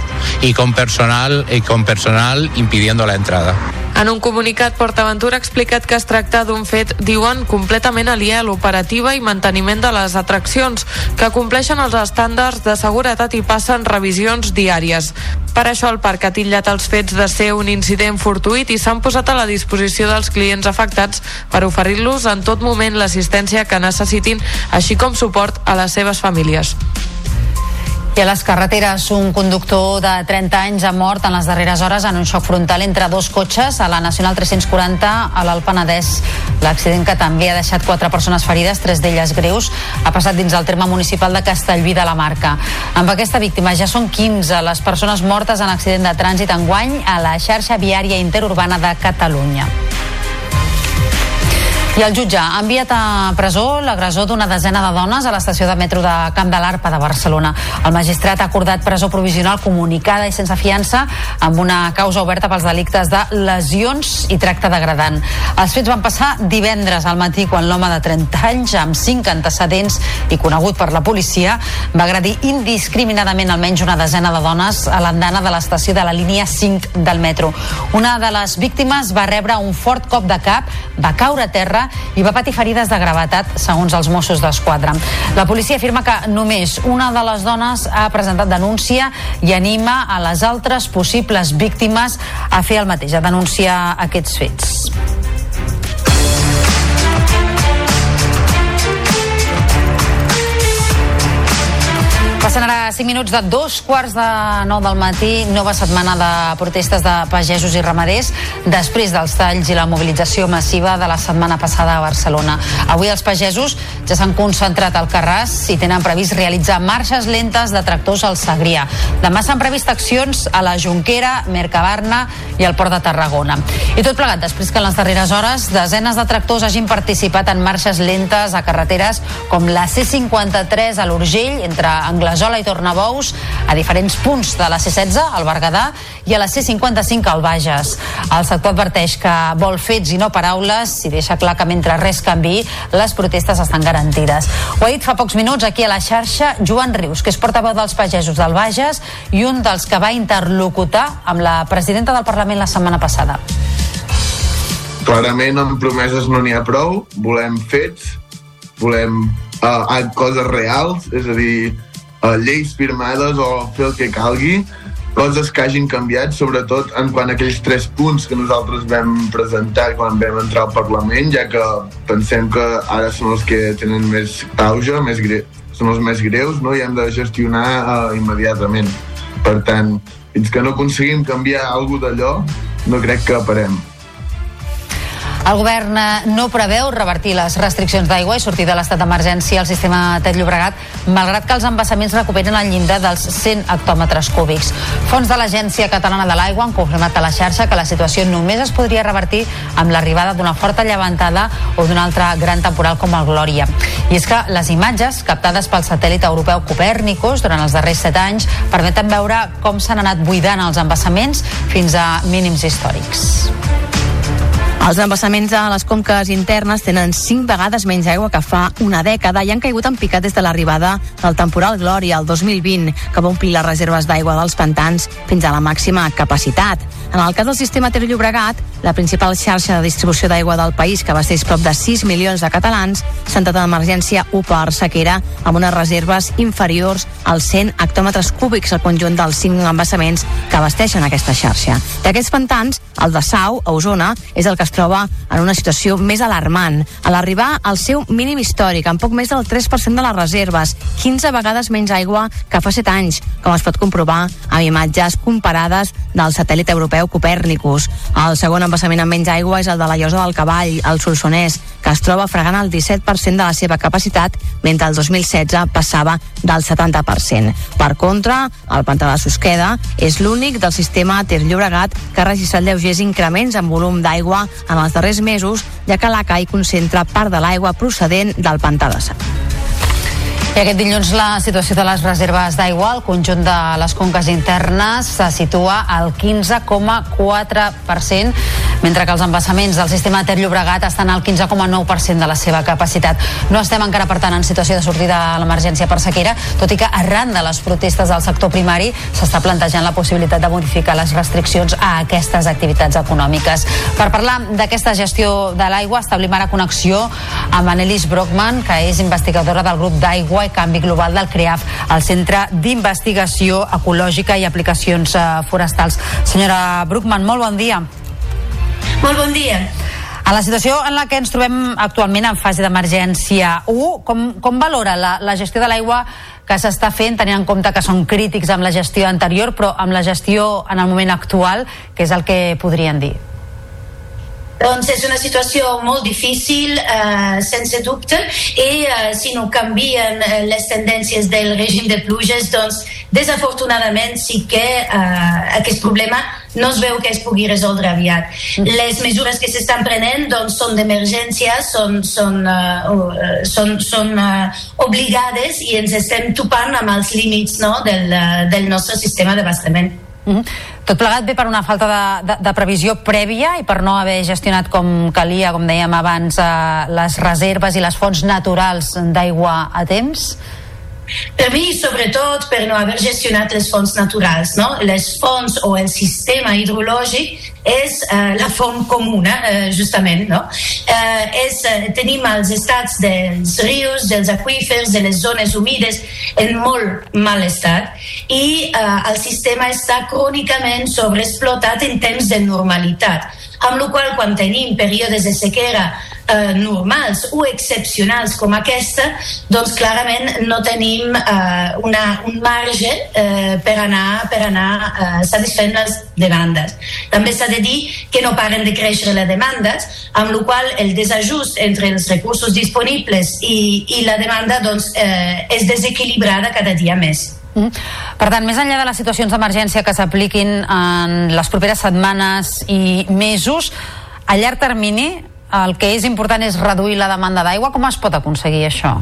[SPEAKER 7] y con personal y con personal impidiendo la entrada.
[SPEAKER 5] En un comunicat, PortAventura ha explicat que es tracta d'un fet, diuen, completament aliè a l'operativa i manteniment de les atraccions, que compleixen els estàndards de seguretat i passen revisions diàries. Per això el parc ha titllat els fets de ser un incident fortuït i s'han posat a la disposició dels clients afectats per oferir-los en tot moment l'assistència que necessitin, així com suport a les seves famílies.
[SPEAKER 1] I a les carreteres, un conductor de 30 anys ha mort en les darreres hores en un xoc frontal entre dos cotxes a la Nacional 340 a l'Alt Penedès. L'accident que també ha deixat quatre persones ferides, tres d'elles greus, ha passat dins el terme municipal de Castellví de la Marca. Amb aquesta víctima ja són 15 les persones mortes en accident de trànsit enguany a la xarxa viària interurbana de Catalunya. I el jutge ha enviat a presó l'agressor d'una desena de dones a l'estació de metro de Camp de l'Arpa de Barcelona. El magistrat ha acordat presó provisional comunicada i sense fiança amb una causa oberta pels delictes de lesions i tracte degradant. Els fets van passar divendres al matí quan l'home de 30 anys, amb 5 antecedents i conegut per la policia, va agredir indiscriminadament almenys una desena de dones a l'andana de l'estació de la línia 5 del metro. Una de les víctimes va rebre un fort cop de cap, va caure a terra i va patir ferides de gravetat, segons els Mossos d'Esquadra. La policia afirma que només una de les dones ha presentat denúncia i anima a les altres possibles víctimes a fer el mateix, a denunciar aquests fets. Passen ara 5 minuts de dos quarts de 9 del matí, nova setmana de protestes de pagesos i ramaders després dels talls i la mobilització massiva de la setmana passada a Barcelona. Avui els pagesos ja s'han concentrat al Carràs i tenen previst realitzar marxes lentes de tractors al Segrià. Demà s'han previst accions a la Jonquera, Mercabarna i al Port de Tarragona. I tot plegat després que en les darreres hores desenes de tractors hagin participat en marxes lentes a carreteres com la C53 a l'Urgell, entre Anglaterra Anglesola i Tornabous a diferents punts de la C16, al Berguedà, i a la C55 al Bages. El sector adverteix que vol fets i no paraules i deixa clar que mentre res canvi, les protestes estan garantides. Ho ha dit fa pocs minuts aquí a la xarxa Joan Rius, que és portaveu dels pagesos del Bages i un dels que va interlocutar amb la presidenta del Parlament la setmana passada.
[SPEAKER 44] Clarament amb promeses no n'hi ha prou, volem fets, volem uh, coses reals, és a dir, uh, lleis firmades o fer el que calgui, coses que hagin canviat, sobretot en quant a aquells tres punts que nosaltres vam presentar quan vam entrar al Parlament, ja que pensem que ara són els que tenen més auge, més gre són els més greus, no? i hem de gestionar uh, immediatament. Per tant, fins que no aconseguim canviar alguna d'allò, no crec que parem.
[SPEAKER 1] El govern no preveu revertir les restriccions d'aigua i sortir de l'estat d'emergència al sistema Ter Llobregat, malgrat que els embassaments recuperen el llindar dels 100 hectòmetres cúbics. Fons de l'Agència Catalana de l'Aigua han confirmat a la xarxa que la situació només es podria revertir amb l'arribada d'una forta llevantada o d'un altre gran temporal com el Glòria. I és que les imatges captades pel satèl·lit europeu Copernicus durant els darrers set anys permeten veure com s'han anat buidant els embassaments fins a mínims històrics.
[SPEAKER 11] Els embassaments a les conques internes tenen 5 vegades menys aigua que fa una dècada i han caigut en picat des de l'arribada del temporal Glòria el 2020, que va omplir les reserves d'aigua dels pantans fins a la màxima capacitat. En el cas del sistema Ter Llobregat, la principal xarxa de distribució d'aigua del país, que abasteix prop de 6 milions de catalans, s'ha entrat en emergència 1 per sequera amb unes reserves inferiors als 100 hectòmetres cúbics al conjunt dels 5 embassaments que abasteixen aquesta xarxa. D'aquests pantans, el de Sau, a Osona, és el que troba en una situació més alarmant. A l'arribar al seu mínim històric, amb poc més del 3% de les reserves, 15 vegades menys aigua que fa 7 anys, com es pot comprovar amb imatges comparades del satèl·lit europeu Copernicus. El segon embassament amb menys aigua és el de la Llosa del Cavall, al Solsonès, que es troba fregant el 17% de la seva capacitat, mentre el 2016 passava del 70%. Per contra, el pantà de Susqueda és l'únic del sistema Ter Llobregat que ha registrat lleugers increments en volum d'aigua en els darrers mesos, ja que la CAI concentra part de l'aigua procedent del pantà de Sant.
[SPEAKER 1] I aquest dilluns la situació de les reserves d'aigua al conjunt de les conques internes se situa al 15,4%, mentre que els embassaments del sistema Ter Llobregat estan al 15,9% de la seva capacitat. No estem encara, per tant, en situació de sortida a l'emergència per sequera, tot i que arran de les protestes del sector primari s'està plantejant la possibilitat de modificar les restriccions a aquestes activitats econòmiques. Per parlar d'aquesta gestió de l'aigua, establim ara connexió amb Annelies Brockman, que és investigadora del grup d'aigua i Canvi Global del CREAF, el Centre d'Investigació Ecològica i Aplicacions eh, Forestals. Senyora Bruckman, molt bon dia.
[SPEAKER 45] Molt bon dia.
[SPEAKER 1] A la situació en la que ens trobem actualment en fase d'emergència 1, com, com valora la, la gestió de l'aigua que s'està fent, tenint en compte que són crítics amb la gestió anterior, però amb la gestió en el moment actual, que és el que podrien dir?
[SPEAKER 45] Doncs és una situació molt difícil, eh, sense dubte, i eh, si no canvien eh, les tendències del règim de pluges, doncs desafortunadament sí que eh, aquest problema no es veu que es pugui resoldre aviat. Les mesures que s'estan prenent doncs, són d'emergència, són, són, uh, són, són uh, obligades i ens estem topant amb els límits no, del, uh, del nostre sistema d'abastament.
[SPEAKER 1] Mm -hmm. Tot plegat ve per una falta de, de, de previsió prèvia i per no haver gestionat com calia, com dèiem abans, eh, les reserves i les fonts naturals d'aigua a temps?
[SPEAKER 45] Per mi, sobretot, per no haver gestionat les fonts naturals. No? Les fonts o el sistema hidrològic és eh, la font comuna, eh, justament. No? Eh, és, eh, tenim els estats dels rius, dels aquífers, de les zones humides en molt mal estat i eh, el sistema està crònicament sobreexplotat en temps de normalitat amb la qual quan tenim períodes de sequera eh, normals o excepcionals com aquesta, doncs clarament no tenim eh, una, un marge eh, per anar, per anar eh, satisfent les demandes. També s'ha de dir que no paren de créixer les demandes, amb la qual el desajust entre els recursos disponibles i, i la demanda doncs, eh, és desequilibrada cada dia més.
[SPEAKER 1] Mm. Per tant, més enllà de les situacions d'emergència que s'apliquin en les properes setmanes i mesos, a llarg termini el que és important és reduir la demanda d'aigua. Com es pot aconseguir això?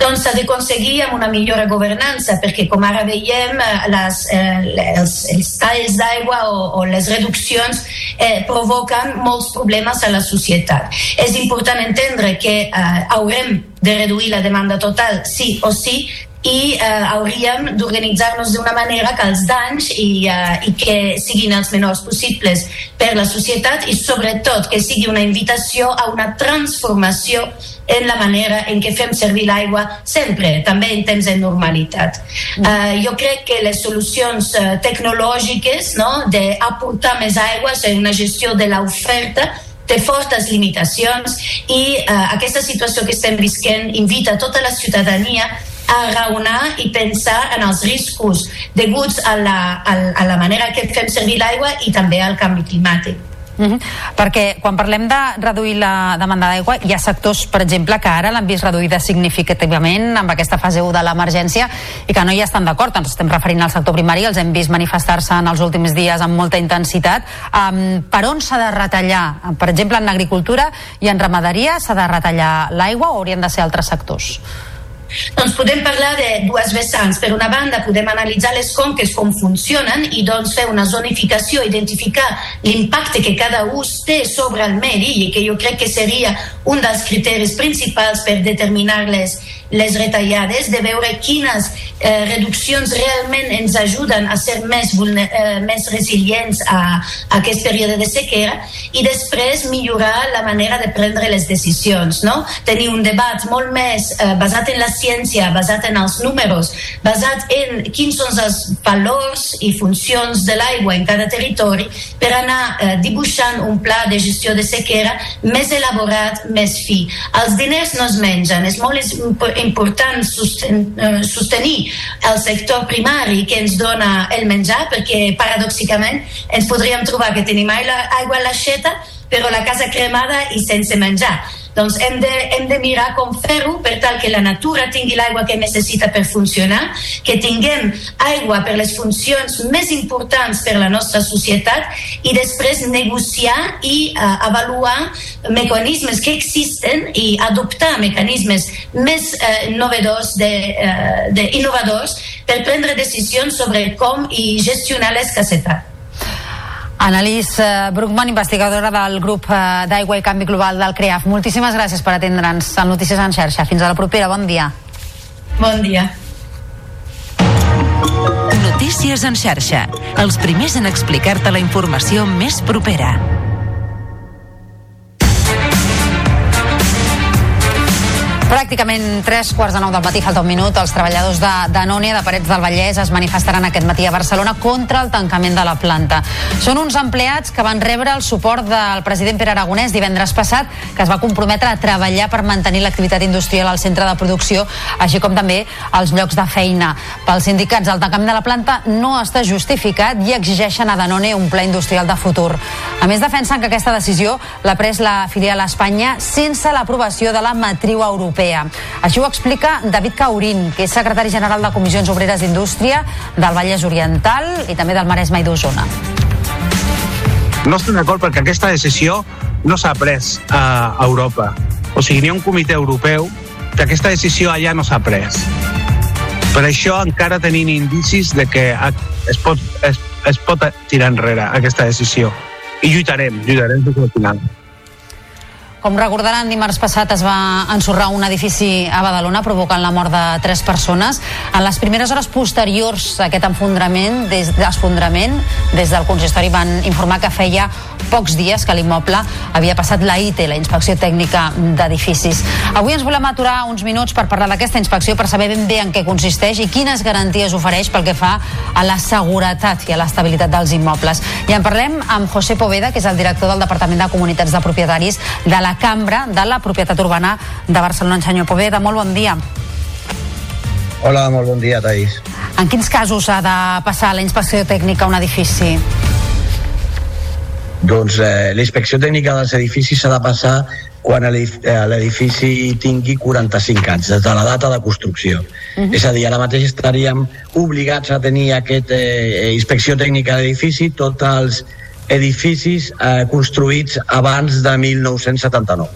[SPEAKER 45] doncs s'ha d'aconseguir amb una millora governança, perquè com ara veiem eh, les, eh, els, els talls d'aigua o, o les reduccions eh, provoquen molts problemes a la societat. És important entendre que eh, haurem de reduir la demanda total sí o sí, i eh, hauríem d'organitzar-nos d'una manera que els danys i, eh, i que siguin els menors possibles per la societat i sobretot que sigui una invitació a una transformació en la manera en què fem servir l'aigua sempre, també en temps de normalitat. Mm. Uh, jo crec que les solucions uh, tecnològiques no, d'aportar més aigua, és una gestió de l'oferta, té fortes limitacions i uh, aquesta situació que estem visquent invita tota la ciutadania a raonar i pensar en els riscos deguts a la, a, la manera que fem servir l'aigua i també al canvi climàtic.
[SPEAKER 1] Mm -hmm. Perquè quan parlem de reduir la demanda d'aigua, hi ha sectors, per exemple, que ara l'han vist reduïda significativament amb aquesta fase 1 de l'emergència i que no hi estan d'acord. Ens estem referint al sector primari, els hem vist manifestar-se en els últims dies amb molta intensitat. Um, per on s'ha de retallar? Per exemple, en agricultura i en ramaderia s'ha de retallar l'aigua o haurien de ser altres sectors?
[SPEAKER 45] Doncs podem parlar de dues vessants. Per una banda, podem analitzar les conques, com funcionen, i doncs fer una zonificació, identificar l'impacte que cada ús té sobre el medi, i que jo crec que seria un dels criteris principals per determinar les, les retallades, de veure quines eh, reduccions realment ens ajuden a ser més, eh, més resilients a, a aquest període de sequera i després millorar la manera de prendre les decisions. No? Tenir un debat molt més eh, basat en la ciència, basat en els números, basat en quins són els valors i funcions de l'aigua en cada territori per anar eh, dibuixant un pla de gestió de sequera més elaborat, més fi. Els diners no es mengen, és molt important susten, eh, sostenir el sector primari que ens dona el menjar, perquè paradoxicament ens podríem trobar que tenim aigua a l'aixeta, però la casa cremada i sense menjar. Doncs hem de, hem de mirar com fer-ho per tal que la natura tingui l'aigua que necessita per funcionar, que tinguem aigua per les funcions més importants per la nostra societat i després negociar i uh, avaluar mecanismes que existen i adoptar mecanismes més uh, novedors, de, uh, de innovadors per prendre decisions sobre com i gestionar l'escassetat.
[SPEAKER 1] Annalís eh, Bruckmann, investigadora del grup eh, d'Aigua i Canvi Global del CREAF. Moltíssimes gràcies per atendre'ns a Notícies en xarxa. Fins a la propera. Bon dia.
[SPEAKER 45] Bon dia.
[SPEAKER 43] Notícies en xarxa. Els primers en explicar-te la informació més propera.
[SPEAKER 1] Pràcticament tres quarts de nou del matí, falta un minut, els treballadors de Danone de Parets del Vallès es manifestaran aquest matí a Barcelona contra el tancament de la planta. Són uns empleats que van rebre el suport del president Pere Aragonès divendres passat, que es va comprometre a treballar per mantenir l'activitat industrial al centre de producció, així com també els llocs de feina. Pels sindicats, el tancament de la planta no està justificat i exigeixen a Danone un pla industrial de futur. A més, defensen que aquesta decisió l'ha pres la filial a Espanya sense l'aprovació de la matriu europea Europea. Així ho explica David Caurín, que és secretari general de Comissions Obreres d'Indústria del Vallès Oriental i també del Maresme i d'Osona.
[SPEAKER 46] No estem d'acord perquè aquesta decisió no s'ha pres a Europa. O sigui, n'hi ha un comitè europeu que aquesta decisió allà no s'ha pres. Per això encara tenim indicis de que es pot, es, es pot tirar enrere aquesta decisió. I lluitarem, lluitarem fins al final.
[SPEAKER 1] Com recordaran, dimarts passat es va ensorrar un edifici a Badalona provocant la mort de tres persones. En les primeres hores posteriors a aquest enfondrament, des, desfondrament, des del consistori van informar que feia pocs dies que l'immoble havia passat la IT, la Inspecció Tècnica d'Edificis. Avui ens volem aturar uns minuts per parlar d'aquesta inspecció, per saber ben bé en què consisteix i quines garanties ofereix pel que fa a la seguretat i a l'estabilitat dels immobles. I en parlem amb José Poveda, que és el director del Departament de Comunitats de Propietaris de la cambra de la propietat urbana de Barcelona. Senyor Poveda, molt bon dia.
[SPEAKER 47] Hola, molt bon dia, Taís.
[SPEAKER 1] En quins casos ha de passar la inspecció tècnica a un edifici?
[SPEAKER 47] Doncs eh, la inspecció tècnica dels edificis s'ha de passar quan eh, l'edifici tingui 45 anys, des de la data de construcció. Uh -huh. És a dir, ara mateix estaríem obligats a tenir aquesta eh, inspecció tècnica d'edifici tots els edificis eh, construïts abans de 1979.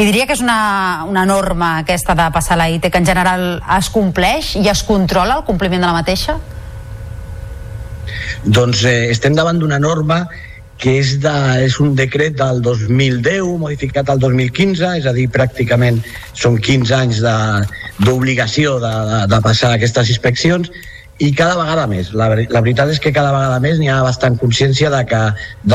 [SPEAKER 1] I diria que és una, una norma aquesta de passar la IT que en general es compleix i es controla el compliment de la mateixa?
[SPEAKER 47] Doncs eh, estem davant d'una norma que és, de, és un decret del 2010 modificat al 2015, és a dir, pràcticament són 15 anys de- d'obligació de, de, de passar aquestes inspeccions i cada vegada més. La, la veritat és que cada vegada més n'hi ha bastant consciència de que,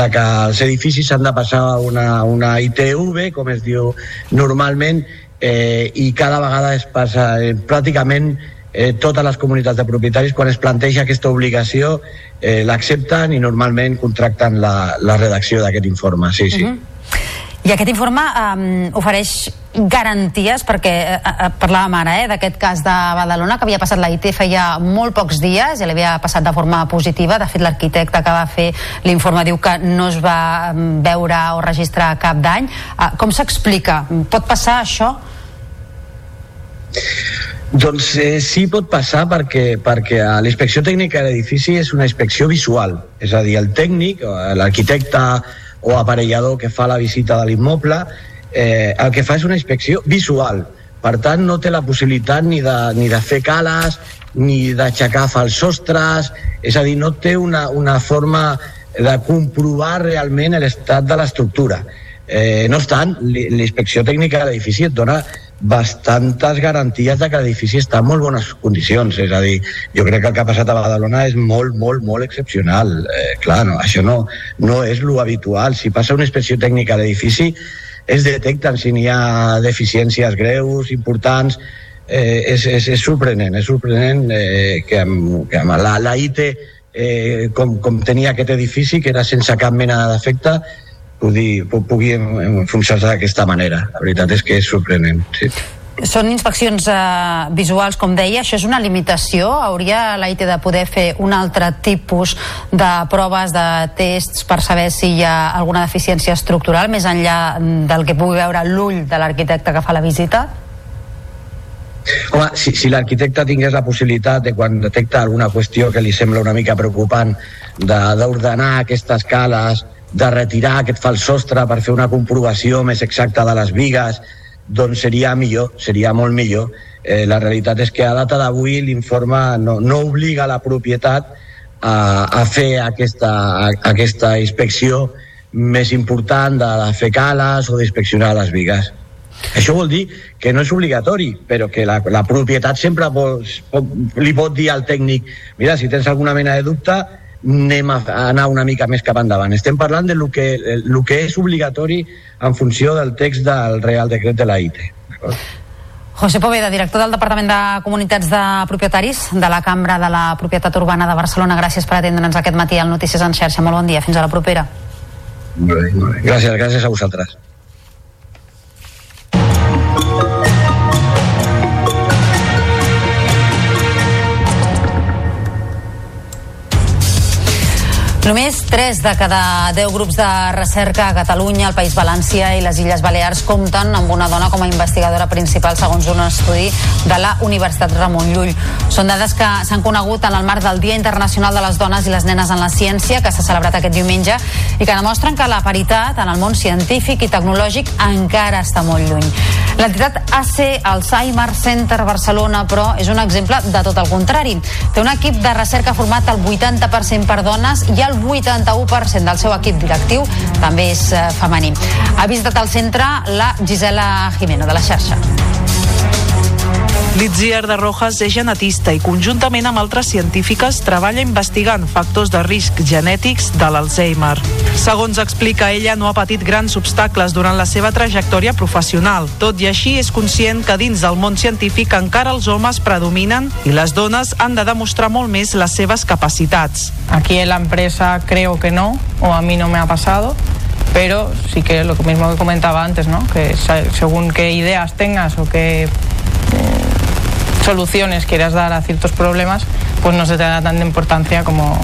[SPEAKER 47] de que els edificis s'han de passar una, una ITV, com es diu normalment, eh, i cada vegada es passa eh, pràcticament eh, totes les comunitats de propietaris quan es planteja aquesta obligació eh, l'accepten i normalment contracten la, la redacció d'aquest informe, sí, sí.
[SPEAKER 1] Mhm. I aquest informe um, ofereix garanties, perquè eh, eh, parlàvem ara eh, d'aquest cas de Badalona, que havia passat la IT feia molt pocs dies, i l'havia passat de forma positiva. De fet, l'arquitecte que va fer l'informe diu que no es va veure o registrar cap dany. Uh, com s'explica? Pot passar això?
[SPEAKER 47] Doncs eh, sí pot passar perquè, perquè la inspecció tècnica de l'edifici és una inspecció visual, és a dir, el tècnic, o l'arquitecte o aparellador que fa la visita de l'immoble, eh, el que fa és una inspecció visual. Per tant, no té la possibilitat ni de, ni de fer cales, ni d'aixecar fals sostres, és a dir, no té una, una forma de comprovar realment l'estat de l'estructura. Eh, no obstant, li- la inspecció tècnica de l'edifici et dona bastantes garanties de que l'edifici està en molt bones condicions. És a dir, jo crec que el que ha passat a Badalona és molt, molt, molt excepcional. Eh, clar, no, això no, no és lo habitual. Si passa una inspecció tècnica a l'edifici, es detecten si n'hi ha deficiències greus, importants, eh, és, és, és sorprenent, és sorprenent eh, que, amb, que amb la, la IT eh, com, com tenia aquest edifici, que era sense cap mena de defecte, pugui, pu- pugui enfonsar-se d'aquesta manera. La veritat és que és sorprenent. Sí.
[SPEAKER 1] Són inspeccions eh, visuals, com deia, això és una limitació? Hauria la IT de poder fer un altre tipus de proves, de tests per saber si hi ha alguna deficiència estructural, més enllà del que pugui veure l'ull de l'arquitecte que fa la visita?
[SPEAKER 47] Home, si, si l'arquitecte tingués la possibilitat de quan detecta alguna qüestió que li sembla una mica preocupant de- d'ordenar aquestes cales, de retirar aquest fals sostre per fer una comprovació més exacta de les vigues, doncs seria millor, seria molt millor. Eh, la realitat és que a data d'avui l'informe no, no obliga la propietat a, a fer aquesta, a, aquesta inspecció més important de, de fer cales o d'inspeccionar les vigues. Això vol dir que no és obligatori, però que la, la propietat sempre pot, pot, li pot dir al tècnic mira, si tens alguna mena de dubte, anem a, anar una mica més cap endavant. Estem parlant de lo que, lo que és obligatori en funció del text del Real Decret de la IT.
[SPEAKER 1] José Poveda, director del Departament de Comunitats de Propietaris de la Cambra de la Propietat Urbana de Barcelona. Gràcies per atendre'ns aquest matí al Notícies en xarxa. Molt bon dia. Fins a la propera.
[SPEAKER 47] Molt bé, molt bé. Gràcies, gràcies a vosaltres.
[SPEAKER 1] Només 3 de cada 10 grups de recerca a Catalunya, el País València i les Illes Balears compten amb una dona com a investigadora principal segons un estudi de la Universitat Ramon Llull. Són dades que s'han conegut en el marc del Dia Internacional de les Dones i les Nenes en la Ciència, que s'ha celebrat aquest diumenge, i que demostren que la paritat en el món científic i tecnològic encara està molt lluny. L'entitat AC Alzheimer Center Barcelona, però, és un exemple de tot el contrari. Té un equip de recerca format al 80% per dones i el 81% del seu equip directiu també és eh, femení. Ha visitat el centre la Gisela Jimeno, de la xarxa.
[SPEAKER 18] Litziar de Rojas és genetista i conjuntament amb altres científiques treballa investigant factors de risc genètics de l'Alzheimer. Segons explica ella, no ha patit grans obstacles durant la seva trajectòria professional. Tot i així, és conscient que dins del món científic encara els homes predominen i les dones han de demostrar molt més les seves capacitats.
[SPEAKER 19] Aquí en la empresa creo que no, o a mí no me ha pasado, pero sí que lo mismo que comentaba antes, ¿no? que según qué ideas tengas o qué mm, soluciones quieras dar a ciertos problemas, pues no se te da tanta importancia como,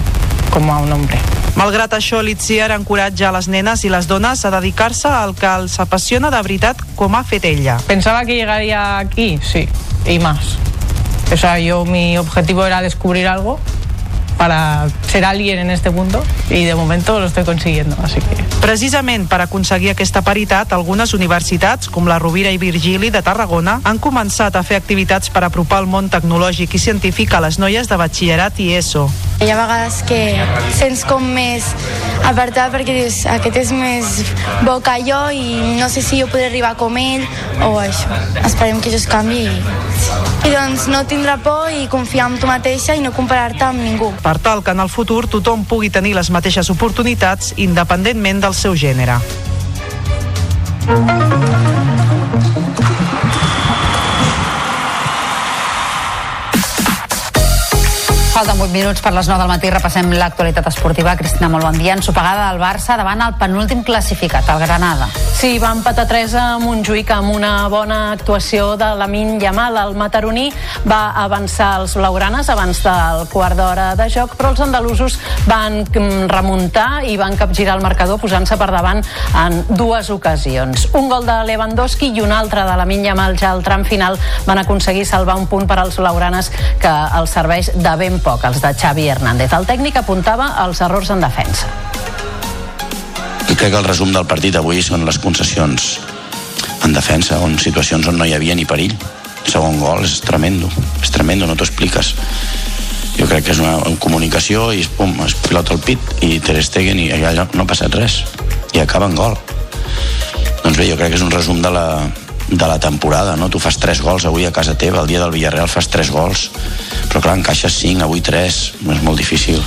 [SPEAKER 19] como a un hombre.
[SPEAKER 18] Malgrat això, l'Itziar encoratja les nenes i les dones a dedicar-se al que els apassiona de veritat com ha fet ella.
[SPEAKER 19] Pensaba que llegaría aquí, sí, y más. O sea, yo mi objetivo era descubrir algo para ser alguien en este mundo y de momento lo estoy consiguiendo, así que...
[SPEAKER 18] Precisament per aconseguir aquesta paritat, algunes universitats, com la Rovira i Virgili de Tarragona, han començat a fer activitats per apropar el món tecnològic i científic a les noies de batxillerat i ESO.
[SPEAKER 20] Hi ha vegades que sents com més apartat perquè dius, aquest és més bo que jo i no sé si jo podré arribar com ell o això. Esperem que això es canvi i, i doncs no tindrà por i confiar en tu mateixa i no comparar-te amb ningú
[SPEAKER 18] per tal que en el futur tothom pugui tenir les mateixes oportunitats independentment del seu gènere.
[SPEAKER 1] Falten 8 minuts per les 9 del matí. Repassem l'actualitat esportiva. Cristina, molt bon dia. Ensopegada del Barça davant el penúltim classificat, el Granada.
[SPEAKER 48] Sí, va empatar 3 a Montjuïc amb una bona actuació de Lamin Yamal. El mataroní va avançar els blaugranes abans del quart d'hora de joc, però els andalusos van remuntar i van capgirar el marcador posant-se per davant en dues ocasions. Un gol de Lewandowski i un altre de Lamin Yamal ja al tram final van aconseguir salvar un punt per als blaugranes que els serveix de ben poc, els de Xavi Hernández. El tècnic apuntava els errors en defensa.
[SPEAKER 21] Crec que el resum del partit avui són les concessions en defensa, on situacions on no hi havia ni perill. El segon gol és tremendo, és tremendo, no t'ho expliques. Jo crec que és una comunicació i pum, es pilota el pit i Ter Stegen i allà no ha passat res i acaba en gol. Doncs bé, jo crec que és un resum de la, de la temporada, no? Tu fas 3 gols avui a casa teva, el dia del Villarreal fas 3 gols, però clar, encaixes 5, avui 3, és molt difícil.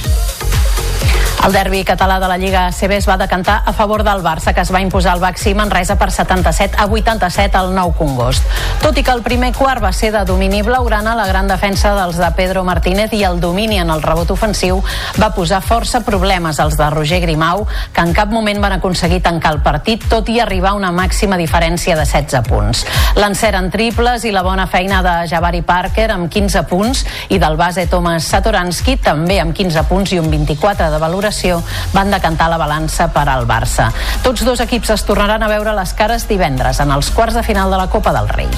[SPEAKER 48] El derbi català de la Lliga ACB es va decantar a favor del Barça, que es va imposar al Baxi Manresa per 77 a 87 al Nou Congost. Tot i que el primer quart va ser de domini blaugrana, la gran defensa dels de Pedro Martínez i el domini en el rebot ofensiu va posar força problemes als de Roger Grimau, que en cap moment van aconseguir tancar el partit, tot i arribar a una màxima diferència de 16 punts. L'encert en triples i la bona feina de Javari Parker amb 15 punts i del base Thomas Satoransky també amb 15 punts i un 24 de valoració classificació van decantar la balança per al Barça. Tots dos equips es tornaran a veure les cares divendres en els quarts de final de la Copa del Rei.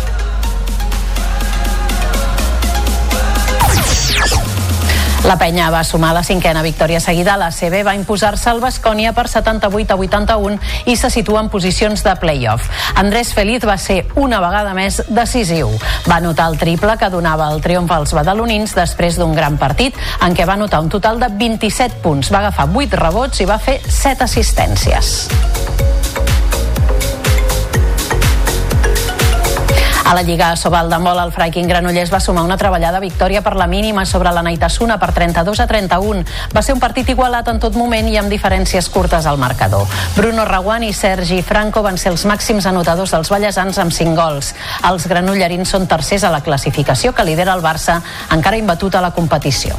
[SPEAKER 48] La penya va sumar la cinquena victòria seguida. La CB va imposar-se al Bascònia per 78 a 81 i se situa en posicions de play-off. Andrés Feliz va ser una vegada més decisiu. Va anotar el triple que donava el triomf als badalonins després d'un gran partit en què va anotar un total de 27 punts. Va agafar 8 rebots i va fer 7 assistències. A la Lliga Sobal de Mol, el Fraiking Granollers va sumar una treballada victòria per la mínima sobre la Naitasuna per 32 a 31. Va ser un partit igualat en tot moment i amb diferències curtes al marcador. Bruno Raguant i Sergi Franco van ser els màxims anotadors dels ballesans amb 5 gols. Els granollerins són tercers a la classificació que lidera el Barça, encara imbatut a la competició.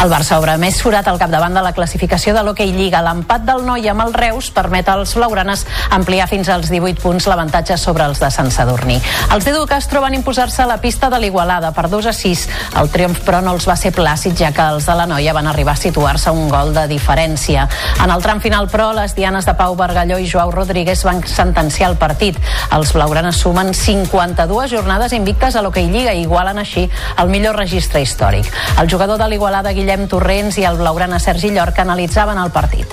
[SPEAKER 48] El Barça obre més forat al capdavant de la classificació de l'Hockey Lliga. L'empat del Noi amb el Reus permet als blaugranes ampliar fins als 18 punts l'avantatge sobre els de Sant Sadurní. Els d'Edu Castro van imposar-se a la pista de l'Igualada per 2 a 6. El triomf, però, no els va ser plàcid, ja que els de la Noia van arribar a situar-se un gol de diferència. En el tram final, però, les dianes de Pau Bargalló i Joao Rodríguez van sentenciar el partit. Els blaugranes sumen 52 jornades invictes a l'Hockey Lliga i igualen així el millor registre històric. El jugador de l'Igualada, Guillem Guillem Torrents i el blaugrana Sergi Llorca analitzaven el partit.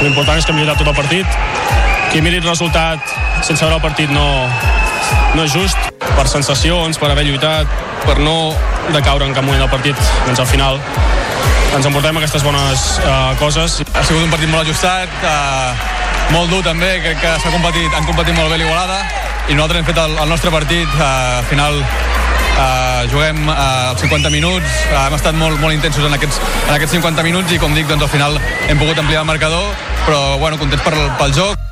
[SPEAKER 38] L'important és que lluitat tot el partit. Qui miri el resultat sense veure el partit no, no és just. Per sensacions, per haver lluitat, per no decaure en cap moment del partit. Doncs al final ens emportem aquestes bones uh, coses. Ha sigut un partit molt ajustat, uh, molt dur també, crec que s'ha competit, han competit molt bé l'Igualada i nosaltres hem fet el, el nostre partit, uh, al final Uh, juguem uh, 50 minuts, uh, hem estat molt, molt intensos en aquests, en aquests 50 minuts i com dic, doncs al final hem pogut ampliar el marcador, però bueno, contents per, pel joc.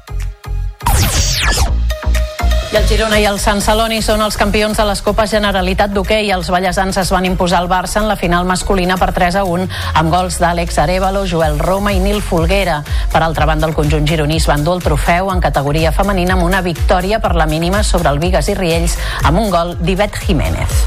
[SPEAKER 48] I el Girona i el Sant Celoni són els campions de les Copes Generalitat d'hoquei. Els ballesans es van imposar al Barça en la final masculina per 3 a 1 amb gols d'Àlex Arevalo, Joel Roma i Nil Folguera. Per altra banda, el conjunt gironí es va endur el trofeu en categoria femenina amb una victòria per la mínima sobre el Vigues i Riells amb un gol d'Ivet Jiménez.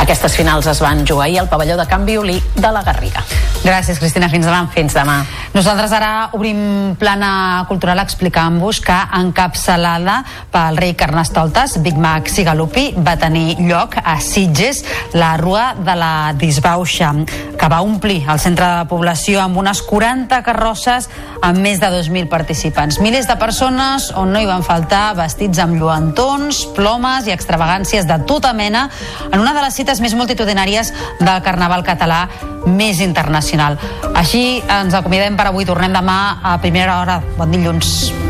[SPEAKER 48] Aquestes finals es van jugar ahir al pavelló de Can Violí de la Garriga.
[SPEAKER 1] Gràcies, Cristina. Fins demà.
[SPEAKER 48] Fins demà.
[SPEAKER 1] Nosaltres ara obrim plana cultural explicant-vos que encapçalada pel rei Carnestoltes, Big Mac Sigalupi, va tenir lloc a Sitges la Rua de la Disbauxa, que va omplir el centre de població amb unes 40 carrosses amb més de 2.000 participants. Milers de persones on no hi van faltar vestits amb lluentons, plomes i extravagàncies de tota mena en una de les cites més multitudinàries del carnaval català més internacional. Així ens acomiadem per avui. Tornem demà a primera hora. Bon dilluns.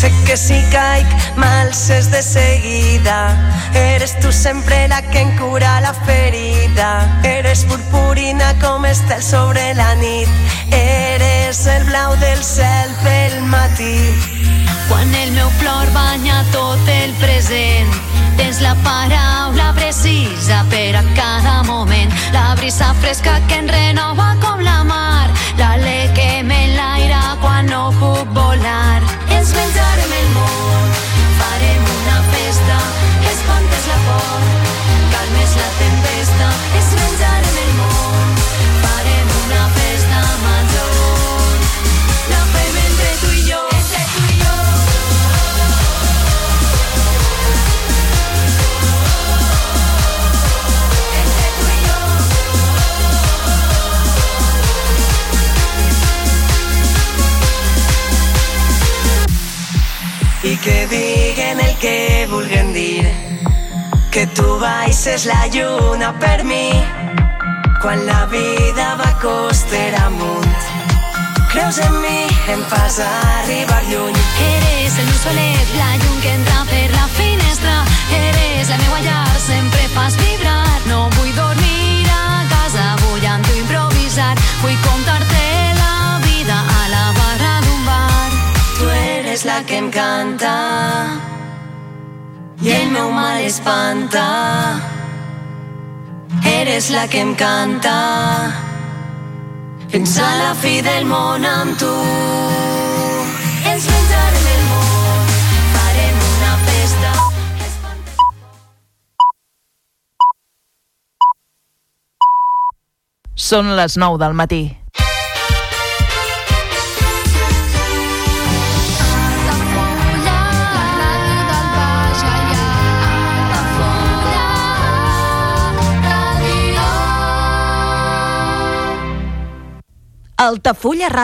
[SPEAKER 49] Sé que si caic m'alces de seguida. Eres tu sempre la que em cura la ferida. Eres purpurina com estel sobre la nit. Eres el blau del cel pel matí.
[SPEAKER 50] Quan el meu plor banya tot el present Tens la paraula precisa per a cada moment. La brisa fresca que em renova com la mar L'alè que m'enlaira quan no puc volar Ens menjarem el món. Farem una festa Espantes la por. Calmes la tempesta
[SPEAKER 49] que diguen el que vulguen dir que tu baixes la lluna per mi quan la vida va coster amunt creus en mi em fas arribar lluny
[SPEAKER 50] Eres el solet, la llum que entra per la finestra. Eres la meua llar, sempre fas vibrar. No vull dormir a casa, vull amb tu improvisar. Vull contar-te
[SPEAKER 49] eres la que em canta. I el meu mal espanta. Eres la que em canta. Fins a la fi del món amb tu. Ens menjarem el món. Farem una festa.
[SPEAKER 18] Són les 9 del matí.
[SPEAKER 43] Altafulla Ràdio.